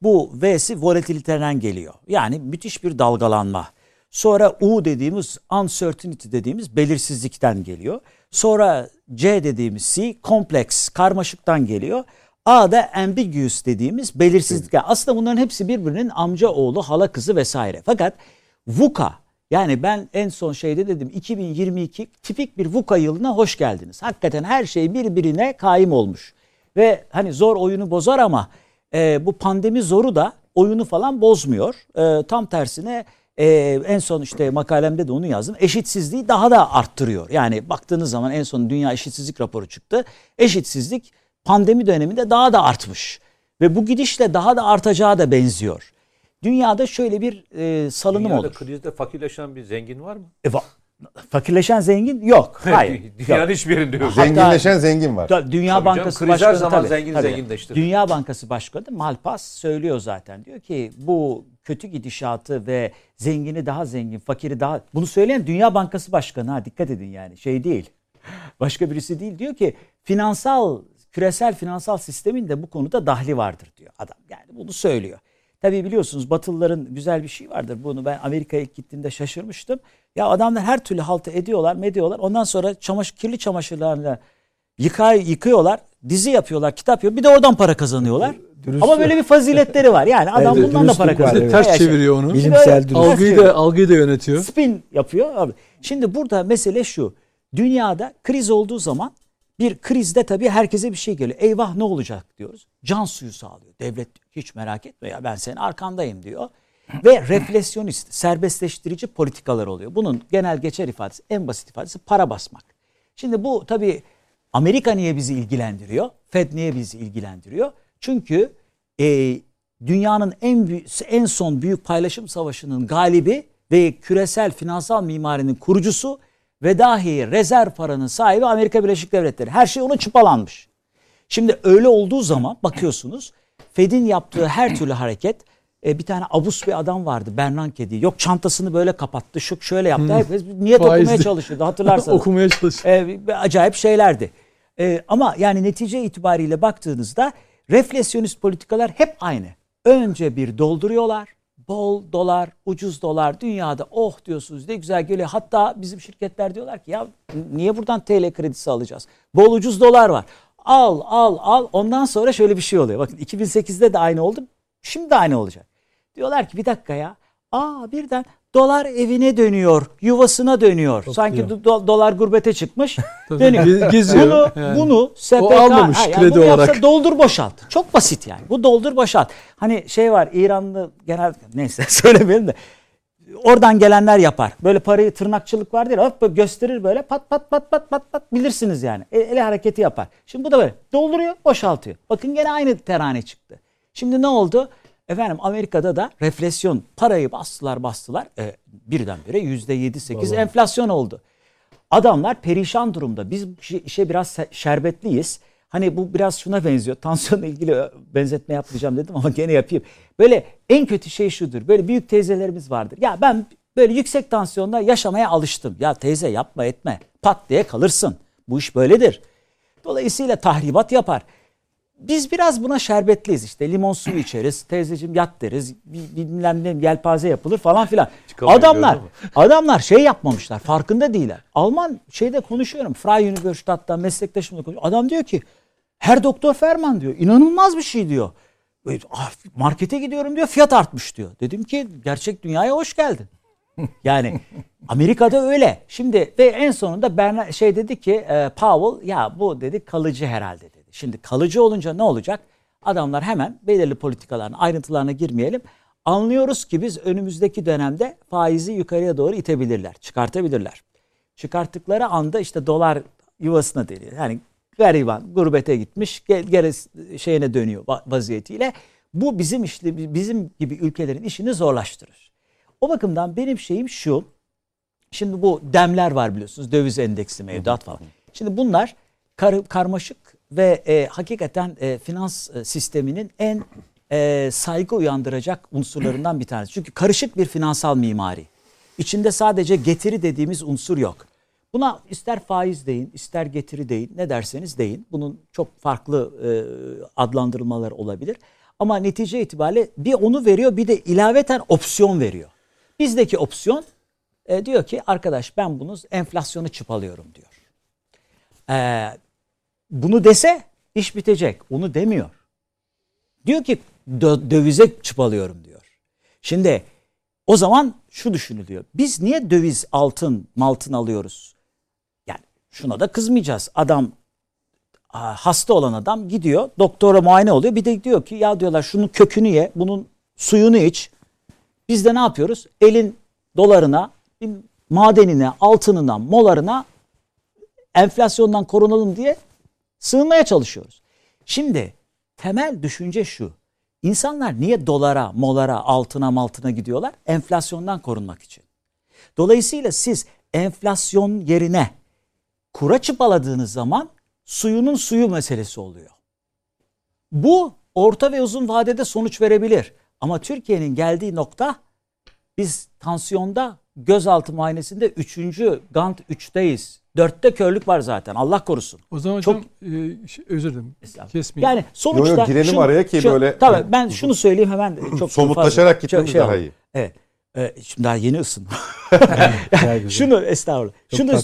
Speaker 5: Bu V'si volatiliteden geliyor. Yani müthiş bir dalgalanma. Sonra U dediğimiz uncertainty dediğimiz belirsizlikten geliyor. Sonra C dediğimiz C complex karmaşıktan geliyor. A da ambiguous dediğimiz belirsizlik. Yani aslında bunların hepsi birbirinin amca oğlu, hala kızı vesaire. Fakat VUCA yani ben en son şeyde dedim 2022 tipik bir VUCA yılına hoş geldiniz. Hakikaten her şey birbirine kaim olmuş. Ve hani zor oyunu bozar ama e, bu pandemi zoru da oyunu falan bozmuyor. E, tam tersine e, en son işte makalemde de onu yazdım. Eşitsizliği daha da arttırıyor. Yani baktığınız zaman en son dünya eşitsizlik raporu çıktı. Eşitsizlik pandemi döneminde daha da artmış. Ve bu gidişle daha da artacağı da benziyor. Dünyada şöyle bir e, salınım
Speaker 3: Dünyada
Speaker 5: olur.
Speaker 3: krizde fakirleşen bir zengin var mı?
Speaker 5: E, va- fakirleşen zengin yok. Hayır.
Speaker 3: Dünyanın
Speaker 5: yok.
Speaker 3: hiçbir yerinde yok.
Speaker 5: Hatta-
Speaker 1: Zenginleşen zengin var.
Speaker 5: Da- Dünya
Speaker 3: Tabii canım,
Speaker 5: Bankası
Speaker 3: her
Speaker 5: Başkanı
Speaker 3: zaman
Speaker 5: tabii,
Speaker 3: zengin
Speaker 5: tabii.
Speaker 3: zenginleştirir.
Speaker 5: Dünya Bankası Başkanı Malpass söylüyor zaten. Diyor ki bu kötü gidişatı ve zengini daha zengin, fakiri daha bunu söyleyen Dünya Bankası Başkanı ha dikkat edin yani şey değil. Başka birisi değil diyor ki finansal küresel finansal sistemin de bu konuda dahli vardır diyor adam. Yani bunu söylüyor. Tabii biliyorsunuz Batılıların güzel bir şey vardır. Bunu ben Amerika'ya ilk gittiğimde şaşırmıştım. Ya adamlar her türlü haltı ediyorlar, mediyorlar. Ondan sonra çamaşır, kirli çamaşırlarla yıkay, yıkıyorlar, dizi yapıyorlar, kitap yapıyor. Bir de oradan para kazanıyorlar.
Speaker 4: Dürüst-
Speaker 5: Ama böyle bir faziletleri var. Yani adam
Speaker 4: Evet,
Speaker 5: bundan da para kazanıyor.
Speaker 4: evet.
Speaker 2: Ters çeviriyor onu.
Speaker 4: Bilimsel dürüstlük.
Speaker 2: Algıyı da algıyı da yönetiyor.
Speaker 5: spin yapıyor. Abi. Şimdi burada mesele şu. Dünyada kriz olduğu zaman bir krizde tabii herkese bir şey geliyor. Eyvah ne olacak diyoruz. Can suyu sağlıyor. Devlet hiç merak etme ya ben senin arkandayım diyor. Ve refleksiyonist, serbestleştirici politikalar oluyor. Bunun genel geçer ifadesi, en basit ifadesi para basmak. Şimdi bu tabii Amerika niye bizi ilgilendiriyor? Fed niye bizi ilgilendiriyor? Çünkü e, dünyanın en en son büyük paylaşım savaşının galibi ve küresel finansal mimarinin kurucusu ve dahi rezerv paranın sahibi Amerika Birleşik Devletleri. Her şey ona çıpalanmış. Şimdi öyle olduğu zaman bakıyorsunuz Fed'in yaptığı her türlü hareket e, bir tane abus bir adam vardı Bernanke diye. Yok çantasını böyle kapattı, şu şöyle yaptı. Herkes niyet okumaya
Speaker 2: Faizli.
Speaker 5: çalışıyordu hatırlarsanız.
Speaker 2: Okumaya çalışıyor.
Speaker 5: E, acayip şeylerdi. E, ama yani netice itibariyle baktığınızda refleksiyonist politikalar hep aynı. Önce bir dolduruyorlar. Bol dolar, ucuz dolar dünyada oh diyorsunuz ne güzel geliyor. Hatta bizim şirketler diyorlar ki ya niye buradan TL kredisi alacağız? Bol ucuz dolar var. Al al al ondan sonra şöyle bir şey oluyor. Bakın 2008'de de aynı oldu. Şimdi de aynı olacak. Diyorlar ki bir dakika ya. Aa birden dolar evine dönüyor, yuvasına dönüyor. Sanki do- dolar gurbete çıkmış. Dönüyor.
Speaker 2: ge- geziyor.
Speaker 5: Bunu
Speaker 2: Yani.
Speaker 5: bunu SPK
Speaker 2: O almamış
Speaker 5: Ha, yani
Speaker 2: kredi
Speaker 5: bunu
Speaker 2: olarak.
Speaker 5: doldur boşalt. Çok basit yani. Bu doldur boşalt. Hani şey var İranlı genel neyse söylemeyelim de oradan gelenler yapar. Böyle parayı tırnakçılık vardır ya hop gösterir böyle pat pat pat pat pat pat bilirsiniz yani. El, el hareketi yapar. Şimdi bu da böyle dolduruyor boşaltıyor. Bakın gene aynı terane çıktı. Şimdi ne oldu? Efendim Amerika'da da reflasyon parayı bastılar bastılar. E, birdenbire yüzde yedi sekiz enflasyon oldu. Adamlar perişan durumda. Biz işe biraz şerbetliyiz. Hani bu biraz şuna benziyor. Tansiyonla ilgili benzetme yapmayacağım dedim ama gene yapayım. Böyle en kötü şey şudur. Böyle büyük teyzelerimiz vardır. Ya ben böyle yüksek tansiyonda yaşamaya alıştım. Ya teyze yapma etme. Pat diye kalırsın. Bu iş böyledir. Dolayısıyla tahribat yapar. Biz biraz buna şerbetliyiz işte limon suyu içeriz teyzeciğim yat deriz bilmem ne yelpaze yapılır falan filan. Adamlar adamlar şey yapmamışlar farkında değiller. Alman şeyde konuşuyorum Freie Universität'ta meslektaşımla konuşuyorum. Adam diyor ki her doktor ferman diyor inanılmaz bir şey diyor. Ah, markete gidiyorum diyor fiyat artmış diyor. Dedim ki gerçek dünyaya hoş geldin. Yani Amerika'da öyle. Şimdi ve en sonunda Bernard şey dedi ki e, Powell ya bu dedi kalıcı herhalde dedi. Şimdi kalıcı olunca ne olacak? Adamlar hemen belirli politikaların ayrıntılarına girmeyelim. Anlıyoruz ki biz önümüzdeki dönemde faizi yukarıya doğru itebilirler, çıkartabilirler. Çıkarttıkları anda işte dolar yuvasına deniyor. Yani gariban gurbete gitmiş gel, gel şeyine dönüyor vaziyetiyle. Bu bizim işte bizim gibi ülkelerin işini zorlaştırır. O bakımdan benim şeyim şu. Şimdi bu demler var biliyorsunuz. Döviz endeksi mevduat falan. Şimdi bunlar kar, karmaşık ve e, hakikaten e, finans e, sisteminin en e, saygı uyandıracak unsurlarından bir tanesi. Çünkü karışık bir finansal mimari. İçinde sadece getiri dediğimiz unsur yok. Buna ister faiz deyin, ister getiri deyin, ne derseniz deyin. Bunun çok farklı e, adlandırmalar olabilir. Ama netice itibariyle bir onu veriyor bir de ilaveten opsiyon veriyor. Bizdeki opsiyon e, diyor ki arkadaş ben bunu enflasyonu çıpalıyorum diyor. E, bunu dese iş bitecek. Onu demiyor. Diyor ki dö- dövize çıpalıyorum diyor. Şimdi o zaman şu düşünülüyor. Biz niye döviz altın maltın alıyoruz? Yani şuna da kızmayacağız. Adam hasta olan adam gidiyor doktora muayene oluyor. Bir de diyor ki ya diyorlar şunun kökünü ye bunun suyunu iç. Biz de ne yapıyoruz? Elin dolarına, madenine, altınına, molarına enflasyondan korunalım diye sığınmaya çalışıyoruz. Şimdi temel düşünce şu. İnsanlar niye dolara, molara, altına, maltına gidiyorlar? Enflasyondan korunmak için. Dolayısıyla siz enflasyon yerine kura çıpaladığınız zaman suyunun suyu meselesi oluyor. Bu orta ve uzun vadede sonuç verebilir. Ama Türkiye'nin geldiği nokta biz tansiyonda gözaltı muayenesinde 3. Gant 3'teyiz. Dörtte körlük var zaten. Allah korusun.
Speaker 2: O zaman Çok, hocam e, şey, özür dilerim.
Speaker 5: Kesmeyin. Yani sonuçta yo, yo,
Speaker 1: girelim şunu, araya ki şu, böyle
Speaker 5: Tabii ben şunu söyleyeyim hemen çok
Speaker 1: somutlaşarak gitmemiz şey daha iyi.
Speaker 5: Evet. Ee, şimdi daha yeni ısın. yani şunu estağfurullah. şunu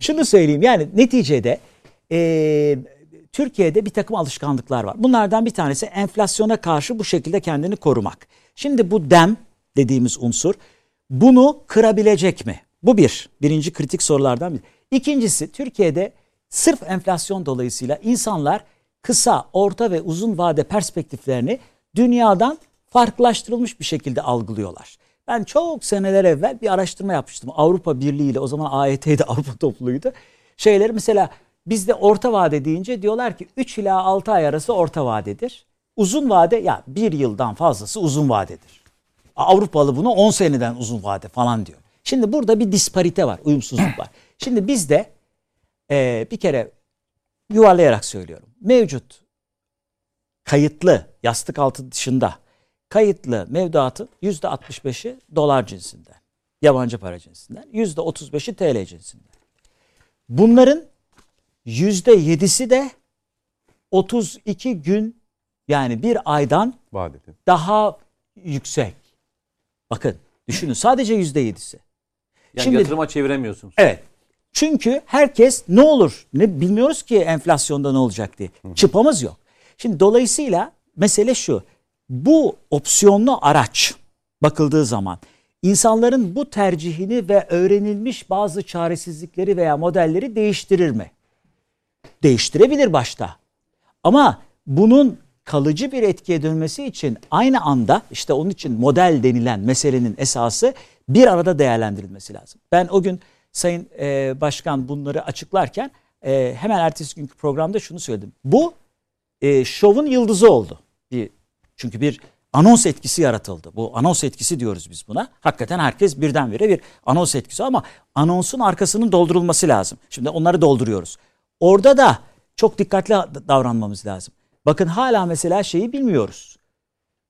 Speaker 5: şunu söyleyeyim. Yani neticede e, Türkiye'de bir takım alışkanlıklar var. Bunlardan bir tanesi enflasyona karşı bu şekilde kendini korumak. Şimdi bu dem dediğimiz unsur bunu kırabilecek mi? Bu bir. Birinci kritik sorulardan bir. İkincisi Türkiye'de sırf enflasyon dolayısıyla insanlar kısa, orta ve uzun vade perspektiflerini dünyadan farklılaştırılmış bir şekilde algılıyorlar. Ben çok seneler evvel bir araştırma yapmıştım. Avrupa Birliği ile o zaman AYT'de Avrupa topluluğuydu. Şeyleri mesela bizde orta vade deyince diyorlar ki 3 ila 6 ay arası orta vadedir. Uzun vade ya bir yıldan fazlası uzun vadedir. Avrupalı bunu 10 seneden uzun vade falan diyor. Şimdi burada bir disparite var, uyumsuzluk var. Şimdi bizde e, bir kere yuvarlayarak söylüyorum. Mevcut kayıtlı yastık altı dışında kayıtlı mevduatın yüzde 65'i dolar cinsinden. Yabancı para cinsinden. Yüzde 35'i TL cinsinden. Bunların yüzde 7'si de 32 gün yani bir aydan Vadeli. daha yüksek. Bakın düşünün sadece yüzde yedisi.
Speaker 3: Yani Şimdi, yatırıma çeviremiyorsunuz.
Speaker 5: Evet. Çünkü herkes ne olur ne bilmiyoruz ki enflasyonda ne olacak diye. Hı. Çıpamız yok. Şimdi dolayısıyla mesele şu. Bu opsiyonlu araç bakıldığı zaman insanların bu tercihini ve öğrenilmiş bazı çaresizlikleri veya modelleri değiştirir mi? Değiştirebilir başta. Ama bunun kalıcı bir etkiye dönmesi için aynı anda işte onun için model denilen meselenin esası bir arada değerlendirilmesi lazım. Ben o gün Sayın e, Başkan bunları açıklarken e, hemen ertesi günkü programda şunu söyledim. Bu e, şovun yıldızı oldu. Bir, çünkü bir anons etkisi yaratıldı. Bu anons etkisi diyoruz biz buna. Hakikaten herkes birdenbire bir anons etkisi ama anonsun arkasının doldurulması lazım. Şimdi onları dolduruyoruz. Orada da çok dikkatli davranmamız lazım. Bakın hala mesela şeyi bilmiyoruz.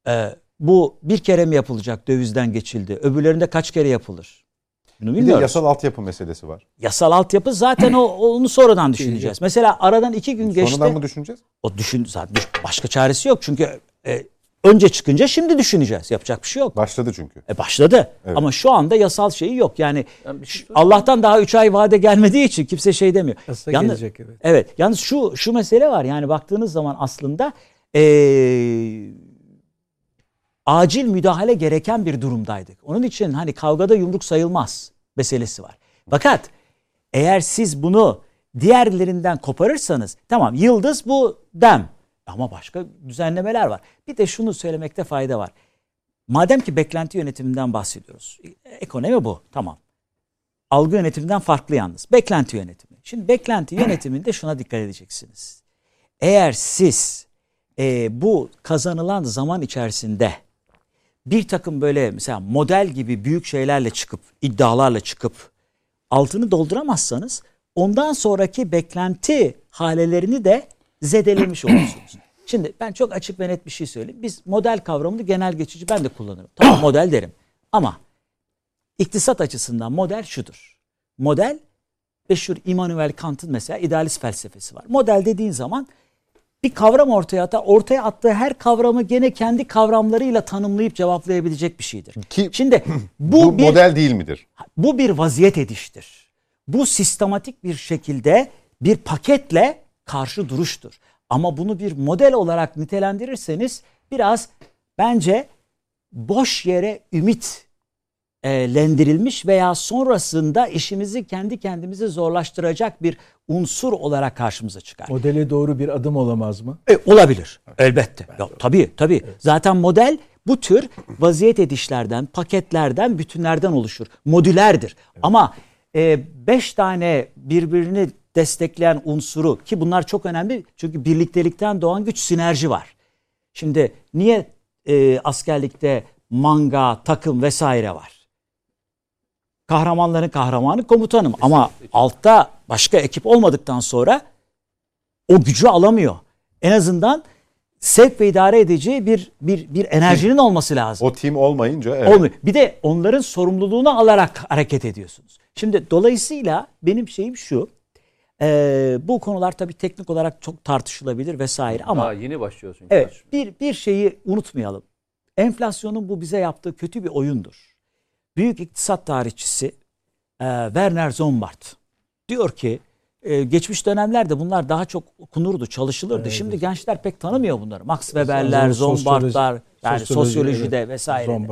Speaker 5: Ee, bu bir kere mi yapılacak dövizden geçildi? Öbürlerinde kaç kere yapılır?
Speaker 1: Bunu bilmiyoruz. Bir de yasal altyapı meselesi var.
Speaker 5: Yasal altyapı zaten o onu sonradan düşüneceğiz. Mesela aradan iki gün geçti.
Speaker 1: Sonradan mı düşüneceğiz?
Speaker 5: O düşün zaten başka çaresi yok çünkü e, önce çıkınca şimdi düşüneceğiz. Yapacak bir şey yok.
Speaker 1: Başladı çünkü.
Speaker 5: E başladı. Evet. Ama şu anda yasal şeyi yok. Yani şey Allah'tan daha 3 ay vade gelmediği için kimse şey demiyor.
Speaker 4: Yasa yalnız, gelecek evet.
Speaker 5: Evet. Yalnız şu şu mesele var. Yani baktığınız zaman aslında e, acil müdahale gereken bir durumdaydık. Onun için hani kavgada yumruk sayılmaz meselesi var. Fakat eğer siz bunu diğerlerinden koparırsanız tamam yıldız bu dem ama başka düzenlemeler var. Bir de şunu söylemekte fayda var. Madem ki beklenti yönetiminden bahsediyoruz. Ekonomi bu tamam. Algı yönetiminden farklı yalnız. Beklenti yönetimi. Şimdi beklenti yönetiminde şuna dikkat edeceksiniz. Eğer siz e, bu kazanılan zaman içerisinde bir takım böyle mesela model gibi büyük şeylerle çıkıp iddialarla çıkıp altını dolduramazsanız ondan sonraki beklenti halelerini de zedelemiş olursunuz. Şimdi ben çok açık ve net bir şey söyleyeyim. Biz model kavramını genel geçici ben de kullanırım. Tamam model derim. Ama iktisat açısından model şudur. Model meşhur Immanuel Kant'ın mesela idealist felsefesi var. Model dediğin zaman bir kavram ortaya atar. Ortaya attığı her kavramı gene kendi kavramlarıyla tanımlayıp cevaplayabilecek bir şeydir.
Speaker 1: Ki, Şimdi bu, bu bir, model değil midir?
Speaker 5: Bu bir vaziyet ediştir. Bu sistematik bir şekilde bir paketle karşı duruştur. Ama bunu bir model olarak nitelendirirseniz biraz bence boş yere ümit e, lendirilmiş veya sonrasında işimizi kendi kendimize zorlaştıracak bir unsur olarak karşımıza çıkar.
Speaker 4: Modele doğru bir adım olamaz mı?
Speaker 5: E, olabilir. Elbette. Ya, tabii tabii. Evet. Zaten model bu tür vaziyet edişlerden, paketlerden, bütünlerden oluşur. Modülerdir. Evet. Ama e, beş tane birbirini destekleyen unsuru ki bunlar çok önemli çünkü birliktelikten doğan güç sinerji var. Şimdi niye e, askerlikte manga, takım vesaire var? kahramanların kahramanı komutanım. Ama altta başka ekip olmadıktan sonra o gücü alamıyor. En azından sevk ve idare edici bir bir bir enerjinin olması lazım.
Speaker 1: O tim olmayınca evet. Olmuyor.
Speaker 5: Bir de onların sorumluluğunu alarak hareket ediyorsunuz. Şimdi dolayısıyla benim şeyim şu. E, bu konular tabii teknik olarak çok tartışılabilir vesaire ama
Speaker 3: Daha yeni başlıyorsun.
Speaker 5: Evet. Bir bir şeyi unutmayalım. Enflasyonun bu bize yaptığı kötü bir oyundur büyük iktisat tarihçisi e, Werner Zombart diyor ki e, geçmiş dönemlerde bunlar daha çok okunurdu, çalışılırdı. Evet, Şimdi gençler pek tanımıyor bunları. Max Weber'ler, Zombart'lar, yani sosyoloji, sosyolojide evet, vesaire.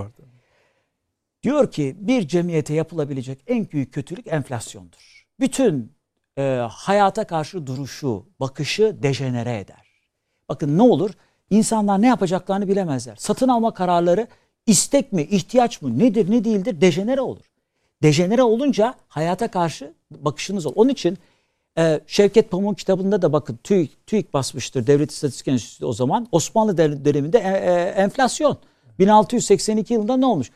Speaker 5: Diyor ki bir cemiyete yapılabilecek en büyük kötülük enflasyondur. Bütün e, hayata karşı duruşu, bakışı dejenere eder. Bakın ne olur? İnsanlar ne yapacaklarını bilemezler. Satın alma kararları istek mi, ihtiyaç mı, nedir, ne değildir dejenere olur. Dejenere olunca hayata karşı bakışınız olur. Onun için e, Şevket Pamuk'un kitabında da bakın TÜİK, TÜİK basmıştır Devlet İstatistik Enstitüsü o zaman. Osmanlı döneminde e, e, enflasyon. 1682 yılında ne olmuş?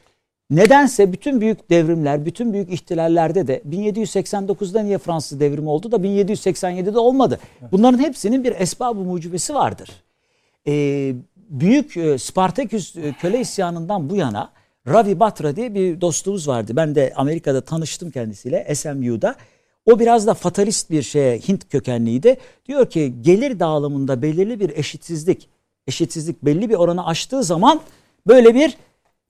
Speaker 5: Nedense bütün büyük devrimler, bütün büyük ihtilallerde de 1789'da niye Fransız devrimi oldu da 1787'de olmadı. Bunların hepsinin bir esbab-ı mucibesi vardır. Ee, büyük e, Spartaküs e, köle isyanından bu yana Ravi Batra diye bir dostumuz vardı. Ben de Amerika'da tanıştım kendisiyle SMU'da. O biraz da fatalist bir şeye Hint kökenliydi. Diyor ki gelir dağılımında belirli bir eşitsizlik, eşitsizlik belli bir oranı aştığı zaman böyle bir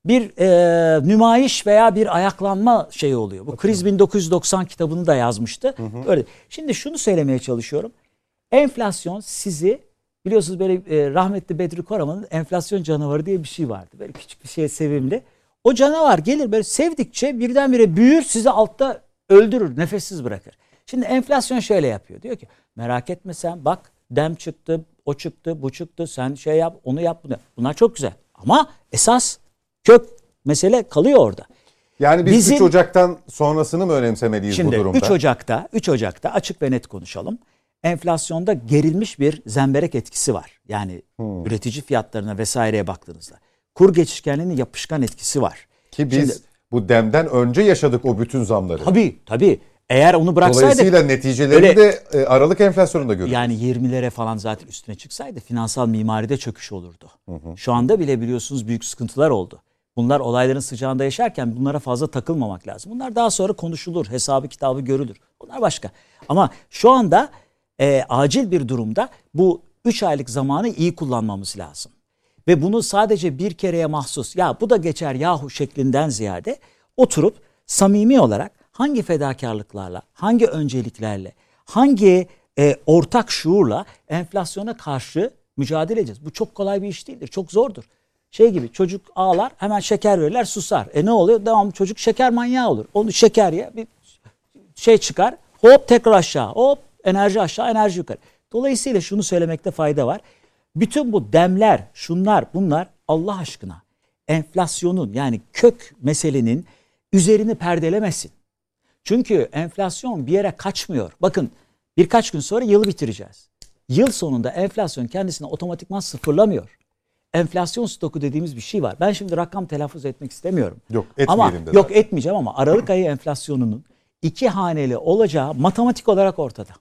Speaker 5: bir e, nümayiş veya bir ayaklanma şeyi oluyor. Bu Kriz 1990 kitabını da yazmıştı. Hı hı. Öyle. Şimdi şunu söylemeye çalışıyorum. Enflasyon sizi Biliyorsunuz böyle e, rahmetli Bedri Koraman'ın enflasyon canavarı diye bir şey vardı. Böyle küçük bir şey sevimli. O canavar gelir böyle sevdikçe birdenbire büyür sizi altta öldürür, nefessiz bırakır. Şimdi enflasyon şöyle yapıyor. Diyor ki merak etme sen bak dem çıktı o çıktı, bu çıktı, sen şey yap, onu yap, bunu. Bunlar çok güzel. Ama esas kök mesele kalıyor orada.
Speaker 1: Yani biz
Speaker 5: Bizim-
Speaker 1: 3 Ocak'tan sonrasını mı önemsemeliyiz
Speaker 5: Şimdi
Speaker 1: bu durumda?
Speaker 5: 3 Ocak'ta 3 Ocak'ta açık ve net konuşalım. Enflasyonda gerilmiş bir zemberek etkisi var. Yani
Speaker 1: Hmm.
Speaker 5: üretici fiyatlarına vesaireye baktığınızda. Kur geçişkenliğinin yapışkan etkisi var.
Speaker 1: Ki biz
Speaker 5: Şimdi-
Speaker 1: bu demden önce yaşadık o bütün zamları.
Speaker 5: Tabii tabii. Eğer onu bıraksaydık
Speaker 1: Dolayısıyla neticeleri
Speaker 5: Öyle-
Speaker 1: de e, Aralık enflasyonunda görüyoruz.
Speaker 5: yani 20'lere falan zaten üstüne çıksaydı finansal mimaride çöküş olurdu. Şu anda bile biliyorsunuz büyük sıkıntılar oldu. Bunlar olayların sıcağında yaşarken bunlara fazla takılmamak lazım. Bunlar daha sonra konuşulur, hesabı kitabı görülür. Bunlar başka. Ama şu anda e, acil bir durumda bu 3 aylık zamanı iyi kullanmamız lazım. Ve bunu sadece bir kereye mahsus ya bu da geçer yahu şeklinden ziyade oturup samimi olarak hangi fedakarlıklarla, hangi önceliklerle, hangi e, ortak şuurla enflasyona karşı mücadele edeceğiz. Bu çok kolay bir iş değildir, çok zordur. Şey gibi çocuk ağlar hemen şeker verirler susar. E ne oluyor? Devamlı çocuk şeker manyağı olur. Onu şeker ye bir şey çıkar hop tekrar aşağı hop enerji aşağı enerji yukarı. Dolayısıyla şunu söylemekte fayda var. Bütün bu demler şunlar bunlar Allah aşkına enflasyonun yani kök meselenin üzerini perdelemesin. Çünkü enflasyon bir yere kaçmıyor. Bakın birkaç gün sonra yılı bitireceğiz. Yıl sonunda enflasyon kendisini otomatikman sıfırlamıyor. Enflasyon stoku dediğimiz bir şey var. Ben şimdi rakam telaffuz etmek istemiyorum.
Speaker 1: Yok,
Speaker 5: ama
Speaker 1: etmeyelim de
Speaker 5: yok
Speaker 1: zaten.
Speaker 5: etmeyeceğim ama Aralık ayı enflasyonunun iki haneli olacağı matematik olarak ortada.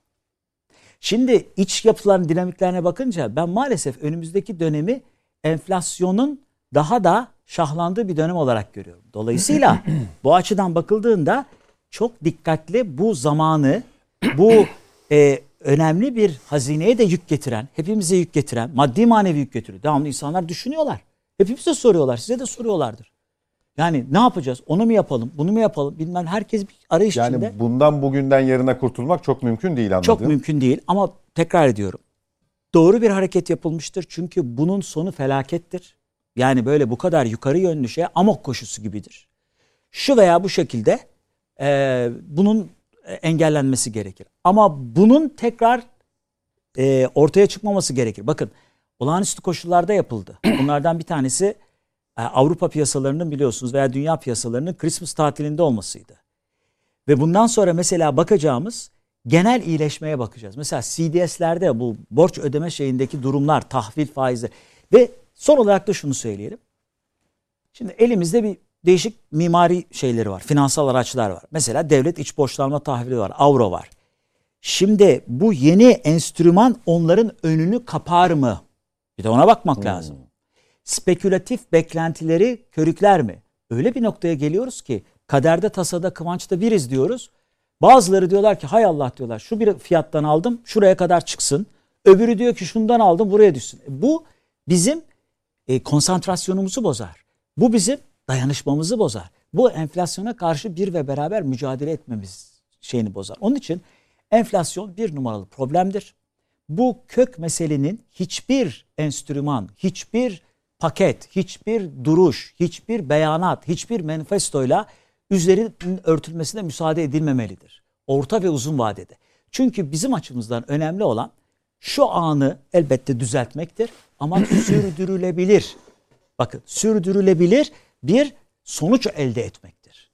Speaker 5: Şimdi iç yapılan dinamiklerine bakınca ben maalesef önümüzdeki dönemi enflasyonun daha da şahlandığı bir dönem olarak görüyorum. Dolayısıyla bu açıdan bakıldığında çok dikkatli bu zamanı, bu e, önemli bir hazineye de yük getiren, hepimize yük getiren, maddi manevi yük getiriyor. Devamlı insanlar düşünüyorlar. Hepimize soruyorlar, size de soruyorlardır. Yani ne yapacağız? Onu mu yapalım, bunu mu yapalım bilmem. Herkes bir arayış
Speaker 1: Yani
Speaker 5: içinde.
Speaker 1: bundan bugünden yarına kurtulmak çok mümkün değil anladığım.
Speaker 5: Çok mümkün değil ama tekrar ediyorum. Doğru bir hareket yapılmıştır çünkü bunun sonu felakettir. Yani böyle bu kadar yukarı yönlü şey amok koşusu gibidir. Şu veya bu şekilde e, bunun engellenmesi gerekir. Ama bunun tekrar e, ortaya çıkmaması gerekir. Bakın olağanüstü koşullarda yapıldı. Bunlardan bir tanesi e, Avrupa piyasalarının biliyorsunuz veya dünya piyasalarının Christmas tatilinde olmasıydı. Ve bundan sonra mesela bakacağımız genel iyileşmeye bakacağız. Mesela CDS'lerde bu borç ödeme şeyindeki durumlar, tahvil faizleri ve son olarak da şunu söyleyelim. Şimdi elimizde bir değişik mimari şeyleri var, finansal araçlar var. Mesela devlet iç borçlanma tahvili var, avro var. Şimdi bu yeni enstrüman onların önünü kapar mı? Bir de ona bakmak lazım. Spekülatif beklentileri körükler mi? Öyle bir noktaya geliyoruz ki kaderde tasada kıvançta biriz diyoruz. Bazıları diyorlar ki hay Allah diyorlar şu bir fiyattan aldım şuraya kadar çıksın. Öbürü diyor ki şundan aldım buraya düşsün. E, Bu bizim e, konsantrasyonumuzu bozar. Bu bizim dayanışmamızı bozar. Bu enflasyona karşı bir ve beraber mücadele etmemiz şeyini bozar. Onun için enflasyon bir numaralı problemdir. Bu kök meselenin hiçbir enstrüman, hiçbir paket, hiçbir duruş, hiçbir beyanat, hiçbir manifestoyla üzerinin örtülmesine müsaade edilmemelidir. Orta ve uzun vadede. Çünkü bizim açımızdan önemli olan şu anı elbette düzeltmektir ama sürdürülebilir. Bakın sürdürülebilir bir sonuç elde etmektir.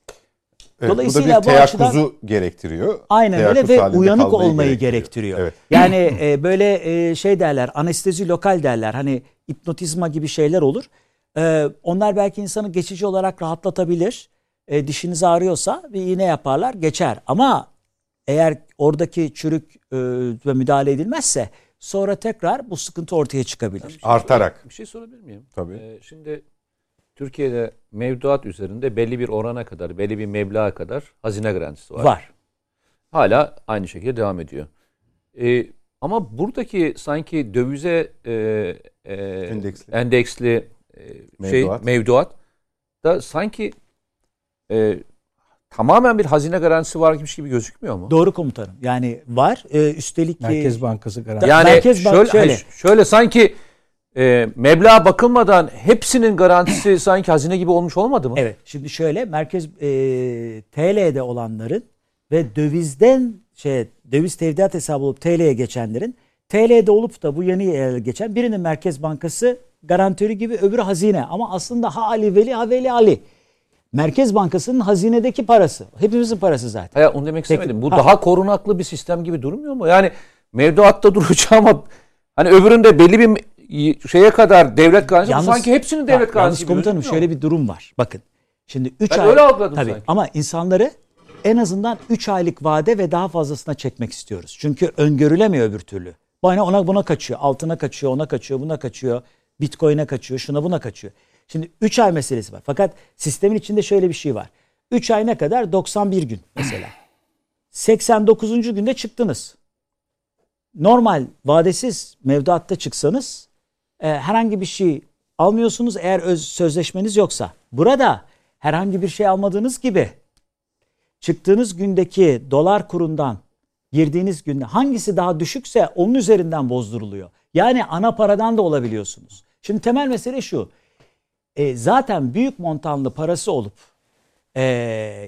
Speaker 1: Evet,
Speaker 5: Dolayısıyla
Speaker 1: bu da
Speaker 5: bu
Speaker 1: bir
Speaker 5: açıdan-
Speaker 1: teyakkuzu gerektiriyor.
Speaker 5: Aynen öyle ve uyanık olmayı gerektiriyor.
Speaker 1: Evet.
Speaker 5: Yani e, böyle e, şey derler, anestezi lokal derler. Hani hipnotizma gibi şeyler olur. E, onlar belki insanı geçici olarak rahatlatabilir. E, dişiniz ağrıyorsa bir iğne yaparlar, geçer. Ama eğer oradaki çürük e, ve müdahale edilmezse sonra tekrar bu sıkıntı ortaya çıkabilir.
Speaker 1: Artarak.
Speaker 3: Bir şey sorabilir miyim?
Speaker 1: Tabii.
Speaker 3: Ee, şimdi Türkiye'de mevduat üzerinde belli bir orana kadar, belli bir meblağa kadar hazine garantisi var.
Speaker 5: Var.
Speaker 3: Hala aynı şekilde devam ediyor. Ee, ama buradaki sanki dövize e, e,
Speaker 1: Endeksli.
Speaker 3: endeksli e, şey
Speaker 1: Mevduat.
Speaker 3: mevduat da sanki e, tamamen bir hazine garantisi varmış gibi gözükmüyor mu?
Speaker 5: Doğru komutanım. Yani var. E, üstelik
Speaker 4: Merkez Bankası garanti.
Speaker 3: Yani
Speaker 5: Merkez Bank
Speaker 3: şöyle,
Speaker 5: şöyle.
Speaker 3: hayır, şöyle sanki e, meblağa bakılmadan hepsinin garantisi sanki hazine gibi olmuş olmadı mı?
Speaker 5: Evet. Şimdi şöyle merkez e, TL'de olanların ve dövizden şey döviz tevdiat hesabı olup TL'ye geçenlerin TL'de olup da bu yeni ele geçen birinin Merkez Bankası garantörü gibi öbürü hazine ama aslında ha Ali Veli ha Veli Ali. Merkez Bankası'nın hazinedeki parası. Hepimizin parası zaten.
Speaker 3: Hayır onu demek istemedim. Bu
Speaker 5: Ha.
Speaker 3: daha korunaklı bir sistem gibi durmuyor mu? Yani mevduatta duracağım ama hani öbüründe belli bir şeye kadar devlet garantisi
Speaker 5: Yalnız-
Speaker 3: sanki hepsinin
Speaker 5: Bak,
Speaker 3: devlet garantisi
Speaker 5: Yalnız komutanım şöyle bir durum var. Bakın. Şimdi 3
Speaker 3: Ben
Speaker 5: ay
Speaker 3: öyle algıladım
Speaker 5: tabii
Speaker 3: sanki.
Speaker 5: ama insanları en azından 3 aylık vade ve daha fazlasına çekmek istiyoruz. Çünkü öngörülemiyor öbür türlü. Bana ona buna kaçıyor, altına kaçıyor, ona kaçıyor, buna kaçıyor, Bitcoin'e kaçıyor, şuna buna kaçıyor. Şimdi 3 ay meselesi var. Fakat sistemin içinde şöyle bir şey var. 3 ay ne kadar? 91 gün mesela. 89. günde çıktınız. Normal vadesiz mevduatta çıksanız e, herhangi bir şey almıyorsunuz eğer öz sözleşmeniz yoksa. Burada herhangi bir şey almadığınız gibi çıktığınız gündeki dolar kurundan girdiğiniz günde hangisi daha düşükse onun üzerinden bozduruluyor. Yani ana paradan da olabiliyorsunuz. Şimdi temel mesele şu. E, zaten büyük montanlı parası olup e,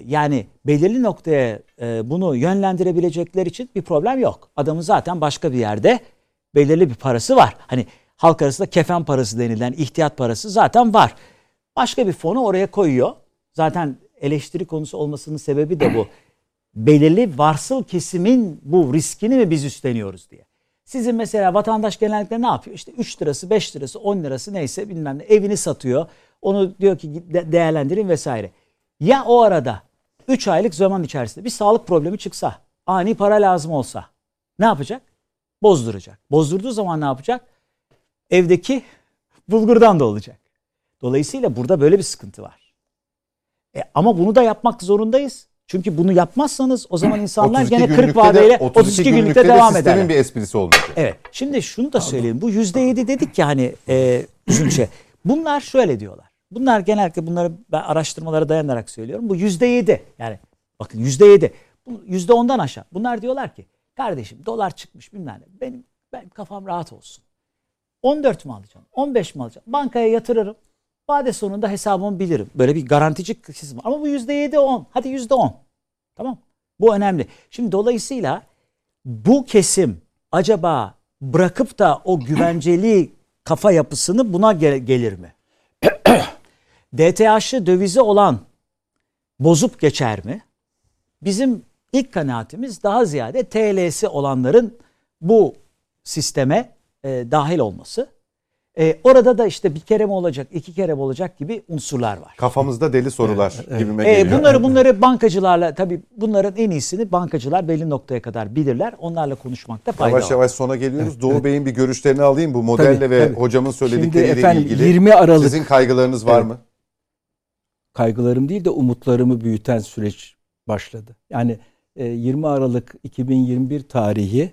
Speaker 5: yani belirli noktaya e, bunu yönlendirebilecekler için bir problem yok. Adamın zaten başka bir yerde belirli bir parası var. Hani halk arasında kefen parası denilen ihtiyat parası zaten var. Başka bir fonu oraya koyuyor. Zaten eleştiri konusu olmasının sebebi de bu. Belirli varsıl kesimin bu riskini mi biz üstleniyoruz diye. Sizin mesela vatandaş genellikle ne yapıyor? İşte 3 lirası, 5 lirası, 10 lirası neyse bilmem ne evini satıyor. Onu diyor ki de- değerlendirin vesaire. Ya o arada 3 aylık zaman içerisinde bir sağlık problemi çıksa, ani para lazım olsa ne yapacak? Bozduracak. Bozdurduğu zaman ne yapacak? Evdeki bulgurdan da olacak. Dolayısıyla burada böyle bir sıkıntı var. E, ama bunu da yapmak zorundayız. Çünkü bunu yapmazsanız o zaman insanlar
Speaker 1: 32
Speaker 5: gene 40
Speaker 1: günlükte de-
Speaker 5: vadeyle 32, günlükte,
Speaker 1: de
Speaker 5: devam
Speaker 1: sistemin
Speaker 5: ederler.
Speaker 1: bir esprisi olmayacak.
Speaker 5: Evet. Şimdi şunu da söyleyeyim. Bu yüzde yedi dedik ya hani e, üzünçe. Bunlar şöyle diyorlar. Bunlar genellikle bunları ben araştırmalara dayanarak söylüyorum. Bu yüzde yedi. Yani bakın yüzde yedi. Bu Yüzde ondan aşağı. Bunlar diyorlar ki kardeşim dolar çıkmış bilmem ne. Benim, benim kafam rahat olsun. 14 mi alacağım? 15 mi alacağım? Bankaya yatırırım. Vade sonunda hesabımı bilirim. Böyle bir garantici var. Ama bu yüzde yedi on. Hadi yüzde on. Tamam. Bu önemli. Şimdi dolayısıyla bu kesim acaba bırakıp da o güvenceli kafa yapısını buna gel- gelir mi? DTH'ı dövize olan bozup geçer mi? Bizim ilk kanaatimiz daha ziyade TL'si olanların bu sisteme e, dahil olması. E, orada da işte bir kere mi olacak, iki kere mi olacak gibi unsurlar var.
Speaker 1: Kafamızda deli sorular gibime
Speaker 5: E,
Speaker 1: geliyor.
Speaker 5: bunları bunları bankacılarla tabii bunların en iyisini bankacılar belli noktaya kadar bilirler. Onlarla konuşmakta fayda
Speaker 1: Yavaş
Speaker 5: var.
Speaker 1: yavaş sona geliyoruz. Doğu Bey'in bir görüşlerini alayım bu modelle
Speaker 4: Tabii,
Speaker 1: ve
Speaker 4: tabii.
Speaker 1: hocamın
Speaker 4: Şimdi
Speaker 1: söyledikleriyle
Speaker 4: efendim
Speaker 1: ilgili.
Speaker 4: 20 Aralık
Speaker 1: Sizin kaygılarınız var
Speaker 4: Evet.
Speaker 1: mı?
Speaker 4: kaygılarım değil de umutlarımı büyüten süreç başladı. Yani e, 20 Aralık 2021 tarihi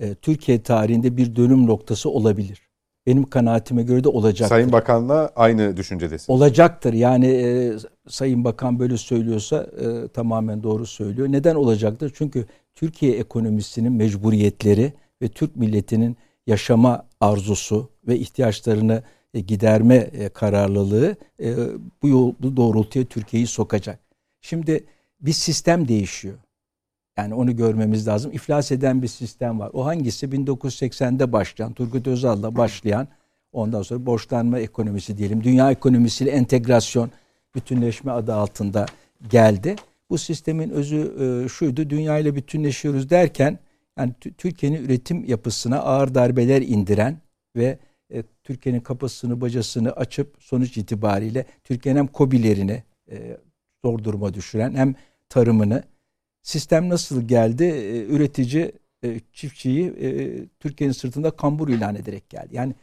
Speaker 4: e, Türkiye tarihinde bir dönüm noktası olabilir. Benim kanaatime göre de olacaktır.
Speaker 1: Sayın Bakan'la aynı düşüncedesin.
Speaker 4: Olacaktır. Yani e, Sayın Bakan böyle söylüyorsa e, tamamen doğru söylüyor. Neden olacaktır? Çünkü Türkiye ekonomisinin mecburiyetleri ve Türk milletinin yaşama arzusu ve ihtiyaçlarını e, giderme e, kararlılığı e, bu yol bu doğrultuya Türkiye'yi sokacak. Şimdi bir sistem değişiyor. Yani onu görmemiz lazım. İflas eden bir sistem var. O hangisi? 1980'de başlayan, Turgut Özal'la başlayan, ondan sonra borçlanma ekonomisi diyelim. Dünya ekonomisiyle entegrasyon, bütünleşme adı altında geldi. Bu sistemin özü e, şuydu. Dünya ile bütünleşiyoruz derken yani Tü- Türkiye'nin üretim yapısına ağır darbeler indiren ve e, Türkiye'nin kapısını bacasını açıp sonuç itibariyle Türkiye'nin hem kobilerini e, zor duruma düşüren hem tarımını sistem nasıl geldi? E, üretici e, çiftçiyi e, Türkiye'nin sırtında kambur ilan ederek geldi. Yani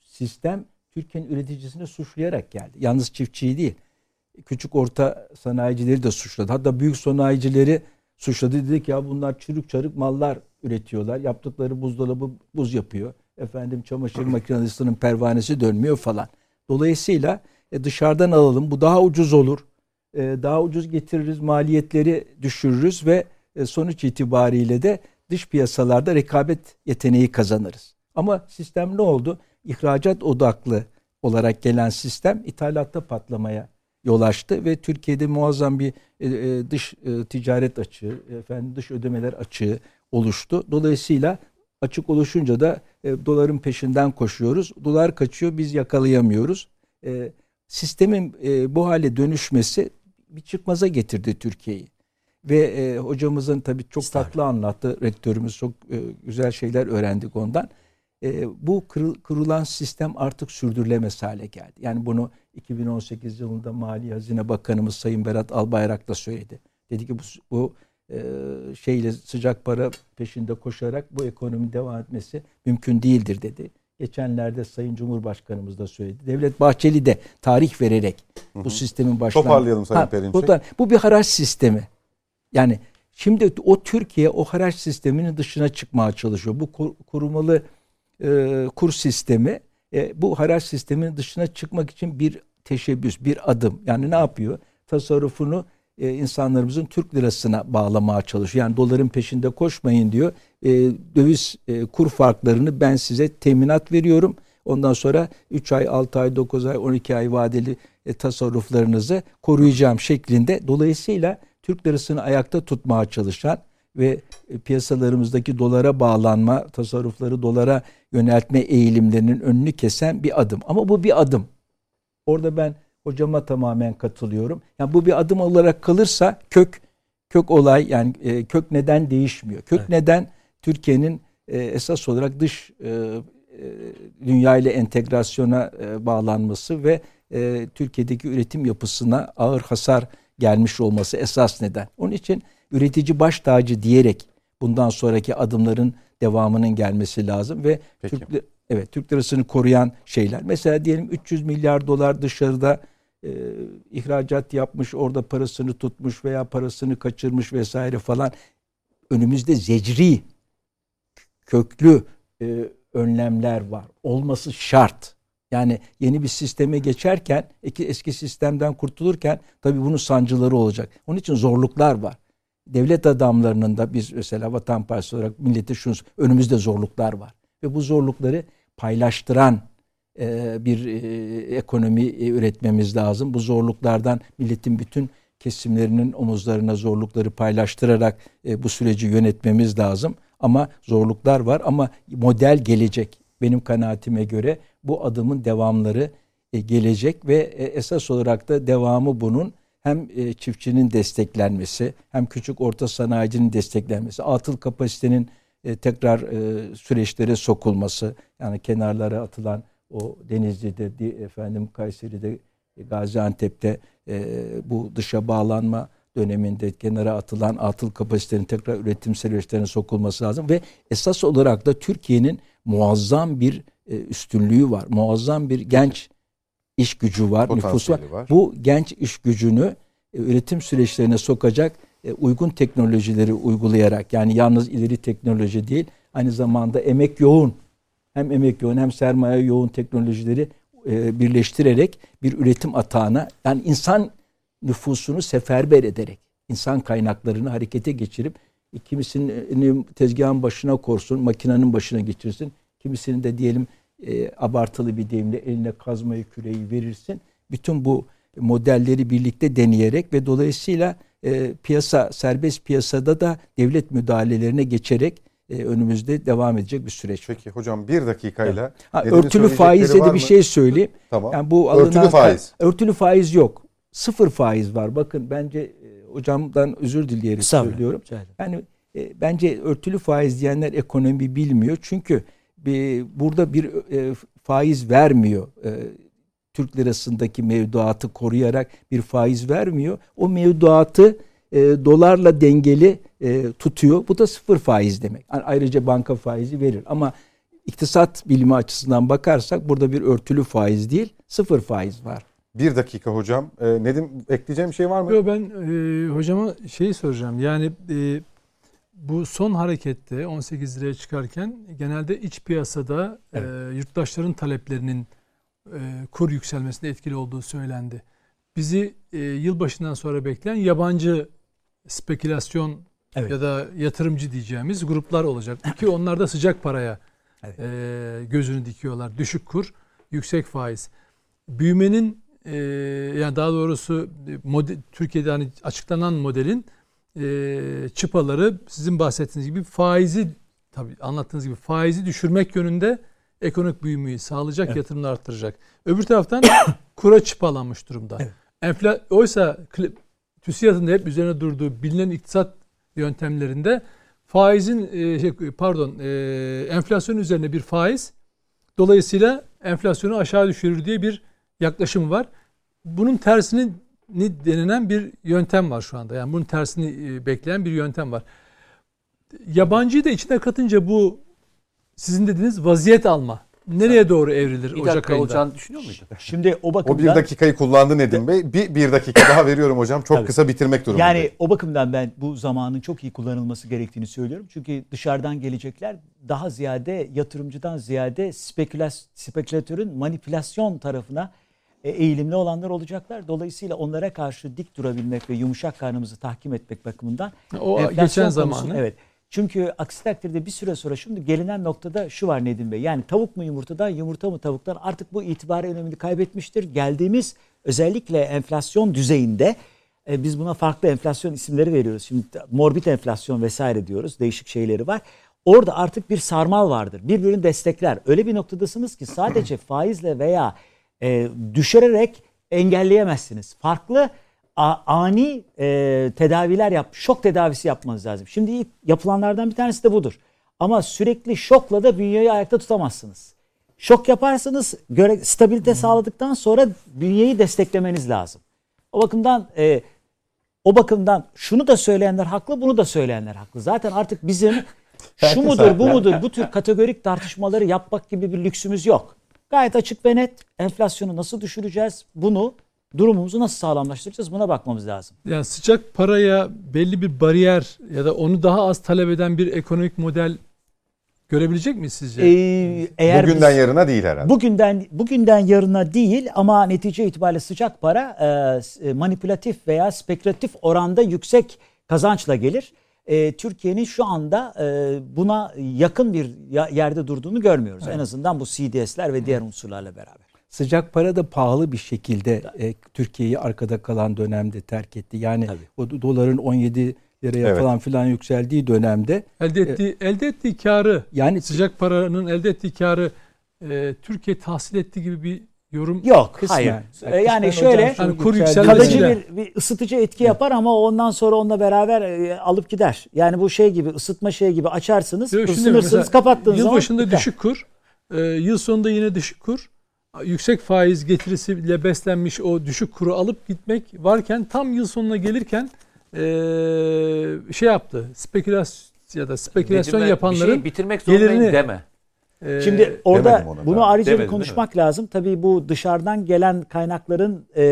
Speaker 4: sistem Türkiye'nin üreticisini suçlayarak geldi. Yalnız çiftçiyi değil. Küçük orta sanayicileri de suçladı. Hatta büyük sanayicileri suçladı. Dedi ki ya bunlar çürük çarık mallar üretiyorlar. Yaptıkları buzdolabı buz yapıyor. Efendim çamaşır makinesinin pervanesi dönmüyor falan. Dolayısıyla e, dışarıdan alalım. Bu daha ucuz olur. E, daha ucuz getiririz. Maliyetleri düşürürüz ve e, sonuç itibariyle de dış piyasalarda rekabet yeteneği kazanırız. Ama sistem ne oldu? İhracat odaklı olarak gelen sistem ithalatta patlamaya yol açtı ve Türkiye'de muazzam bir e, dış ticaret açığı, efendim dış ödemeler açığı oluştu. Dolayısıyla Açık oluşunca da doların peşinden koşuyoruz. Dolar kaçıyor biz yakalayamıyoruz. Sistemin bu hale dönüşmesi bir çıkmaza getirdi Türkiye'yi. Ve e, hocamızın tabii çok tatlı anlattı. Rektörümüz çok e, güzel şeyler öğrendik ondan. E, bu kırıl, kırılan sistem artık sürdürülemez hale geldi. Yani bunu 2018 yılında Mali Hazine Bakanımız Sayın Berat Albayrak da söyledi. Dedi ki bu, bu e, şeyle sıcak para peşinde koşarak bu ekonomi devam etmesi mümkün değildir dedi. Geçenlerde Sayın Cumhurbaşkanımız da söyledi. Devlet Bahçeli de tarih vererek bu sistemin başlangıcı.
Speaker 1: Toparlayalım Sayın Perinçek.
Speaker 4: Bu, bu bir haraç sistemi. Yani şimdi o Türkiye o haraç sisteminin dışına çıkmaya çalışıyor. Bu korumalı e, kur sistemi e, bu haraç sisteminin dışına çıkmak için bir teşebbüs, bir adım. Yani ne yapıyor? Tasarrufunu e, insanlarımızın Türk lirasına bağlamaya çalışıyor. Yani doların peşinde koşmayın diyor. E, döviz e, kur farklarını ben size teminat veriyorum. Ondan sonra 3 ay, 6 ay, 9 ay, 12 ay vadeli e, tasarruflarınızı koruyacağım şeklinde. Dolayısıyla Türk lirasını ayakta tutmaya çalışan ve e, piyasalarımızdaki dolara bağlanma, tasarrufları dolara yöneltme eğilimlerinin önünü kesen bir adım. Ama bu bir adım. Orada ben hocama tamamen katılıyorum. Yani bu bir adım olarak kalırsa kök kök olay yani e, kök neden değişmiyor. Kök evet. neden Türkiye'nin e, esas olarak dış e, e, dünya ile entegrasyona e, bağlanması ve e, Türkiye'deki üretim yapısına ağır hasar gelmiş olması esas neden. Onun için üretici baş tacı diyerek bundan sonraki adımların devamının gelmesi lazım ve Peki. Türk evet Türk lirasını koruyan şeyler. Mesela diyelim 300 milyar dolar dışarıda e, ihracat yapmış, orada parasını tutmuş veya parasını kaçırmış vesaire falan. Önümüzde zecri köklü e, önlemler var. Olması şart. Yani yeni bir sisteme geçerken, eski sistemden kurtulurken tabii bunun sancıları olacak. Onun için zorluklar var. Devlet adamlarının da biz mesela Vatan Partisi olarak millete şunu önümüzde zorluklar var. Ve bu zorlukları paylaştıran bir e, ekonomi e, üretmemiz lazım. Bu zorluklardan milletin bütün kesimlerinin omuzlarına zorlukları paylaştırarak bu süreci yönetmemiz lazım. Ama zorluklar var ama model gelecek. Benim kanaatime göre bu adımın devamları gelecek ve esas olarak da devamı bunun hem çiftçinin desteklenmesi hem küçük orta sanayicinin desteklenmesi, atıl kapasitenin tekrar süreçlere sokulması yani kenarlara atılan o Denizli'de, efendim Kayseri'de, Gaziantep'te e, bu dışa bağlanma döneminde kenara atılan atıl kapasitenin tekrar üretim süreçlerine sokulması lazım ve esas olarak da Türkiye'nin muazzam bir e, üstünlüğü var. Muazzam bir genç iş gücü var, nüfus var. var. Bu genç iş gücünü e, üretim süreçlerine sokacak e, uygun teknolojileri uygulayarak yani yalnız ileri teknoloji değil aynı zamanda emek yoğun hem emek yoğun hem sermaye yoğun teknolojileri e, birleştirerek bir üretim atağına yani insan nüfusunu seferber ederek insan kaynaklarını harekete geçirip kimisini tezgahın başına korsun, makinenin başına geçirsin. Kimisini de diyelim e, abartılı bir deyimle eline kazmayı, küreği verirsin. Bütün bu modelleri birlikte deneyerek ve dolayısıyla e, piyasa, serbest piyasada da devlet müdahalelerine geçerek e, önümüzde devam edecek bir süreç.
Speaker 1: Peki hocam bir dakikayla
Speaker 4: ha, örtülü faizle de bir şey söyleyeyim.
Speaker 1: Tamam. Yani bu alınan, örtülü faiz.
Speaker 4: Örtülü faiz yok. Sıfır faiz var. Bakın bence e, hocamdan özür dileyerek söylüyorum. Yani e, bence örtülü faiz diyenler ekonomi bilmiyor. Çünkü bir, burada bir e, faiz vermiyor. E, Türk lirasındaki mevduatı koruyarak bir faiz vermiyor. O mevduatı e, dolarla dengeli e, tutuyor. Bu da sıfır faiz demek. Yani ayrıca banka faizi verir. Ama iktisat bilimi açısından bakarsak burada bir örtülü faiz değil, sıfır faiz var.
Speaker 1: Bir dakika hocam. E, Nedim ekleyeceğim bir şey var mı?
Speaker 2: Yok ben e, hocama şeyi soracağım. Yani e, bu son harekette 18 liraya çıkarken genelde iç piyasada e, evet. e, yurttaşların taleplerinin e, kur yükselmesinde etkili olduğu söylendi. Bizi e, yılbaşından sonra bekleyen yabancı spekülasyon evet. ya da yatırımcı diyeceğimiz gruplar olacak. Ki onlar da sıcak paraya evet. e, gözünü dikiyorlar. Düşük kur, yüksek faiz. Büyümenin e, yani daha doğrusu model, Türkiye'de hani açıklanan modelin e, çıpaları sizin bahsettiğiniz gibi faizi tabii anlattığınız gibi faizi düşürmek yönünde ekonomik büyümeyi sağlayacak,
Speaker 5: Evet.
Speaker 2: yatırımlar arttıracak. Öbür taraftan kura çıpalanmış durumda.
Speaker 5: Evet.
Speaker 2: Enfla oysa TÜSİAD'ın da hep üzerine durduğu bilinen iktisat yöntemlerinde faizin e, pardon e, enflasyon üzerine bir faiz dolayısıyla enflasyonu aşağı düşürür diye bir yaklaşım var. Bunun tersini ni denilen bir yöntem var şu anda. Yani bunun tersini e, bekleyen bir yöntem var. Yabancıyı da içine katınca bu sizin dediğiniz vaziyet alma. Nereye doğru evrilir
Speaker 3: Bir
Speaker 2: Ocak
Speaker 3: dakika
Speaker 2: ayında?
Speaker 3: olacağını düşünüyor muydun?
Speaker 5: Şimdi o bakımdan
Speaker 1: O bir dakikayı kullandı Nedim Bey. Bir, bir dakika daha veriyorum hocam. Çok
Speaker 5: Tabii.
Speaker 1: kısa bitirmek durumundayım.
Speaker 5: Yani o bakımdan ben bu zamanın çok iyi kullanılması gerektiğini söylüyorum. Çünkü dışarıdan gelecekler daha ziyade yatırımcıdan ziyade spekülas, spekülatörün manipülasyon tarafına e, eğilimli olanlar olacaklar. Dolayısıyla onlara karşı dik durabilmek ve yumuşak karnımızı tahkim etmek bakımından
Speaker 2: O geçen zamanı.
Speaker 5: Evet. Çünkü aksi takdirde bir süre sonra şimdi gelinen noktada şu var Nedim Bey. Yani tavuk mu yumurtadan, yumurta mı tavuktan artık bu itibari önemini kaybetmiştir. Geldiğimiz özellikle enflasyon düzeyinde e, biz buna farklı enflasyon isimleri veriyoruz. Şimdi morbid enflasyon vesaire diyoruz. Değişik şeyleri var. Orada artık bir sarmal vardır. Birbirini destekler. Öyle bir noktadasınız ki sadece faizle veya e, düşürerek engelleyemezsiniz. Farklı ani e, tedaviler yap, şok tedavisi yapmanız lazım. Şimdi ilk yapılanlardan bir tanesi de budur. Ama sürekli şokla da bünyeyi ayakta tutamazsınız. Şok yaparsanız göre stabilite sağladıktan sonra bünyeyi desteklemeniz lazım. O bakımdan e, o bakımdan şunu da söyleyenler haklı, bunu da söyleyenler haklı. Zaten artık bizim şu mudur, bu mudur, bu tür kategorik tartışmaları yapmak gibi bir lüksümüz yok. Gayet açık ve net enflasyonu nasıl düşüreceğiz, bunu durumumuzu nasıl sağlamlaştıracağız buna bakmamız lazım.
Speaker 2: Yani sıcak paraya belli bir bariyer ya da onu daha az talep eden bir ekonomik model görebilecek miyiz sizce?
Speaker 5: Ee, eğer
Speaker 1: Bugünden
Speaker 5: biz-
Speaker 1: yarına değil herhalde.
Speaker 5: Bugünden bugünden yarına değil ama netice itibariyle sıcak para e, e, manipülatif veya spekülatif oranda yüksek kazançla gelir. E, Türkiye'nin şu anda e, buna yakın bir yerde durduğunu görmüyoruz. En azından bu CDS'ler ve diğer unsurlarla beraber.
Speaker 4: Sıcak para da pahalı bir şekilde e, Türkiye'yi arkada kalan dönemde terk etti. Yani
Speaker 5: Tabii.
Speaker 4: o do- doların 17 liraya
Speaker 1: Evet.
Speaker 4: falan filan yükseldiği dönemde
Speaker 2: elde ettiği elde ettiği karı
Speaker 4: yani
Speaker 2: sıcak paranın elde ettiği karı e, Türkiye tahsil ettiği gibi bir yorum
Speaker 5: Yok,
Speaker 4: Kısmen.
Speaker 5: hayır.
Speaker 4: Yani
Speaker 5: E, yani şöyle
Speaker 2: Yani kur
Speaker 5: kalıcı bir, bir ısıtıcı etki yapar ama ondan sonra onunla beraber e, alıp gider. Yani bu şey gibi ısıtma şey gibi açarsınız,
Speaker 2: Yok,
Speaker 5: ısınırsınız, kapattığınız
Speaker 2: Yıl
Speaker 5: zaman
Speaker 2: başında
Speaker 5: biter.
Speaker 2: düşük kur, e, yıl sonunda yine düşük kur. Yüksek faiz getirisiyle beslenmiş o düşük kuru alıp gitmek varken tam yıl sonuna gelirken e, şey yaptı. Spekülasyon ya da spekülasyon
Speaker 3: Nedim, ben
Speaker 2: yapanların
Speaker 3: bir şey bitirmek zorundayım
Speaker 2: gelirini-
Speaker 3: deme.
Speaker 2: e,
Speaker 5: Şimdi orada bunu ayrıca bir
Speaker 3: Demedim,
Speaker 5: konuşmak lazım. Tabii bu dışarıdan gelen kaynakların e,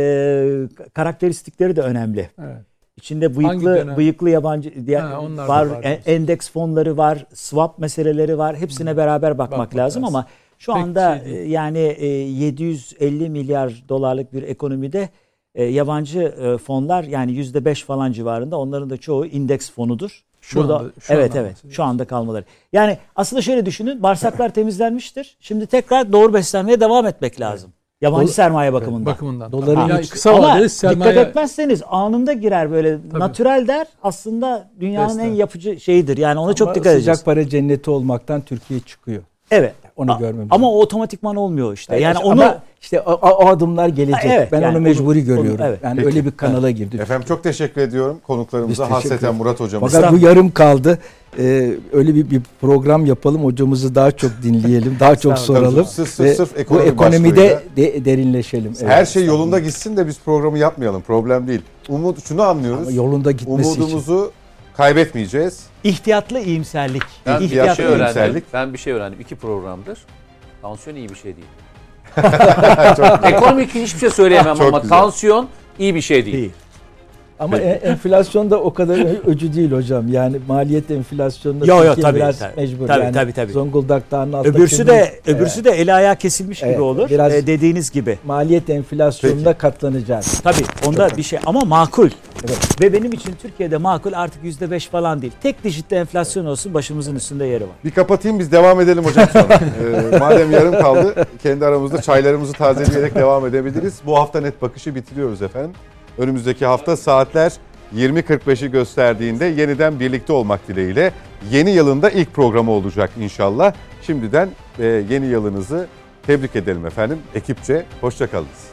Speaker 5: karakteristikleri de önemli.
Speaker 2: evet.
Speaker 5: İçinde bıyıklı bıyıklı yabancı
Speaker 2: Ha,
Speaker 5: var,
Speaker 2: var
Speaker 5: e- endeks fonları var, swap meseleleri var. Hepsine beraber bakmak,
Speaker 2: Bakmak
Speaker 5: lazım
Speaker 2: lazım.
Speaker 5: ama şu
Speaker 2: Pek
Speaker 5: anda
Speaker 2: şey
Speaker 5: e, yani e, 750 milyar dolarlık bir ekonomide e, yabancı e, fonlar yani %5 falan civarında onların da çoğu indeks fonudur.
Speaker 2: Şu
Speaker 5: Burada,
Speaker 2: anda- şu
Speaker 5: evet
Speaker 2: anda
Speaker 5: evet şu anda kalmaları. Yani aslında şöyle düşünün bağırsaklar temizlenmiştir. Şimdi tekrar doğru beslenmeye devam etmek lazım. Yabancı
Speaker 4: Dol-
Speaker 5: sermaye bakımından.
Speaker 2: bakımından.
Speaker 4: Doların
Speaker 2: Yani kısa vadeli sermaye
Speaker 5: dikkat etmezseniz anında girer böyle
Speaker 2: Tabii.
Speaker 5: natürel der aslında dünyanın
Speaker 2: Besler.
Speaker 5: en yapıcı şeyidir. Yani ona çok
Speaker 4: ama
Speaker 5: dikkat edeceğiz.
Speaker 4: sıcak para cenneti olmaktan Türkiye çıkıyor.
Speaker 5: Evet.
Speaker 4: Onu
Speaker 5: A-
Speaker 4: görmemiz
Speaker 5: Ama
Speaker 4: lazım.
Speaker 5: o otomatikman olmuyor işte.
Speaker 4: Evet,
Speaker 5: Yani
Speaker 4: ama
Speaker 5: onu
Speaker 4: işte o, o- adımlar gelecek.
Speaker 5: Ha, evet,
Speaker 4: ben
Speaker 5: yani
Speaker 4: onu
Speaker 5: onu-
Speaker 4: mecburi
Speaker 5: onu-
Speaker 4: görüyorum.
Speaker 5: evet.
Speaker 4: Yani
Speaker 1: Peki.
Speaker 4: öyle bir kanala girdi.
Speaker 1: Efendim çok teşekkür ediyorum konuklarımıza.
Speaker 4: Teşekkür
Speaker 1: Hasreten
Speaker 4: ederiz.
Speaker 1: Murat hocamız.
Speaker 4: Fakat bu yarım kaldı. Ee, öyle bir, bir program yapalım. Hocamızı daha çok dinleyelim. Daha çok soralım.
Speaker 1: Sırf- sırf-
Speaker 4: Ve
Speaker 1: sırf
Speaker 4: bu
Speaker 1: ekonomi
Speaker 4: ekonomide de, derinleşelim. Evet.
Speaker 1: Her şey yolunda gitsin de biz programı yapmayalım. Problem değil. Umut şunu anlıyoruz.
Speaker 4: Ama yolunda gitmesi için.
Speaker 1: Kaybetmeyeceğiz.
Speaker 5: ihtiyatlı iyimserlik.
Speaker 3: Ben bir
Speaker 5: İhtiyatlı
Speaker 3: şey
Speaker 1: iyimserlik.
Speaker 3: öğrendim. Ben bir şey öğrendim. İki programdır. Tansiyon iyi bir şey değil.
Speaker 1: Çok
Speaker 3: Ekonomik hiçbir şey söyleyemem
Speaker 1: Çok
Speaker 3: ama
Speaker 1: güzel.
Speaker 3: tansiyon iyi bir şey değil.
Speaker 5: değil.
Speaker 4: Ama e- enflasyon da o kadar öcü değil hocam. Yani maliyet enflasyonunda
Speaker 5: Yo, yo, tabii,
Speaker 4: biraz
Speaker 5: tabii.
Speaker 4: mecbur.
Speaker 5: Tabii,
Speaker 4: yani
Speaker 5: tabii, tabii.
Speaker 4: Zonguldak Dağı'nın altta
Speaker 5: Öbürsü de
Speaker 4: kendimiz-
Speaker 5: öbürsü de eli ayağı kesilmiş
Speaker 4: Evet,
Speaker 5: gibi olur.
Speaker 4: biraz-
Speaker 5: Ee, dediğiniz gibi.
Speaker 4: maliyet enflasyonuna katlanacağız.
Speaker 5: Tabii onda bir şey ama makul.
Speaker 4: Evet.
Speaker 5: Ve benim için Türkiye'de makul artık %5 falan değil. Tek dijitli enflasyon olsun başımızın üstünde yeri var.
Speaker 1: Bir kapatayım biz devam edelim hocam sonra. Ee, madem yarım kaldı kendi aramızda çaylarımızı tazeleyerek devam edebiliriz. Bu hafta net bakışı bitiriyoruz efendim. Önümüzdeki hafta saatler 20.45'i gösterdiğinde yeniden birlikte olmak dileğiyle yeni yılında ilk programı olacak inşallah. Şimdiden e, yeni yılınızı tebrik edelim efendim ekipçe. Hoşçakalınız.